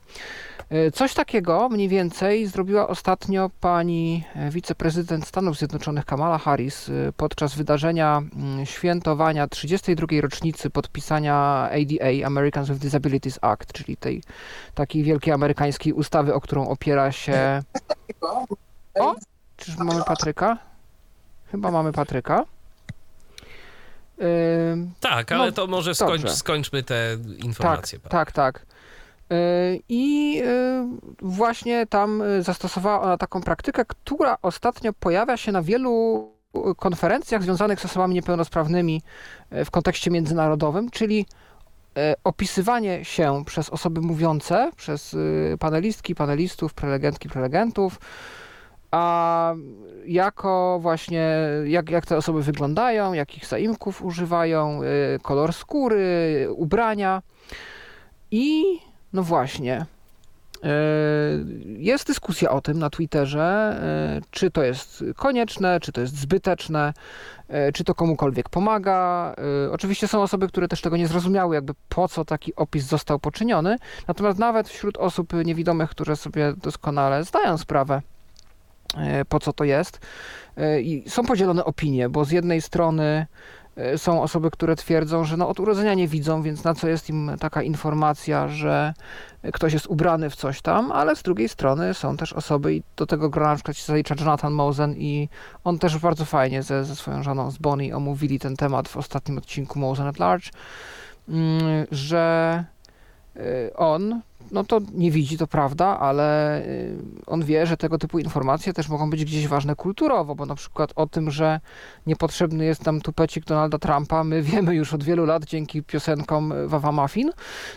E, Coś takiego mniej więcej zrobiła ostatnio pani e, wiceprezydent Stanów Zjednoczonych Kamala Harris e, podczas wydarzenia mm, świętowania 32. rocznicy podpisania ADA, Americans with Disabilities Act, czyli tej takiej wielkiej amerykańskiej ustawy, o którą opiera się... O! Czyż mamy Patryka? Chyba mamy Patryka. Ym, Tak, ale No, to może skończ, skończmy te tak, informacje. tak, tak. Yy, I yy, właśnie tam yy, zastosowała ona taką praktykę, która ostatnio pojawia się na wielu konferencjach związanych z osobami niepełnosprawnymi w kontekście międzynarodowym, czyli opisywanie się przez osoby mówiące, przez panelistki, panelistów, prelegentki, prelegentów, a jako właśnie, jak, jak te osoby wyglądają, jakich zaimków używają, kolor skóry, ubrania. I no właśnie, yy, jest dyskusja o tym na Twitterze, yy, czy to jest konieczne, czy to jest zbyteczne, yy, czy to komukolwiek pomaga. Oczywiście są osoby, które też tego nie zrozumiały, jakby po co taki opis został poczyniony. Natomiast nawet wśród osób niewidomych, które sobie doskonale zdają sprawę, po co to jest, są podzielone opinie, bo z jednej strony są osoby, które twierdzą, że no od urodzenia nie widzą, więc na co jest im taka informacja, że ktoś jest ubrany w coś tam, ale z drugiej strony są też osoby i do tego grona na przykład się zalicza Jonathan Mosen i on też bardzo fajnie ze, ze swoją żoną, z Bonnie omówili ten temat w ostatnim odcinku Mosen at Large, mm, że y, on no to nie widzi, to prawda, ale y, on wie, że tego typu informacje też mogą być gdzieś ważne kulturowo, bo na przykład o tym, że niepotrzebny jest nam tupecik Donalda Trumpa, my wiemy już od wielu lat dzięki piosenkom Wawa Muffin.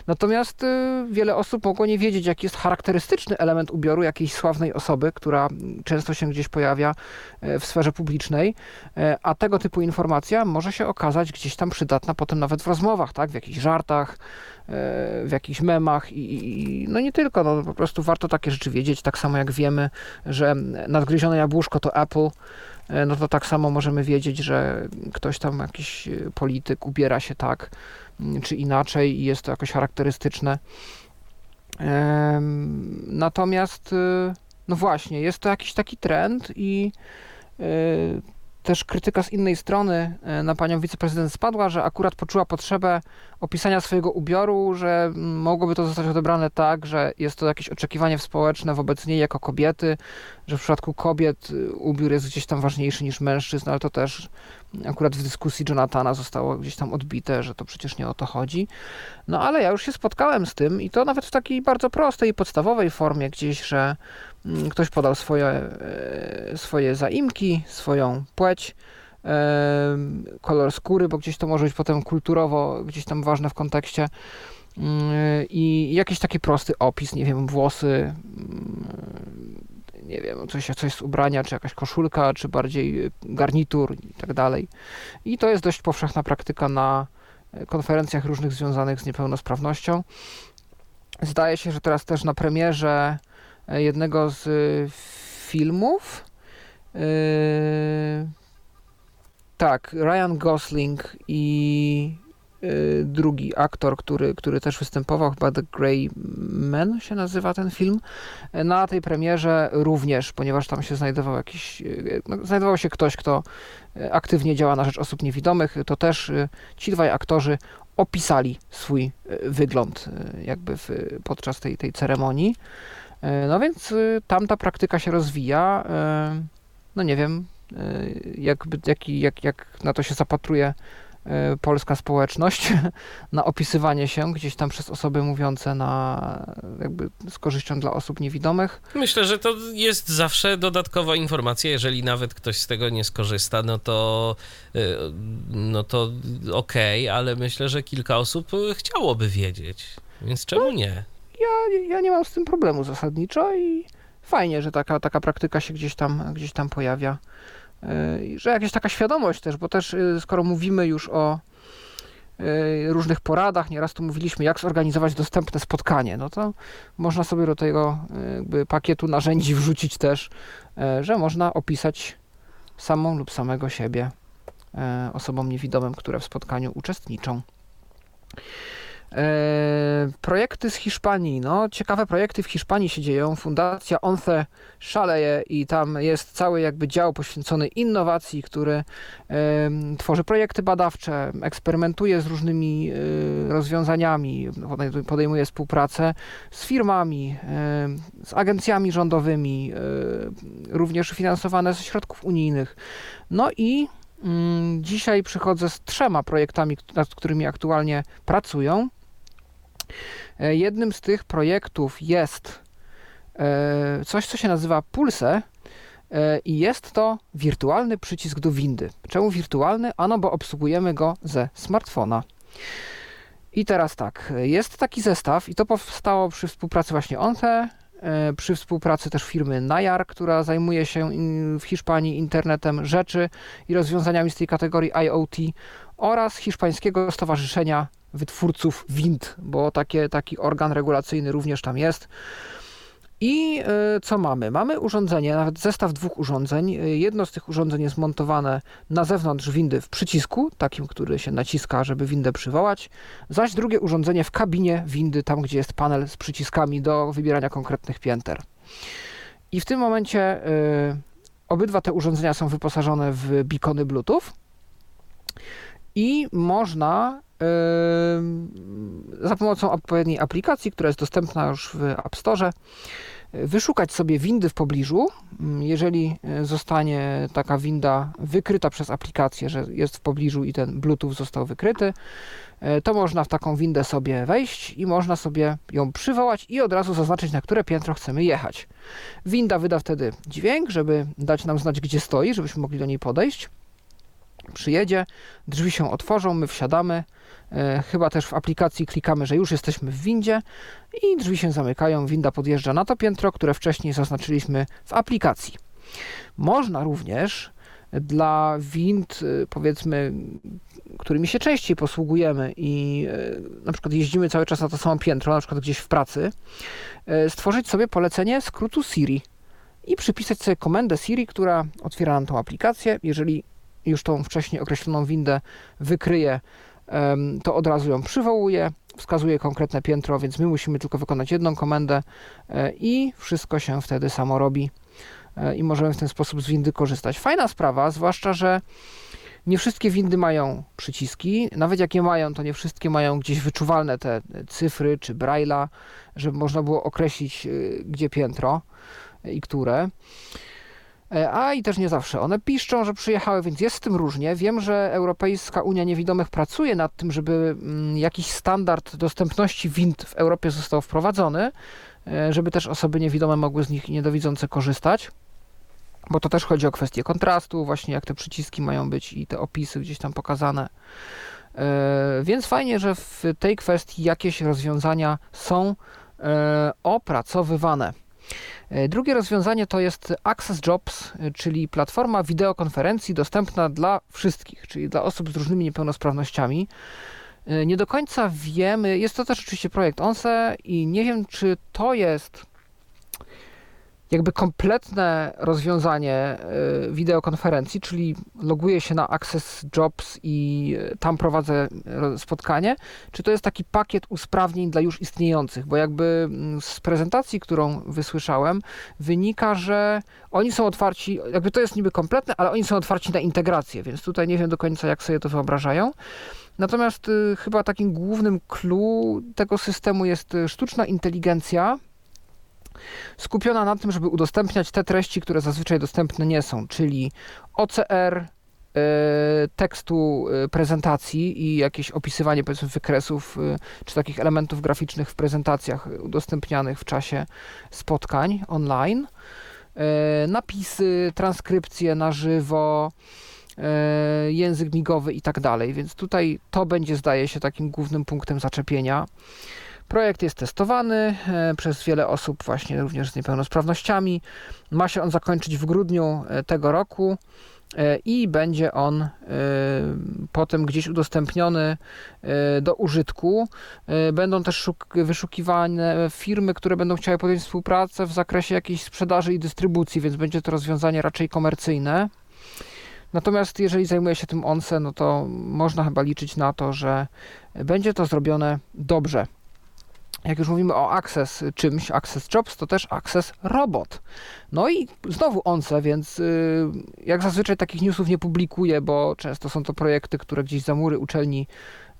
Natomiast y, wiele osób mogło nie wiedzieć, jaki jest charakterystyczny element ubioru jakiejś sławnej osoby, która często się gdzieś pojawia e, w sferze publicznej, a tego typu informacja może się okazać gdzieś tam przydatna potem nawet w rozmowach, tak, w jakichś żartach, w jakichś memach i, i no nie tylko, no po prostu warto takie rzeczy wiedzieć, tak samo jak wiemy, że nadgryzione jabłuszko to Apple, e, no to tak samo możemy wiedzieć, że ktoś tam, jakiś e, polityk ubiera się tak m, czy inaczej i jest to jakoś charakterystyczne. Natomiast, no właśnie, jest to jakiś taki trend i też krytyka z innej strony y, na panią wiceprezydent spadła, że akurat poczuła potrzebę opisania swojego ubioru, że mogłoby to zostać odebrane tak, że jest to jakieś oczekiwanie społeczne wobec niej jako kobiety, że w przypadku kobiet y, ubiór jest gdzieś tam ważniejszy niż mężczyzn, ale to też akurat w dyskusji Jonathana zostało gdzieś tam odbite, że to przecież nie o to chodzi. No ale ja już się spotkałem z tym i to nawet w takiej bardzo prostej i podstawowej formie gdzieś, że ktoś podał swoje, e, swoje zaimki, swoją płeć, em, kolor skóry, bo gdzieś to może być potem kulturowo gdzieś tam ważne w kontekście Mm, i jakiś taki prosty opis, nie wiem, włosy, mm, nie wiem, coś, coś z ubrania, czy jakaś koszulka, czy bardziej garnitur i tak dalej. I to jest dość powszechna praktyka na e, konferencjach różnych związanych z niepełnosprawnością. Zdaje się, że teraz też na premierze e, jednego z e, filmów yy, tak, Ryan Gosling i drugi aktor, który, który też występował, chyba The Grey Man się nazywa ten film, e, na tej premierze również, ponieważ tam się znajdował jakiś, e, no, znajdował się ktoś, kto e, aktywnie działa na rzecz osób niewidomych, to też e, ci dwaj aktorzy opisali swój e, wygląd e, jakby w, podczas tej, tej ceremonii. E, No więc e, tam ta praktyka się rozwija. E, No nie wiem, e, jaki, jak, jak na to się zapatruje polska społeczność na opisywanie się gdzieś tam przez osoby mówiące na jakby z korzyścią dla osób niewidomych. Myślę, że to jest zawsze dodatkowa informacja, jeżeli nawet ktoś z tego nie skorzysta, no to y, no to okej, okay, ale myślę, że kilka osób chciałoby wiedzieć, więc czemu nie? Ja, ja nie mam z tym problemu zasadniczo i fajnie, że taka, taka praktyka się gdzieś tam, gdzieś tam pojawia. Y, że jakaś taka świadomość też, bo też y, skoro mówimy już o y, różnych poradach, nieraz tu mówiliśmy, jak zorganizować dostępne spotkanie, no to można sobie do tego pakietu narzędzi wrzucić też, że można opisać samą lub samego siebie osobom niewidomym, które w spotkaniu uczestniczą. E, projekty z Hiszpanii. No, ciekawe projekty w Hiszpanii się dzieją. Fundacja ONCE szaleje i tam jest cały jakby dział poświęcony innowacji, który e, tworzy projekty badawcze, eksperymentuje z różnymi e, rozwiązaniami, podejmuje współpracę z firmami, z agencjami rządowymi, również finansowane ze środków unijnych. No i mm, Dzisiaj przychodzę z trzema projektami, nad którymi aktualnie pracują. E, jednym z tych projektów jest e, coś, co się nazywa Pulse e, i jest to wirtualny przycisk do windy. Czemu wirtualny? Ano, bo obsługujemy go ze smartfona. I teraz tak, jest taki zestaw i to powstało przy współpracy właśnie ONTE, przy współpracy też firmy Najar, która zajmuje się w Hiszpanii internetem rzeczy i rozwiązaniami z tej kategorii IoT oraz hiszpańskiego stowarzyszenia wytwórców wind, bo takie, taki organ regulacyjny również tam jest. I y, co mamy? Mamy urządzenie, nawet zestaw dwóch urządzeń. Jedno z tych urządzeń jest montowane na zewnątrz windy w przycisku, takim, który się naciska, żeby windę przywołać, zaś drugie urządzenie w kabinie windy, tam gdzie jest panel z przyciskami do wybierania konkretnych pięter. I w tym momencie y, obydwa te urządzenia są wyposażone w beacony Bluetooth i można za pomocą odpowiedniej aplikacji, która jest dostępna już w App Store, wyszukać sobie windy w pobliżu. Jeżeli zostanie taka winda wykryta przez aplikację, że jest w pobliżu i ten Bluetooth został wykryty, to można w taką windę sobie wejść i można sobie ją przywołać i od razu zaznaczyć, na które piętro chcemy jechać. Winda wyda wtedy dźwięk, żeby dać nam znać, gdzie stoi, żebyśmy mogli do niej podejść. Przyjedzie, drzwi się otworzą, my wsiadamy, chyba też w aplikacji klikamy, że już jesteśmy w windzie i drzwi się zamykają, winda podjeżdża na to piętro, które wcześniej zaznaczyliśmy w aplikacji. Można również dla wind, e, powiedzmy, którymi się częściej posługujemy i e, na przykład jeździmy cały czas na to samo piętro, na przykład gdzieś w pracy, stworzyć sobie polecenie skrótu Siri i przypisać sobie komendę Siri, która otwiera nam tą aplikację. Jeżeli już tą wcześniej określoną windę wykryje to od razu ją przywołuje, wskazuje konkretne piętro, więc my musimy tylko wykonać jedną komendę e, i wszystko się wtedy samo robi e, i możemy w ten sposób z windy korzystać. Fajna sprawa, zwłaszcza, że nie wszystkie windy mają przyciski, nawet jak je mają, to nie wszystkie mają gdzieś wyczuwalne te cyfry czy braille'a, żeby można było określić, e, gdzie piętro i które. E, a i też nie zawsze. One piszczą, że przyjechały, więc jest z tym różnie. Wiem, że Europejska Unia Niewidomych pracuje nad tym, żeby mm, jakiś standard dostępności wind w Europie został wprowadzony, e, żeby też osoby niewidome mogły z nich niedowidzące korzystać. Bo to też chodzi o kwestię kontrastu, właśnie jak te przyciski mają być i te opisy gdzieś tam pokazane. E, więc fajnie, że w tej kwestii jakieś rozwiązania są opracowywane. E, drugie rozwiązanie to jest Access Jobs, e, czyli platforma wideokonferencji dostępna dla wszystkich, czyli dla osób z różnymi niepełnosprawnościami. E, nie do końca wiemy, jest to też oczywiście projekt ONSE i nie wiem, czy to jest jakby kompletne rozwiązanie e, wideokonferencji, czyli loguję się na Access Jobs i e, tam prowadzę spotkanie, czy to jest taki pakiet usprawnień dla już istniejących, bo jakby mm, z prezentacji, którą wysłyszałem, wynika, że oni są otwarci, jakby to jest niby kompletne, ale oni są otwarci na integrację, więc tutaj nie wiem do końca, jak sobie to wyobrażają. Natomiast y, chyba takim głównym clue tego systemu jest y, sztuczna inteligencja, skupiona na tym, żeby udostępniać te treści, które zazwyczaj dostępne nie są, czyli OCR, tekstu prezentacji i jakieś opisywanie powiedzmy wykresów czy takich elementów graficznych w prezentacjach udostępnianych w czasie spotkań online. Napisy, transkrypcje na żywo, język migowy i tak dalej, więc tutaj to będzie zdaje się takim głównym punktem zaczepienia. Projekt jest testowany e, przez wiele osób, właśnie również z niepełnosprawnościami. Ma się on zakończyć w grudniu e, tego roku e, i będzie on potem gdzieś udostępniony do użytku. Będą też wyszukiwane firmy, które będą chciały podjąć współpracę w zakresie jakiejś sprzedaży i dystrybucji, więc będzie to rozwiązanie raczej komercyjne. Natomiast jeżeli zajmuje się tym ONSE, no to można chyba liczyć na to, że będzie to zrobione dobrze jak już mówimy o Access czymś, Access Jobs, to też Access Robot. No i znowu ONCE, więc y, jak zazwyczaj takich newsów nie publikuję, bo często są to projekty, które gdzieś za mury uczelni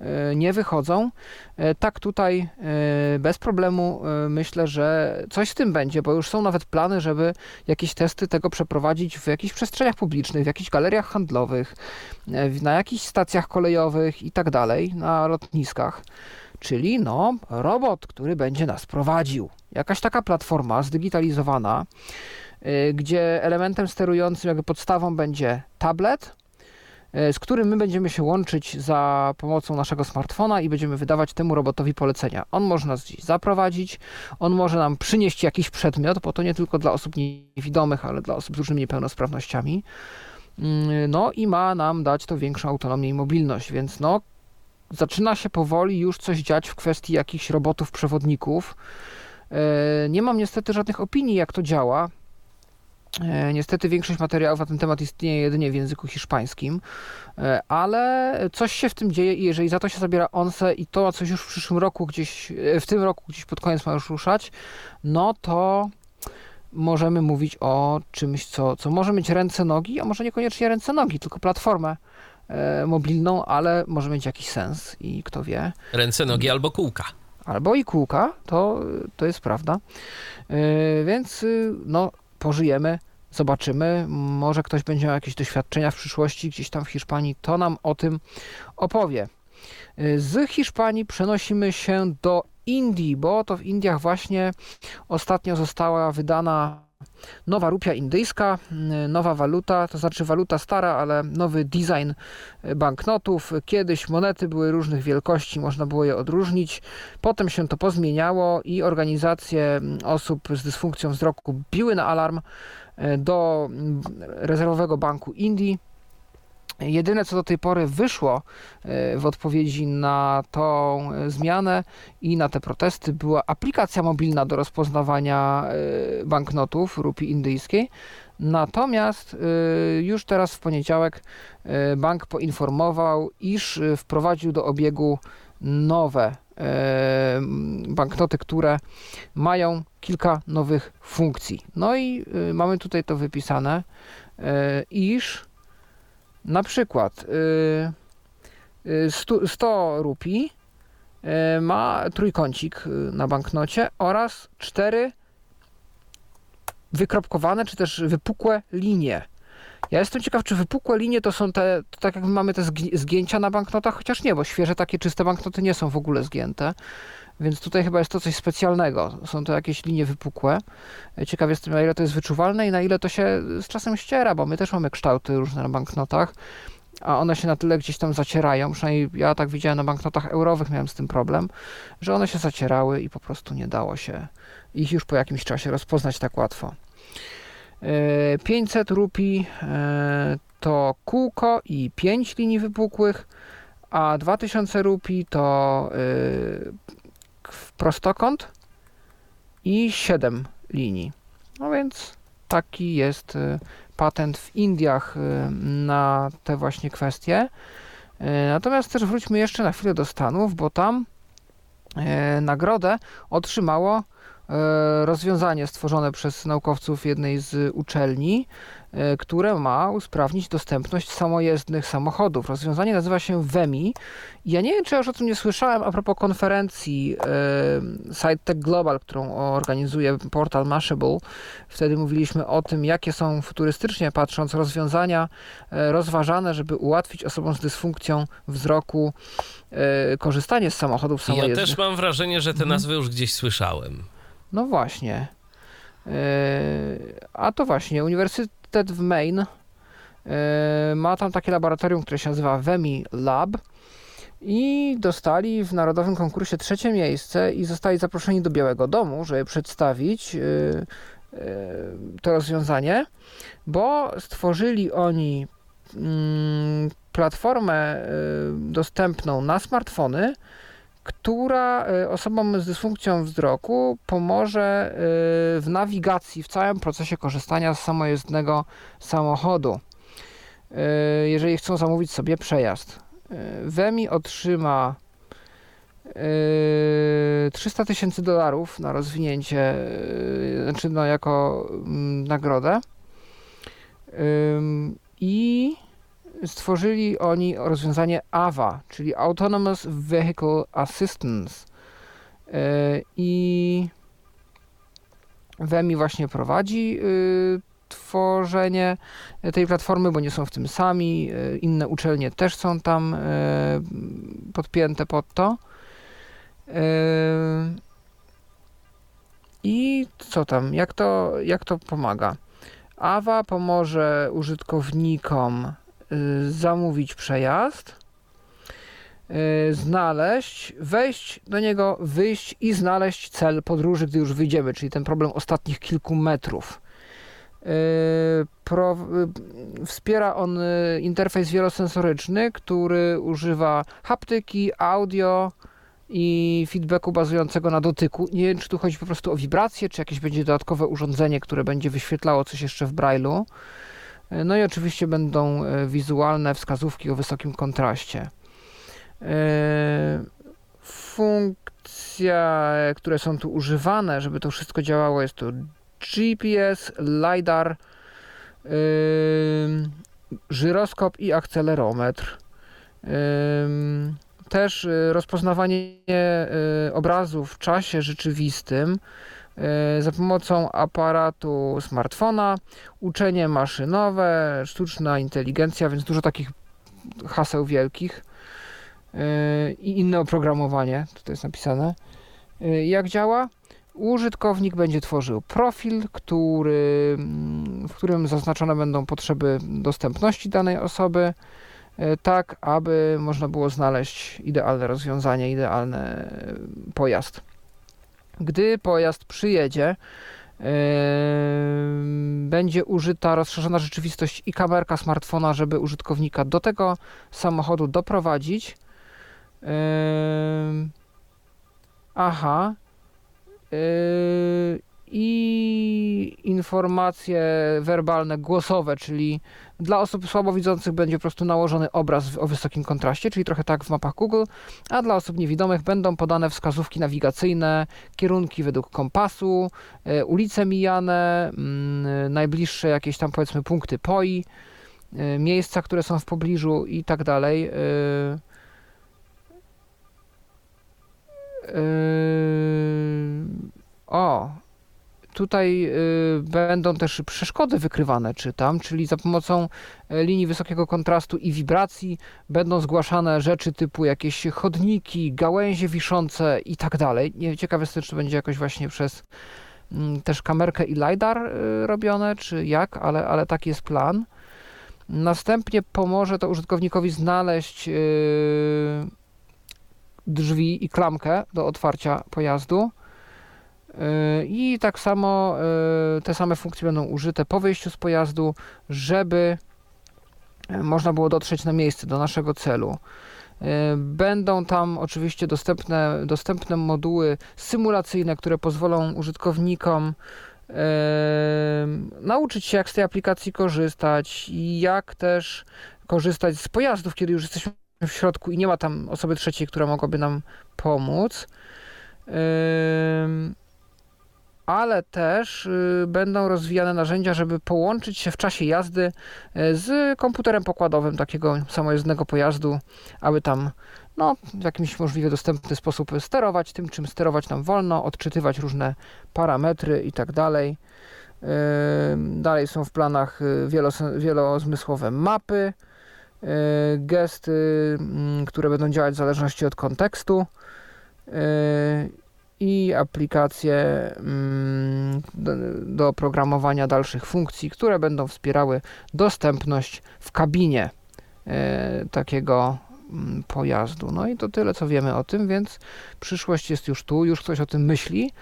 y, nie wychodzą. Y, tak tutaj bez problemu myślę, że coś z tym będzie, bo już są nawet plany, żeby jakieś testy tego przeprowadzić w jakichś przestrzeniach publicznych, w jakichś galeriach handlowych, na jakichś stacjach kolejowych i tak dalej, na lotniskach czyli no, robot, który będzie nas prowadził. Jakaś taka platforma zdigitalizowana, yy, gdzie elementem sterującym, jakby podstawą będzie tablet, yy, z którym my będziemy się łączyć za pomocą naszego smartfona i będziemy wydawać temu robotowi polecenia. On może nas gdzieś zaprowadzić, on może nam przynieść jakiś przedmiot, bo to nie tylko dla osób niewidomych, ale dla osób z różnymi niepełnosprawnościami. Yy, no i ma nam dać to większą autonomię i mobilność, więc no, zaczyna się powoli już coś dziać w kwestii jakichś robotów przewodników. E, nie mam niestety żadnych opinii, jak to działa. E, niestety większość materiałów na ten temat istnieje jedynie w języku hiszpańskim, e, ale coś się w tym dzieje i jeżeli za to się zabiera ONSE i to coś już w przyszłym roku gdzieś, w tym roku gdzieś pod koniec ma już ruszać, no to możemy mówić o czymś, co, co może mieć ręce, nogi, a może niekoniecznie ręce, nogi, tylko platformę mobilną, ale może mieć jakiś sens i kto wie. Ręce, nogi albo kółka. Albo i kółka, to, to jest prawda. E, więc no, pożyjemy, zobaczymy. Może ktoś będzie miał jakieś doświadczenia w przyszłości gdzieś tam w Hiszpanii, to nam o tym opowie. E, z Hiszpanii przenosimy się do Indii, bo to w Indiach właśnie ostatnio została wydana nowa rupia indyjska, nowa waluta, to znaczy waluta stara, ale nowy design banknotów. Kiedyś monety były różnych wielkości, można było je odróżnić. Potem się to pozmieniało i organizacje osób z dysfunkcją wzroku biły na alarm do rezerwowego banku Indii Jedyne, co do tej pory wyszło e, w odpowiedzi na tą e, zmianę i na te protesty, była aplikacja mobilna do rozpoznawania e, banknotów rupii indyjskiej. Natomiast już teraz w poniedziałek bank poinformował, iż wprowadził do obiegu nowe banknoty, które mają kilka nowych funkcji. No i mamy tutaj to wypisane, iż na przykład 100, y, 100 y, rupii y, ma trójkącik na banknocie oraz cztery wykropkowane czy też wypukłe linie. Ja jestem ciekaw, czy wypukłe linie to są te, to tak jak mamy te zgięcia na banknotach, chociaż nie, bo świeże takie czyste banknoty nie są w ogóle zgięte. Więc tutaj chyba jest to coś specjalnego. Są to jakieś linie wypukłe. Ciekaw jestem, na ile to jest wyczuwalne i na ile to się z czasem ściera, bo my też mamy kształty różne na banknotach, a one się na tyle gdzieś tam zacierają. Przynajmniej ja tak widziałem na banknotach eurowych, miałem z tym problem, że one się zacierały i po prostu nie dało się ich już po jakimś czasie rozpoznać tak łatwo. 500 e, rupii e, to kółko i 5 linii wypukłych, a 2000 rupii to prostokąt i 7 linii. No więc taki jest y, patent w Indiach y, na te właśnie kwestie. Y, natomiast też wróćmy jeszcze na chwilę do Stanów, bo tam nagrodę otrzymało rozwiązanie stworzone przez naukowców jednej z uczelni, które ma usprawnić dostępność samojezdnych samochodów. Rozwiązanie nazywa się WEMI. Ja nie wiem, czy ja już o tym nie słyszałem a propos konferencji e, SiteTech Global, którą organizuje portal Mashable. Wtedy mówiliśmy o tym, jakie są futurystycznie patrząc rozwiązania e, rozważane, żeby ułatwić osobom z dysfunkcją wzroku e, korzystanie z samochodów Ja samojezdnych. też mam wrażenie, że te Mhm. nazwy już gdzieś słyszałem. No właśnie. E, A to właśnie, Uniwersytet w Maine. E, ma tam takie laboratorium, które się nazywa WEMI Lab. I dostali w narodowym konkursie trzecie miejsce i zostali zaproszeni do Białego Domu, żeby przedstawić e, e, to rozwiązanie, bo stworzyli oni mm, platformę dostępną na smartfony, która y, osobom z dysfunkcją wzroku pomoże y, w nawigacji w całym procesie korzystania z samojezdnego samochodu. Y, Jeżeli chcą zamówić sobie przejazd. WEMI otrzyma y, 300 tysięcy dolarów na rozwinięcie, znaczy no jako mm, nagrodę. I stworzyli oni rozwiązanie AVA, czyli Autonomous Vehicle Assistance. Yy, I WEMI właśnie prowadzi yy, tworzenie tej platformy, bo nie są w tym sami. Yy, Inne uczelnie też są tam yy, podpięte pod to. I co tam? Jak to, jak to pomaga? AWA pomoże użytkownikom y, zamówić przejazd, y, znaleźć, wejść do niego, wyjść i znaleźć cel podróży, gdy już wyjdziemy, czyli ten problem ostatnich kilku metrów. Y, Pro, y, wspiera on y, interfejs wielosensoryczny, który używa haptyki, audio i feedbacku bazującego na dotyku. Nie wiem, czy tu chodzi po prostu o wibracje, czy jakieś będzie dodatkowe urządzenie, które będzie wyświetlało coś jeszcze w Braille'u. No i oczywiście będą e, wizualne wskazówki o wysokim kontraście. E, Funkcja, e, które są tu używane, żeby to wszystko działało, jest to GPS, LiDAR, żyroskop i akcelerometr. Też rozpoznawanie obrazu w czasie rzeczywistym za pomocą aparatu smartfona, uczenie maszynowe, sztuczna inteligencja, więc dużo takich haseł wielkich y, i inne oprogramowanie, tutaj jest napisane. Y, Jak działa? Użytkownik będzie tworzył profil, który, mm, w którym zaznaczone będą potrzeby dostępności danej osoby, tak aby można było znaleźć idealne rozwiązanie, idealny pojazd. Gdy pojazd przyjedzie, yy, będzie użyta rozszerzona rzeczywistość i kamerka smartfona, żeby użytkownika do tego samochodu doprowadzić. Yy, aha. Yy, I informacje werbalne, głosowe, czyli dla osób słabowidzących będzie po prostu nałożony obraz o wysokim kontraście, czyli trochę tak w mapach Google, a dla osób niewidomych będą podane wskazówki nawigacyjne, kierunki według kompasu, e, ulice mijane, mm, najbliższe jakieś tam powiedzmy punkty POI, e, miejsca, które są w pobliżu i tak dalej. e, O, tutaj y, będą też przeszkody wykrywane, czytam, czyli za pomocą e, linii wysokiego kontrastu i wibracji będą zgłaszane rzeczy typu jakieś chodniki, gałęzie wiszące i tak dalej. Nie ciekawe jestem, czy będzie jakoś właśnie przez mm, też kamerkę i LiDAR y, robione, czy jak, ale, ale taki jest plan. Następnie pomoże to użytkownikowi znaleźć y, drzwi i klamkę do otwarcia pojazdu. Yy, I tak samo yy, te same funkcje będą użyte po wyjściu z pojazdu, żeby yy, można było dotrzeć na miejsce do naszego celu. Będą tam oczywiście dostępne, dostępne moduły symulacyjne, które pozwolą użytkownikom yy, nauczyć się, jak z tej aplikacji korzystać i jak też korzystać z pojazdów, kiedy już jesteśmy w środku i nie ma tam osoby trzeciej, która mogłaby nam pomóc. Ym, ale też y, będą rozwijane narzędzia, żeby połączyć się w czasie jazdy y, z komputerem pokładowym takiego samojezdnego pojazdu, aby tam no, w jakimś możliwie dostępny sposób sterować tym, czym sterować nam wolno, odczytywać różne parametry i tak dalej. Y, dalej są w planach wielozmysłowe mapy, gesty, mm, które będą działać w zależności od kontekstu i aplikacje mm, do, do programowania dalszych funkcji, które będą wspierały dostępność w kabinie e, takiego mm, pojazdu. No i to tyle, co wiemy o tym, więc przyszłość jest już tu, już ktoś o tym myśli.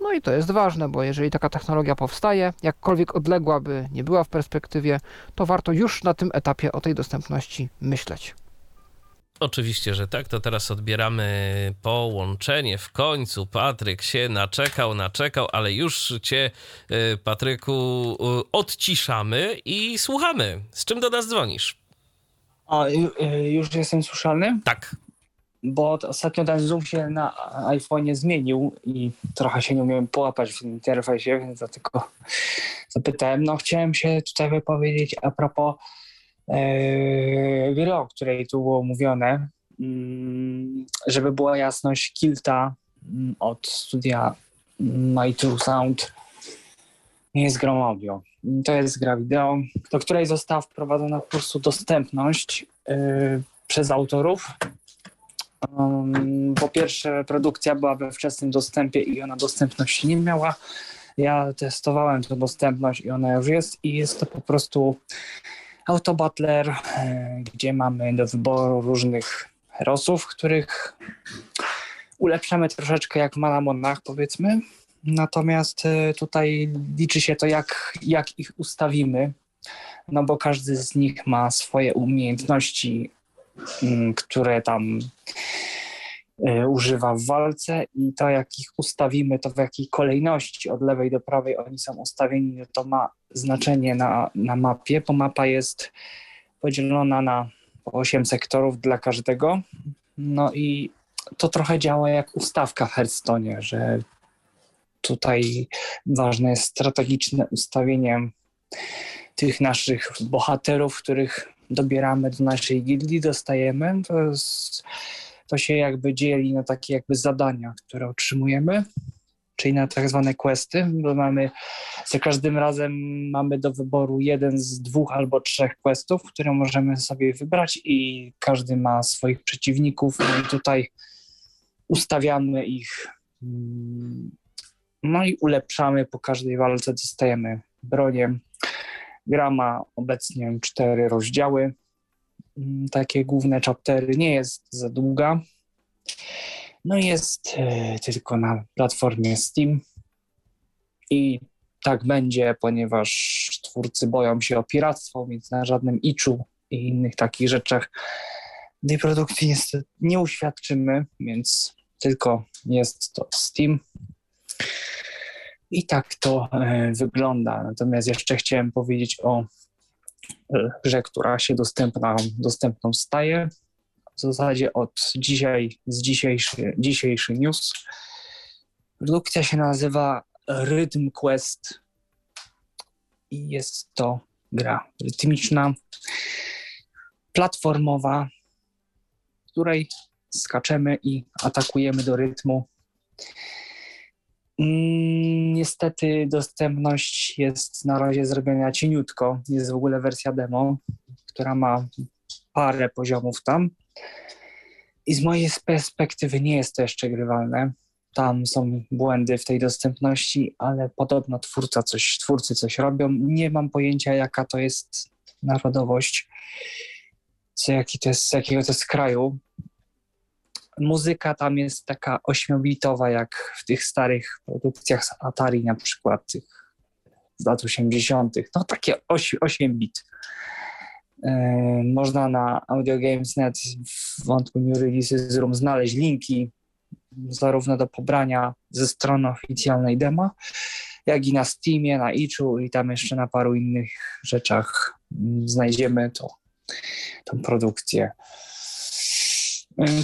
No i to jest ważne, bo jeżeli taka technologia powstaje, jakkolwiek odległa by nie była w perspektywie, to warto już na tym etapie o tej dostępności myśleć. Oczywiście, że tak. To teraz odbieramy połączenie. W końcu Patryk się naczekał, naczekał, ale już cię, y, Patryku, y, odciszamy i słuchamy. Z czym do nas dzwonisz? A, y, już jestem słyszalny? Tak. Bo ostatnio ten Zoom się na iPhone'ie zmienił i trochę się nie umiem połapać w tym interfejsie, więc dlatego zapytałem. No chciałem się tutaj wypowiedzieć a propos gry, o której tu było mówione, mm, żeby była jasność, Kilta mm, od studia My True Sound jest grą audio. To jest gra wideo, do której została wprowadzona po prostu dostępność yy, przez autorów. Po pierwsze, produkcja była we wczesnym dostępie i ona dostępności nie miała. Ja testowałem tę dostępność i ona już jest i jest to po prostu Autobutler, e, gdzie mamy do wyboru różnych herosów, których ulepszamy troszeczkę jak w Malamonach, powiedzmy. Natomiast e, tutaj liczy się to, jak, jak ich ustawimy, no bo każdy z nich ma swoje umiejętności, mm, które tam używa w walce i to jak ich ustawimy, to w jakiej kolejności od lewej do prawej oni są ustawieni, no to ma znaczenie na, na mapie, bo mapa jest podzielona na 8 sektorów dla każdego. No i to trochę działa jak ustawka w Hearthstone, że tutaj ważne jest strategiczne ustawienie tych naszych bohaterów, których dobieramy do naszej gildii, dostajemy. To, jest, to się jakby dzieli na takie jakby zadania, które otrzymujemy czyli na tak zwane questy, bo mamy za każdym razem mamy do wyboru jeden z dwóch albo trzech questów, które możemy sobie wybrać i każdy ma swoich przeciwników no i tutaj ustawiamy ich mm, no i ulepszamy po każdej walce, dostajemy bronię. Gra ma obecnie cztery rozdziały, takie główne chaptery, nie jest za długa. No jest e, tylko na platformie Steam i tak będzie, ponieważ twórcy boją się o piractwo, więc na żadnym iczu i innych takich rzeczach tej produkcji niestety nie uświadczymy, więc tylko jest to Steam. I tak to e, wygląda. Natomiast jeszcze chciałem powiedzieć o grze, która się dostępna, dostępną staje w zasadzie od dzisiaj, z dzisiejszy, dzisiejszy news. Produkcja się nazywa Rhythm Quest i jest to gra rytmiczna, platformowa, w której skaczemy i atakujemy do rytmu. Niestety dostępność jest na razie zrobiona cieniutko. Jest w ogóle wersja demo, która ma parę poziomów tam. I z mojej perspektywy nie jest to jeszcze grywalne. Tam są błędy w tej dostępności, ale podobno twórca coś, twórcy coś robią. Nie mam pojęcia, jaka to jest narodowość, co, jaki to jest, jakiego to jest kraju. Muzyka tam jest taka ośmiobitowa, jak w tych starych produkcjach z Atari, na przykład tych z lat 80. No takie 8, 8 bit. E, można na AudioGames.net w wątku New Releases Room znaleźć linki zarówno do pobrania ze strony oficjalnej demo, jak i na Steamie, na Itchu i tam jeszcze na paru innych rzeczach znajdziemy to, tą produkcję,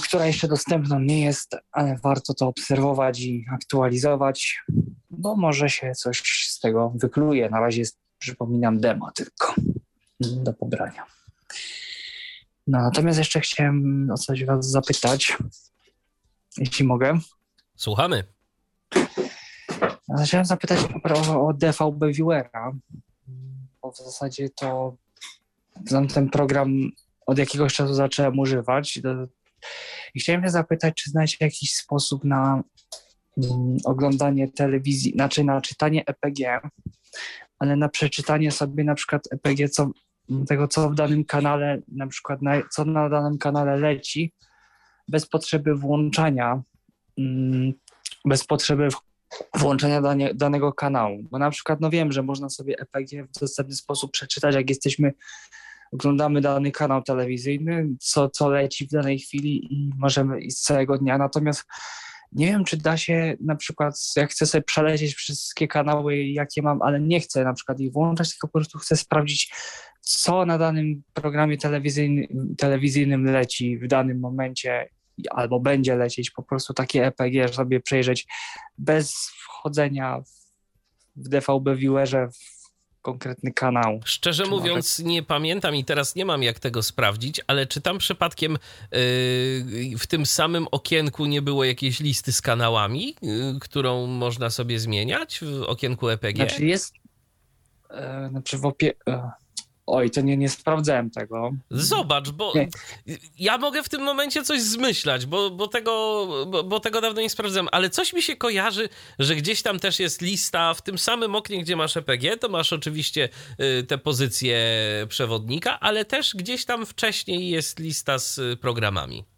która jeszcze dostępna nie jest, ale warto to obserwować i aktualizować. bo może się coś z tego wykluje. Na razie jest, przypominam, demo tylko do pobrania. No, natomiast jeszcze chciałem o coś was zapytać, jeśli mogę. Słuchamy. Chciałem zapytać o, o DVB Viewera, bo w zasadzie to ten program od jakiegoś czasu zacząłem używać. I chciałem się zapytać, czy znacie jakiś sposób na mm, oglądanie telewizji, znaczy na czytanie EPG, ale na przeczytanie sobie na przykład EPG, co, tego co w danym kanale, na przykład na, co na danym kanale leci, bez potrzeby włączania, mm, bez potrzeby włączenia danie, danego kanału. Bo na przykład, no wiem, że można sobie EPG w dostępny sposób przeczytać, jak jesteśmy, oglądamy dany kanał telewizyjny, co, co leci w danej chwili i możemy iść całego dnia. Natomiast nie wiem, czy da się na przykład, jak chcę sobie przelecieć wszystkie kanały, jakie mam, ale nie chcę na przykład ich włączać, tylko po prostu chcę sprawdzić, co na danym programie telewizyjnym, telewizyjnym leci w danym momencie albo będzie lecieć po prostu takie EPG, sobie przejrzeć bez wchodzenia w DVB Viewerze w konkretny kanał. Szczerze czy mówiąc, może... nie pamiętam i teraz nie mam jak tego sprawdzić, ale czy tam przypadkiem yy, w tym samym okienku nie było jakiejś listy z kanałami, yy, którą można sobie zmieniać w okienku EPG? Znaczy jest, yy, znaczy w opie... Yy, Oj, to nie, nie sprawdzałem tego. Zobacz, bo nie. ja mogę w tym momencie coś zmyślać, bo, bo, tego, bo, bo, tego dawno nie sprawdzałem, ale coś mi się kojarzy, że gdzieś tam też jest lista w tym samym oknie, gdzie masz EPG, to masz oczywiście y, te pozycje przewodnika, ale też gdzieś tam wcześniej jest lista z programami.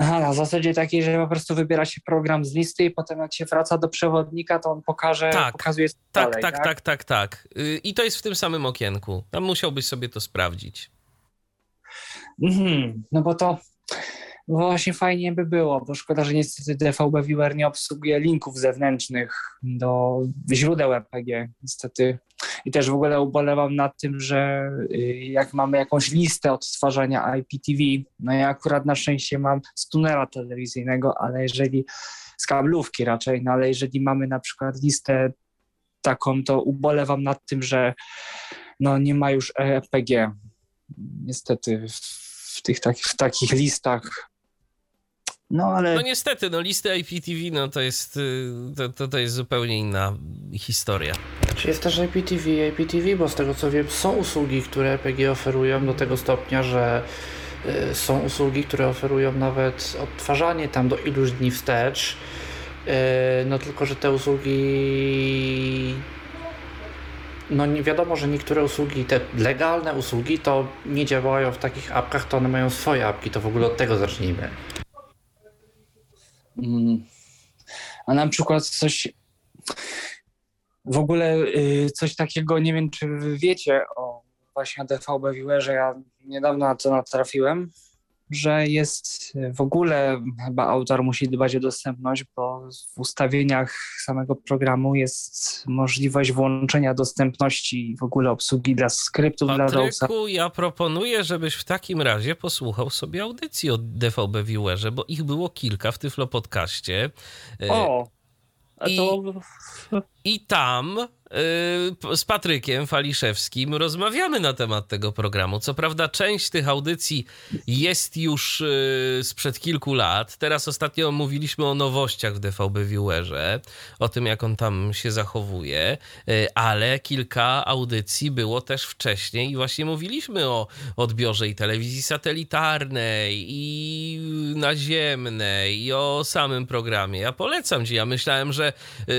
Aha, na zasadzie takiej, że po prostu wybiera się program z listy i potem jak się wraca do przewodnika, to on pokaże, tak, pokazuje tak, dalej, tak, tak, tak, tak, tak. I to jest w tym samym okienku. Tam musiałbyś sobie to sprawdzić. Mhm, no bo to właśnie fajnie by było, bo szkoda, że niestety DVB Viewer nie obsługuje linków zewnętrznych do źródeł EPG. Niestety i też w ogóle ubolewam nad tym, że y, jak mamy jakąś listę odtwarzania IPTV, no ja akurat na szczęście mam z tunela telewizyjnego, ale jeżeli z kablówki raczej, no ale jeżeli mamy na przykład listę taką, to ubolewam nad tym, że no nie ma już EPG. Niestety w tych takich, w takich listach no ale. No niestety, no listy IPTV no to jest, y, to, to, to jest zupełnie inna historia. Czy jest też IPTV, IPTV, bo z tego co wiem, są usługi, które EPG oferują do tego stopnia, że y, są usługi, które oferują nawet odtwarzanie tam do iluś dni wstecz. Y, no tylko, że te usługi no nie wiadomo, że niektóre usługi, te legalne usługi, to nie działają w takich apkach, to one mają swoje apki, to w ogóle od tego zacznijmy. Mm. A na przykład coś w ogóle y, coś takiego, nie wiem czy wiecie o właśnie DVB Viewerze, ja niedawno na to natrafiłem, że jest w ogóle chyba autor musi dbać o dostępność, bo w ustawieniach samego programu jest możliwość włączenia dostępności w ogóle obsługi dla skryptów Patryku, dla Dowsa. ja proponuję, żebyś w takim razie posłuchał sobie audycji od DVB Viewerze, bo ich było kilka w Tyflo Podcaście. O! I, to... I tam y, z Patrykiem Faliszewskim rozmawiamy na temat tego programu. Co prawda, część tych audycji jest już y, sprzed kilku lat. Teraz ostatnio mówiliśmy o nowościach w DVB Viewerze, o tym, jak on tam się zachowuje, y, ale kilka audycji było też wcześniej i właśnie mówiliśmy o odbiorze i telewizji satelitarnej, i naziemnej, i o samym programie. Ja polecam ci. Ja myślałem, że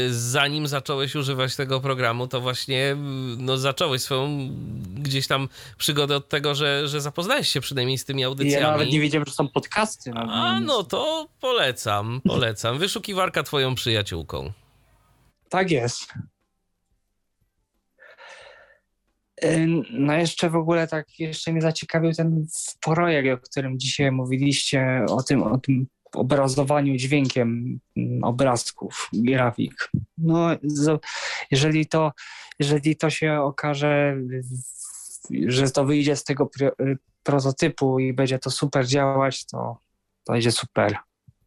zanim zacząłeś używać tego programu, to właśnie no, zacząłeś swoją gdzieś tam przygodę od tego, że, że zapoznałeś się przynajmniej z tymi audycjami. Ja nawet nie wiedziałem, że są podcasty. A no to polecam, polecam. Wyszukiwarka twoją przyjaciółką. Tak jest. No jeszcze w ogóle tak, jeszcze mnie zaciekawił ten projekt, o którym dzisiaj mówiliście, o tym, o tym obrazowaniu dźwiękiem mm, obrazków, grafik. No, jeżeli to, jeżeli to się okaże, że to wyjdzie z tego prototypu i będzie to super działać, to, to będzie super,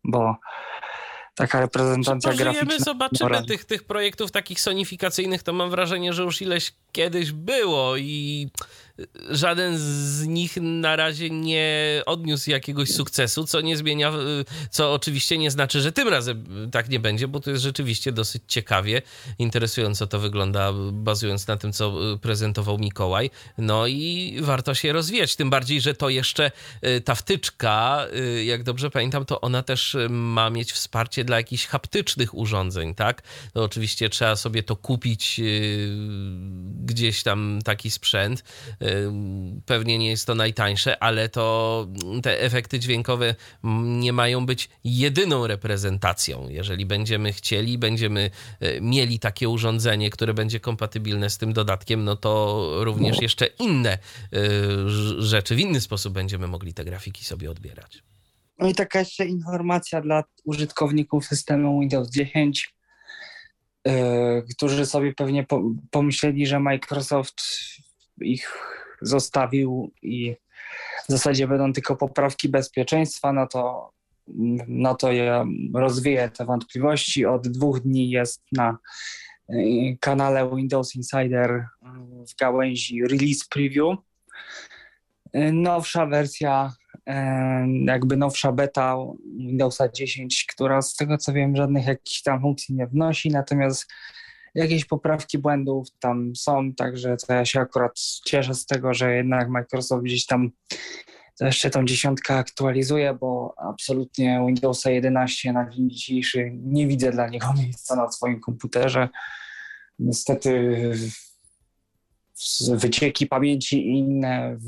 bo taka reprezentacja Pożyjemy, graficzna. zobaczymy tych, tych projektów takich sonifikacyjnych, to mam wrażenie, że już ileś kiedyś było i żaden z nich na razie nie odniósł jakiegoś sukcesu, co nie zmienia, co oczywiście nie znaczy, że tym razem tak nie będzie, bo to jest rzeczywiście dosyć ciekawie, interesująco to wygląda, bazując na tym, co prezentował Mikołaj. No i warto się rozwijać, tym bardziej, że to jeszcze y, ta wtyczka, y, jak dobrze pamiętam, to ona też ma mieć wsparcie dla jakichś haptycznych urządzeń, tak? No oczywiście trzeba sobie to kupić y, gdzieś tam taki sprzęt, Pewnie nie jest to najtańsze, ale to te efekty dźwiękowe nie mają być jedyną reprezentacją. Jeżeli będziemy chcieli, będziemy e, mieli takie urządzenie, które będzie kompatybilne z tym dodatkiem, no to również jeszcze inne e, rzeczy, w inny sposób będziemy mogli te grafiki sobie odbierać. No i taka jeszcze informacja dla użytkowników systemu Windows 10, yy, którzy sobie pewnie po, pomyśleli, że Microsoft ich zostawił i w zasadzie będą tylko poprawki bezpieczeństwa, no to, no to ja rozwieję te wątpliwości. Od dwóch dni jest na y, kanale Windows Insider w gałęzi Release Preview. Nowsza wersja, y, jakby nowsza beta Windowsa 10, która z tego co wiem żadnych jakichś tam funkcji nie wnosi, natomiast jakieś poprawki błędów tam są, także to ja się akurat cieszę z tego, że jednak Microsoft gdzieś tam jeszcze tą dziesiątkę aktualizuje, bo absolutnie Windowsa 11 na dzień dzisiejszy nie widzę dla niego miejsca na swoim komputerze. Niestety wycieki pamięci i inne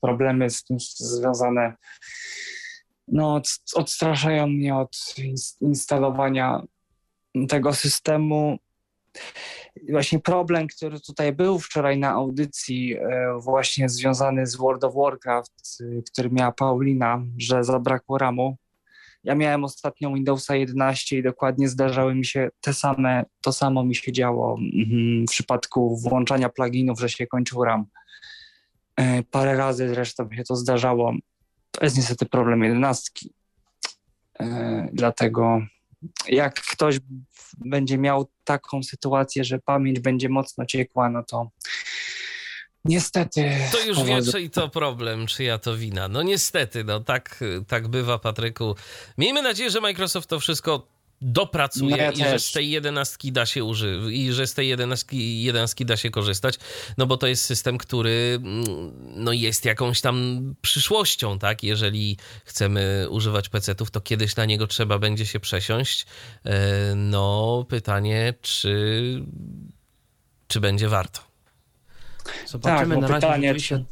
problemy z tym związane no, odstraszają mnie od instalowania tego systemu właśnie problem, który tutaj był wczoraj na audycji, e, właśnie związany z World of Warcraft, y, który miała Paulina, że zabrakło ramu. Ja miałem ostatnio Windowsa 11 i dokładnie zdarzały mi się te same, to samo mi się działo mhm, w przypadku włączania pluginów, że się kończył RAM. E, parę razy zresztą się to zdarzało. To jest niestety problem jedenastki. E, dlatego jak ktoś będzie miał taką sytuację, że pamięć będzie mocno ciekła, no to niestety. To już wie, czy to problem, czy ja to wina. No niestety, no tak, tak bywa, Patryku. Miejmy nadzieję, że Microsoft to wszystko dopracuje no ja i też. że z tej jedenastki da się używać i że z tej jedenastki, jedenastki da się korzystać, no bo to jest system, który mm, no jest jakąś tam przyszłością, tak? Jeżeli chcemy używać PC-ów, to kiedyś na niego trzeba będzie się przesiąść. E, no pytanie, czy, czy będzie warto. Zobaczymy tak, na razie pytanie, czy...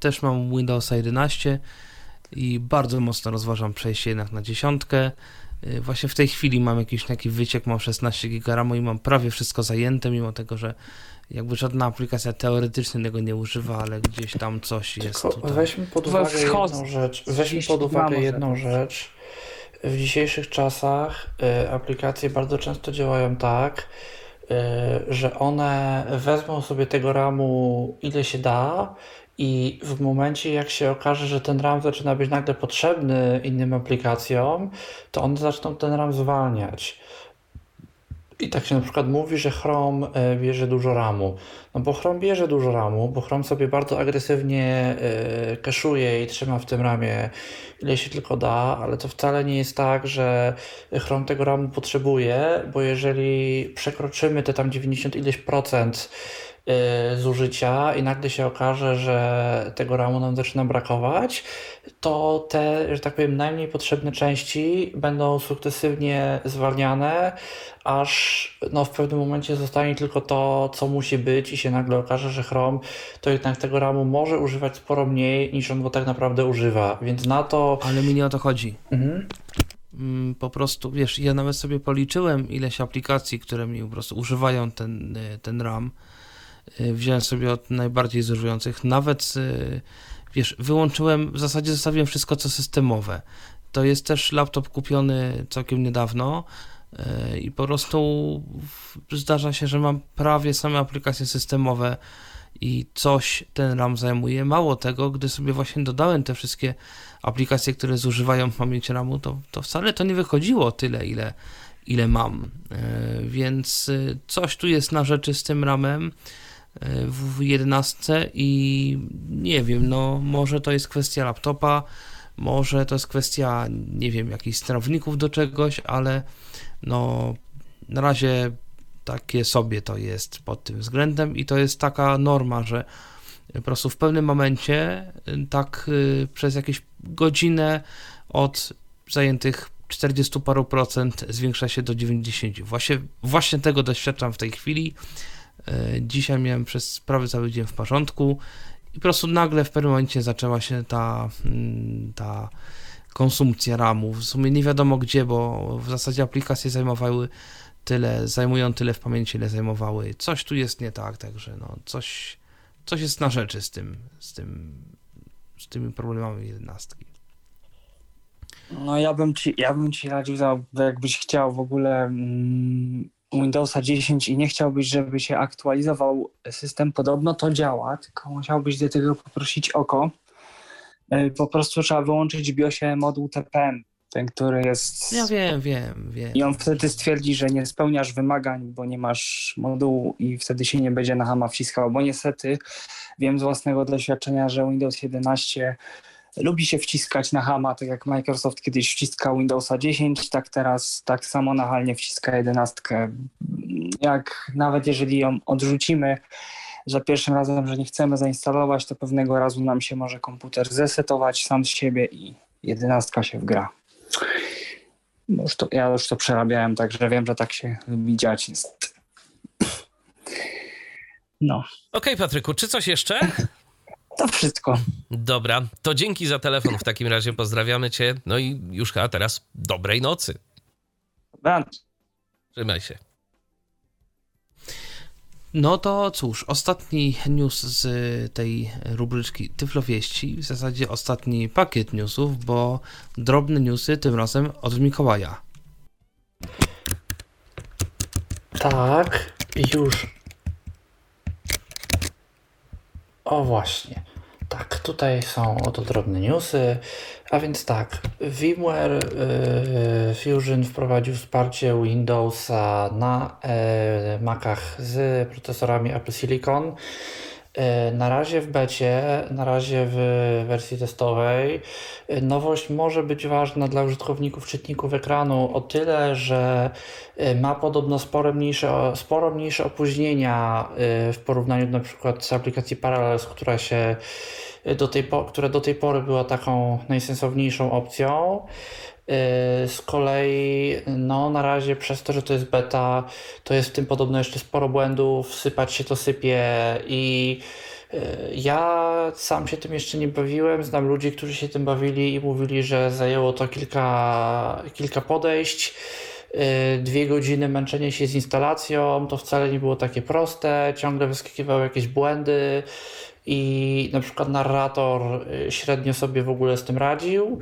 też mam Windowsa 11 i bardzo mocno rozważam przejście jednak na dziesiątkę. Y, właśnie w tej chwili mam jakiś taki wyciek, mam 16 GB RAMu i mam prawie wszystko zajęte, mimo tego, że jakby żadna aplikacja teoretycznie tego nie używa, ale gdzieś tam coś jest Tylko tutaj. Weźmy pod uwagę jedną rzecz. Weźmy pod uwagę jedną rzecz. W dzisiejszych czasach y, aplikacje bardzo często działają tak, y, że one wezmą sobie tego RAMu ile się da i w momencie, jak się okaże, że ten RAM zaczyna być nagle potrzebny innym aplikacjom, to one zaczną ten RAM zwalniać. I tak się na przykład mówi, że Chrome e, bierze dużo RAMu. No bo Chrome bierze dużo RAMu, bo Chrome sobie bardzo agresywnie e, kaszuje i trzyma w tym RAMie ile się tylko da, ale to wcale nie jest tak, że Chrome tego RAMu potrzebuje, bo jeżeli przekroczymy te tam 90 ileś procent zużycia i nagle się okaże, że tego RAMu nam zaczyna brakować, to te, że tak powiem, najmniej potrzebne części będą sukcesywnie zwalniane, aż no, w pewnym momencie zostanie tylko to, co musi być i się nagle okaże, że Chrome to jednak tego RAMu może używać sporo mniej niż on go tak naprawdę używa, więc na to... Ale mi nie o to chodzi. Mhm. Mm, po prostu, wiesz, ja nawet sobie policzyłem ileś aplikacji, które mi po prostu używają ten, y, ten RAM. Y, wziąłem sobie od najbardziej zużywających. Nawet, y, wiesz, wyłączyłem, w zasadzie zostawiłem wszystko co systemowe. To jest też laptop kupiony całkiem niedawno y, i po prostu zdarza się, że mam prawie same aplikacje systemowe i coś ten RAM zajmuje. Mało tego, gdy sobie właśnie dodałem te wszystkie aplikacje, które zużywają pamięci RAMu, to, to wcale to nie wychodziło tyle, ile, ile mam. Więc coś tu jest na rzeczy z tym RAMem w 11 i nie wiem, no może to jest kwestia laptopa, może to jest kwestia, nie wiem, jakichś sterowników do czegoś, ale no na razie takie sobie to jest pod tym względem i to jest taka norma, że po prostu w pewnym momencie tak przez jakieś godzinę od zajętych 40 paru procent zwiększa się do 90. Właśnie, właśnie tego doświadczam w tej chwili. Dzisiaj miałem przez prawie cały dzień w porządku i po prostu nagle w pewnym momencie zaczęła się ta, mm, ta konsumpcja RAMu. W sumie nie wiadomo gdzie, bo w zasadzie aplikacje zajmowały tyle, zajmują tyle w pamięci, ile zajmowały. Coś tu jest nie tak, także no, coś, coś jest na rzeczy z tym, z tym, z tymi problemami jedenastki. No ja bym ci, ja bym ci radził, jakbyś chciał w ogóle mm, Windowsa 10 i nie chciałbyś, żeby się aktualizował system, podobno to działa, tylko musiałbyś do tego poprosić oko. E, po prostu trzeba wyłączyć w BIOSie moduł TPM, ten, który jest... Ja wiem, wiem, wiem. I on wtedy stwierdzi, że nie spełniasz wymagań, bo nie masz modułu i wtedy się nie będzie na hama wciskał, bo niestety wiem z własnego doświadczenia, że Windows 11 lubi się wciskać na hama, tak jak Microsoft kiedyś wciskał Windowsa 10, tak teraz tak samo nachalnie wciska 11. Jak nawet jeżeli ją odrzucimy za pierwszym razem, że nie chcemy zainstalować, to pewnego razu nam się może komputer zesetować sam z siebie i 11 się wgra. Już to, ja już to przerabiałem, także wiem, że tak się lubi dziać. No. Okej, okay, Patryku, czy coś jeszcze? To wszystko. Dobra, to dzięki za telefon w takim razie, pozdrawiamy cię. No i już a teraz dobrej nocy. Dobranoc. Trzymaj się. No to cóż, ostatni news z tej rubryczki Tyflowieści, w zasadzie ostatni pakiet newsów, bo drobne newsy tym razem od Mikołaja. Tak, już. O właśnie. Tak, tutaj są oto drobne newsy. A więc tak, VMware y, Fusion wprowadził wsparcie Windowsa na y, Macach z procesorami Apple Silicon. Y, na razie w becie, na razie w wersji testowej. Y, nowość może być ważna dla użytkowników czytników ekranu o tyle, że y, ma podobno sporo mniejsze, sporo mniejsze opóźnienia w porównaniu na przykład z aplikacji Parallels, która się do tej, która do tej pory była taką najsensowniejszą opcją. Z kolei, no na razie przez to, że to jest beta, to jest w tym podobno jeszcze sporo błędów, sypać się to sypie i ja sam się tym jeszcze nie bawiłem. Znam ludzi, którzy się tym bawili i mówili, że zajęło to kilka, kilka podejść. Dwie godziny męczenia się z instalacją, to wcale nie było takie proste, ciągle wyskakiwały jakieś błędy i na przykład narrator y, średnio sobie w ogóle z tym radził,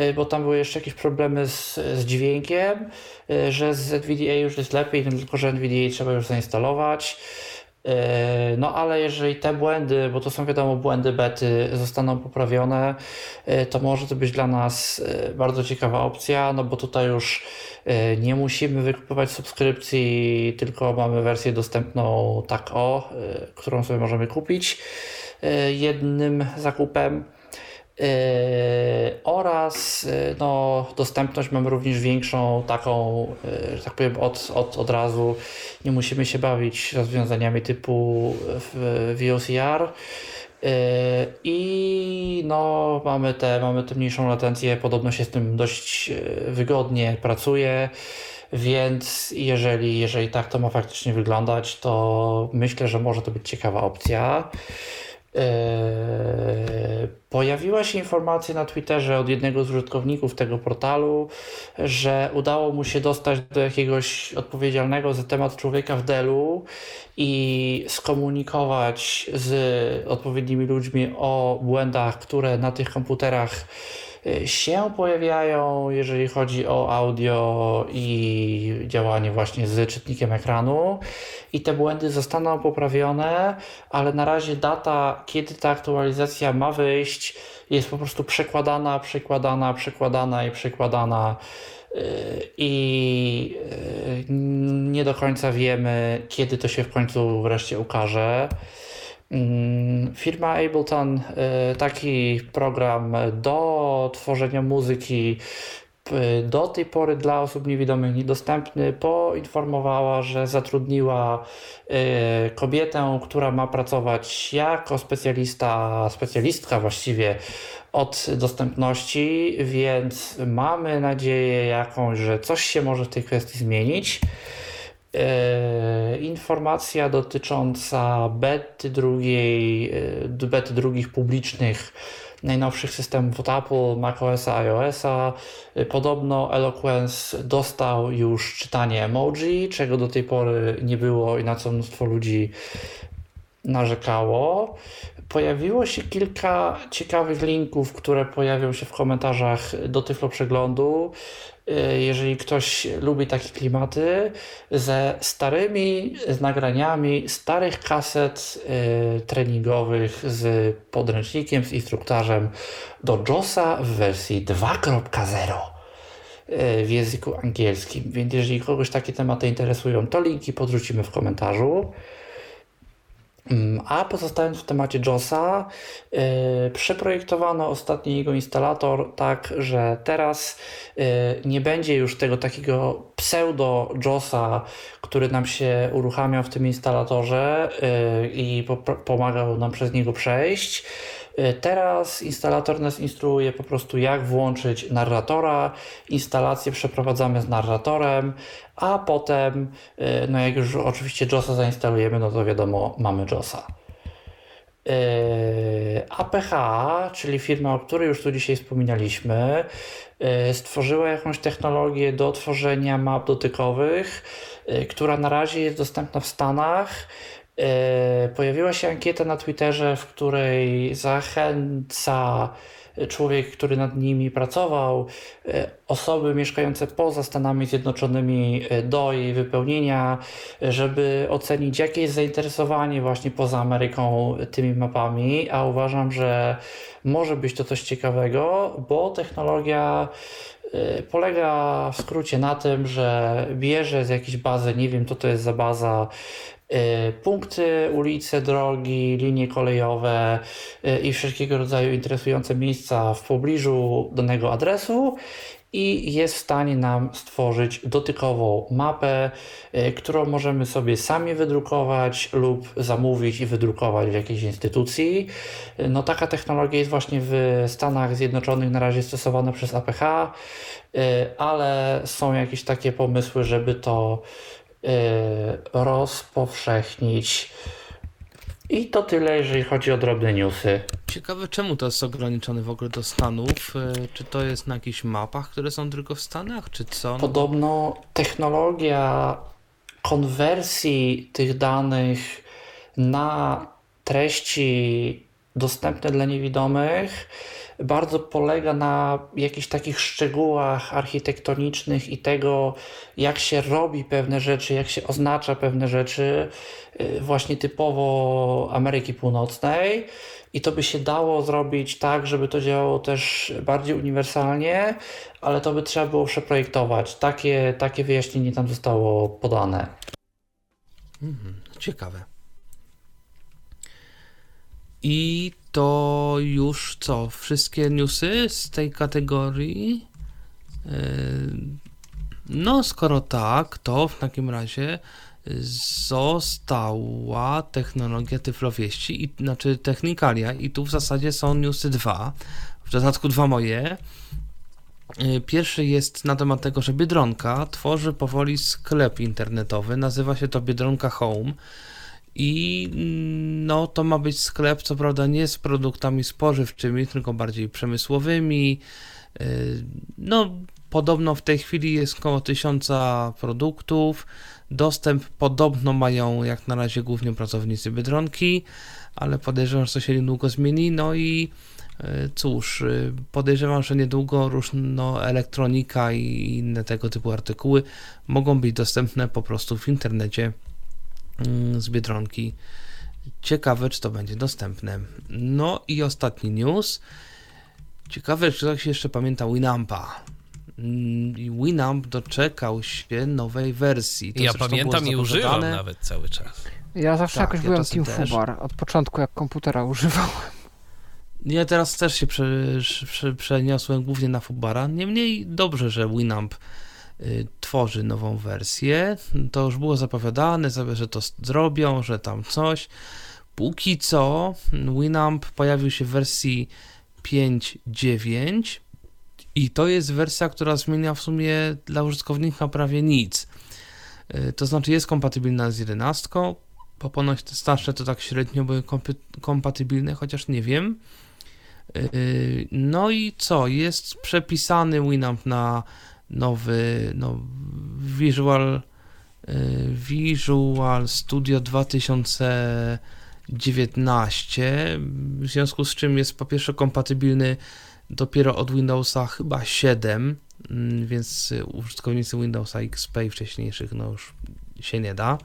y, bo tam były jeszcze jakieś problemy z, z dźwiękiem, y, że z NVDA już jest lepiej, no tylko że NVDA trzeba już zainstalować. No ale jeżeli te błędy, bo to są wiadomo błędy bety, zostaną poprawione, to może to być dla nas bardzo ciekawa opcja, no bo tutaj już nie musimy wykupywać subskrypcji, tylko mamy wersję dostępną tak o, którą sobie możemy kupić. Jednym zakupem. E, oraz e, no, dostępność mamy również większą, taką, że tak powiem, od, od, od razu. Nie musimy się bawić rozwiązaniami typu VOCR. I no, mamy, te, mamy tę mniejszą latencję, podobno się z tym dość wygodnie pracuje. Więc jeżeli, jeżeli tak to ma faktycznie wyglądać, to myślę, że może to być ciekawa opcja. Eee, pojawiła się informacja na Twitterze od jednego z użytkowników tego portalu, że udało mu się dostać do jakiegoś odpowiedzialnego za temat człowieka w Delu i skomunikować z odpowiednimi ludźmi o błędach, które na tych komputerach się pojawiają, jeżeli chodzi o audio i działanie właśnie z czytnikiem ekranu i te błędy zostaną poprawione, ale na razie data, kiedy ta aktualizacja ma wyjść, jest po prostu przekładana, przekładana, przekładana i przekładana i nie do końca wiemy, kiedy to się w końcu wreszcie ukaże. Mm, firma Ableton y, taki program do tworzenia muzyki do tej pory dla osób niewidomych niedostępny poinformowała, że zatrudniła y, kobietę, która ma pracować jako specjalista, specjalistka właściwie od dostępności, więc mamy nadzieję jakąś, że coś się może w tej kwestii zmienić. E, informacja dotycząca bety drugiej, e, bety drugich publicznych najnowszych systemów od Apple, macOSa, iOSa. E, podobno Eloquence dostał już czytanie emoji, czego do tej pory nie było i na co mnóstwo ludzi narzekało. Pojawiło się kilka ciekawych linków, które pojawią się w komentarzach do Tyflo Przeglądu. Y, jeżeli ktoś lubi takie klimaty, ze starymi nagraniami starych kaset y, treningowych z podręcznikiem, z instruktarzem do JOSa w wersji 2.0 y, w języku angielskim. Więc jeżeli kogoś takie tematy interesują, to linki podrzucimy w komentarzu. Mm, a pozostając w temacie JOSa, yy, przeprojektowano ostatni jego instalator tak, że teraz yy, nie będzie już tego takiego pseudo JOSa, który nam się uruchamia w tym instalatorze yy, i po pomagał nam przez niego przejść. Y, teraz instalator nas instruuje po prostu jak włączyć narratora. Instalację przeprowadzamy z narratorem, a potem, y, no jak już oczywiście JOSa zainstalujemy, no to wiadomo, mamy JOSa. Y, APH, czyli firma, o której już tu dzisiaj wspominaliśmy, stworzyła jakąś technologię do tworzenia map dotykowych, która na razie jest dostępna w Stanach E, pojawiła się ankieta na Twitterze, w której zachęca człowiek, który nad nimi pracował, e, osoby mieszkające poza Stanami Zjednoczonymi e, do jej wypełnienia, żeby ocenić, jakie jest zainteresowanie właśnie poza Ameryką tymi mapami, a uważam, że może być to coś ciekawego, bo technologia polega w skrócie na tym, że bierze z jakiejś bazy, nie wiem co to jest za baza, punkty, ulice, drogi, linie kolejowe y, i wszelkiego rodzaju interesujące miejsca w pobliżu danego adresu i jest w stanie nam stworzyć dotykową mapę, y, którą możemy sobie sami wydrukować lub zamówić i wydrukować w jakiejś instytucji. No taka technologia jest właśnie w Stanach Zjednoczonych na razie stosowana przez APH, ale są jakieś takie pomysły, żeby to Y, rozpowszechnić. I to tyle, jeżeli chodzi o drobne newsy. Ciekawe, czemu to jest ograniczone w ogóle do Stanów? Y, czy to jest na jakichś mapach, które są tylko w Stanach, czy co? No Podobno technologia konwersji tych danych na treści dostępne dla niewidomych bardzo polega na jakichś takich szczegółach architektonicznych i tego, jak się robi pewne rzeczy, jak się oznacza pewne rzeczy, y, właśnie typowo Ameryki Północnej. I to by się dało zrobić tak, żeby to działało też bardziej uniwersalnie, ale to by trzeba było przeprojektować. Takie, takie wyjaśnienie tam zostało podane. Mhm, ciekawe. I to już co? Wszystkie newsy z tej kategorii? Yy, no, skoro tak, to w takim razie została technologia tyflowieści, i, znaczy technikalia, i tu w zasadzie są newsy dwa, w dodatku dwa moje. Yy, pierwszy jest na temat tego, że Biedronka tworzy powoli sklep internetowy, nazywa się to Biedronka Home i no, to ma być sklep, co prawda nie z produktami spożywczymi, tylko bardziej przemysłowymi. Y, no, podobno w tej chwili jest około tysiąca produktów. Dostęp podobno mają jak na razie głównie pracownicy Biedronki, ale podejrzewam, że to się niedługo zmieni. No i Cóż, podejrzewam, że niedługo różno elektronika i inne tego typu artykuły mogą być dostępne po prostu w internecie mm, z Biedronki. Ciekawe, czy to będzie dostępne. No i ostatni news. Ciekawe, czy ktoś jeszcze pamięta Winampa. Mm, Winamp doczekał się nowej wersji. To ja pamiętam i używam nawet cały czas. Ja zawsze tak, jakoś ja byłem Team Fubar. Od początku jak komputera używałem. Ja teraz też się prze, prze, przeniosłem głównie na Fubara. Niemniej dobrze, że Winamp tworzy nową wersję. To już było zapowiadane, że to zrobią, że tam coś. Póki co Winamp pojawił się w wersji 5.9 i to jest wersja, która zmienia w sumie dla użytkownika prawie nic. Y, to znaczy jest kompatybilna z 11, bo ponoć te starsze to tak średnio były kompatybilne, chociaż nie wiem. Y, no i co? Jest przepisany Winamp na nowy no, Visual y, Visual Studio 2019, w związku z czym jest po pierwsze kompatybilny dopiero od Windowsa chyba 7, mm, więc użytkownicy Windowsa XP i wcześniejszych no już się nie da.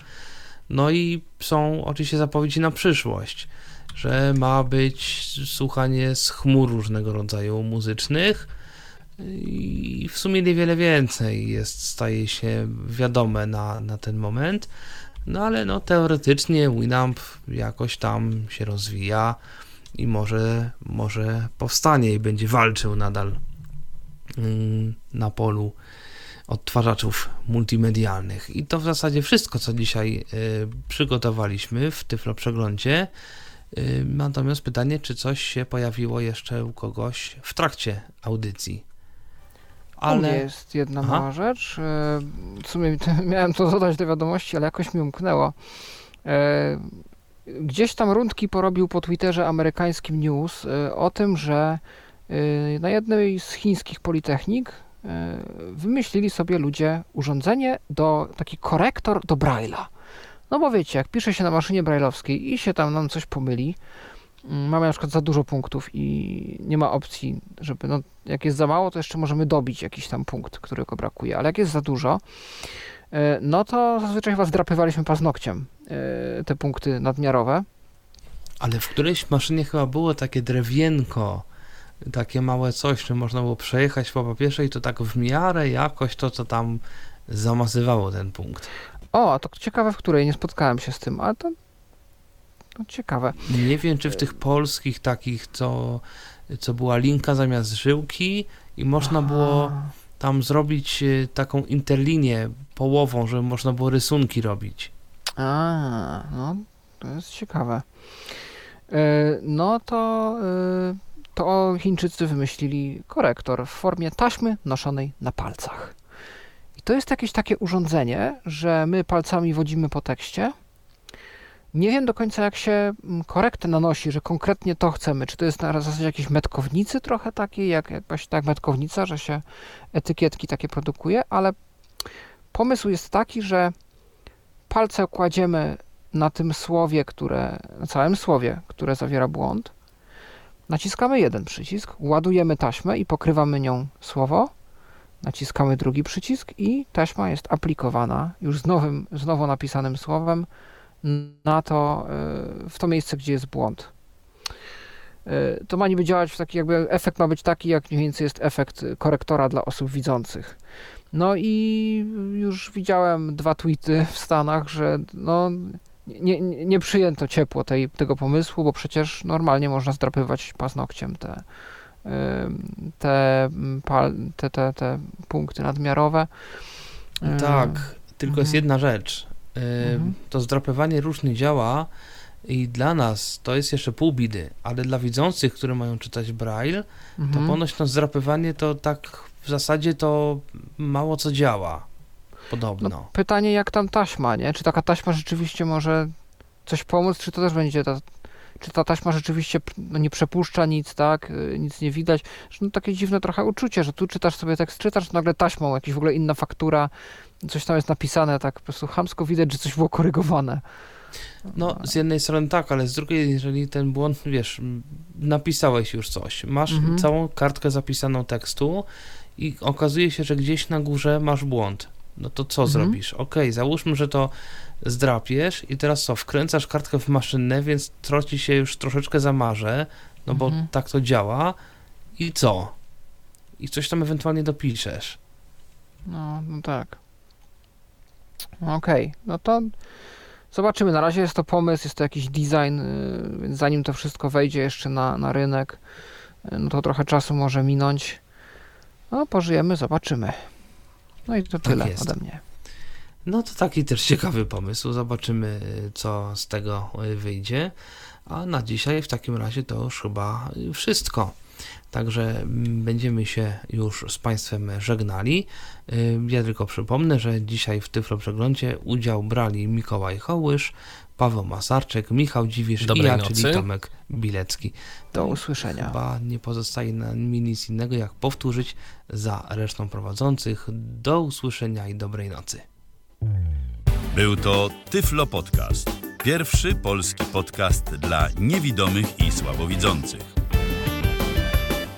No i są oczywiście zapowiedzi na przyszłość, że ma być słuchanie z chmur różnego rodzaju muzycznych i w sumie niewiele więcej jest, staje się wiadome na, na ten moment. No ale no teoretycznie Winamp jakoś tam się rozwija i może, może powstanie i będzie walczył nadal mm, na polu odtwarzaczów multimedialnych. I to w zasadzie wszystko, co dzisiaj y, przygotowaliśmy w Tyflo Przeglądzie. Y, natomiast pytanie, czy coś się pojawiło jeszcze u kogoś w trakcie audycji? Ale jest jedna Aha. mała rzecz. Y, w sumie miałem to zadać do wiadomości, ale jakoś mi umknęło. Gdzieś tam rundki porobił po Twitterze amerykańskim news o tym, że na jednej z chińskich politechnik E, wymyślili sobie ludzie urządzenie do, taki korektor do Braille'a. No bo wiecie, jak pisze się na maszynie brailleowskiej i się tam nam coś pomyli, mamy na przykład za dużo punktów i nie ma opcji, żeby, no jak jest za mało, to jeszcze możemy dobić jakiś tam punkt, którego brakuje, ale jak jest za dużo, e, no to zazwyczaj chyba zdrapywaliśmy paznokciem e, te punkty nadmiarowe. Ale w którejś maszynie chyba było takie drewienko, takie małe coś, że można było przejechać po papierze i to tak w miarę jakoś to, co tam zamazywało ten punkt. O, a to ciekawe, w której nie spotkałem się z tym, ale to, to ciekawe. Nie wiem, czy w tych polskich takich, co, co była linka zamiast żyłki i można Aha. było tam zrobić e, taką interlinię połową, żeby można było rysunki robić. A, no, to jest ciekawe. E, no to e, to Chińczycy wymyślili korektor w formie taśmy noszonej na palcach. I to jest jakieś takie urządzenie, że my palcami wodzimy po tekście. Nie wiem do końca, jak się mm, korektę nanosi, że konkretnie to chcemy. Czy to jest na zasadzie jakiejś metkownicy trochę takiej, jak jakaś tak metkownica, że się etykietki takie produkuje, ale pomysł jest taki, że palce kładziemy na tym słowie, które, na całym słowie, które zawiera błąd Naciskamy jeden przycisk, ładujemy taśmę i pokrywamy nią słowo. Naciskamy drugi przycisk i taśma jest aplikowana już z nowym, z nowo napisanym słowem na to, e, w to miejsce, gdzie jest błąd. E, to ma niby działać w taki, jakby efekt ma być taki, jak mniej więcej jest efekt korektora dla osób widzących. No i już widziałem dwa tweety w Stanach, że no, nie, nie przyjęto ciepło tej, tego pomysłu, bo przecież normalnie można zdrapywać paznokciem te, te, te, te, te punkty nadmiarowe. Tak, tylko jest mhm. jedna rzecz. Mhm. To zdrapywanie różnie działa i dla nas to jest jeszcze pół bidy, ale dla widzących, którzy mają czytać braille, to mhm. ponoć to zdrapywanie to tak w zasadzie to mało co działa. Podobno. No, pytanie, jak tam taśma, nie? Czy taka taśma rzeczywiście może coś pomóc, czy to też będzie ta, czy ta taśma rzeczywiście no, nie przepuszcza nic, tak? Y, nic nie widać. No, takie dziwne trochę uczucie, że tu czytasz sobie tekst, czytasz nagle taśmą, jakaś w ogóle inna faktura, coś tam jest napisane, tak po prostu chamsko widać, że coś było korygowane. No, z jednej strony tak, ale z drugiej, jeżeli ten błąd, wiesz, napisałeś już coś, masz Mhm. całą kartkę zapisaną tekstu i okazuje się, że gdzieś na górze masz błąd. No to co Mhm. zrobisz? Okej, załóżmy, że to zdrapiesz i teraz co, wkręcasz kartkę w maszynę, więc troci się już troszeczkę zamarze, no bo Mhm. tak to działa i co? I coś tam ewentualnie dopiszesz. No, no tak. Okej, no to zobaczymy. Na razie jest to pomysł, jest to jakiś design, y, więc zanim to wszystko wejdzie jeszcze na, na rynek, y, no to trochę czasu może minąć. No, pożyjemy, zobaczymy. No i to tyle jest. ode mnie. No to taki też ciekawy pomysł. Zobaczymy, co z tego y, wyjdzie. A na dzisiaj w takim razie to już chyba wszystko. Także mm, będziemy się już z Państwem żegnali. Ja tylko przypomnę, że dzisiaj w Tyflo Przeglądzie udział brali Mikołaj Hołysz, Paweł Masarczyk, Michał Dziwisz Dobrej i ja, nocy. czyli Tomek Bilecki. Do usłyszenia. Chyba nie pozostaje nam mi nic innego, jak powtórzyć za resztą prowadzących. Do usłyszenia i dobrej nocy. Był to Tyflo Podcast. Pierwszy polski podcast dla niewidomych i słabowidzących.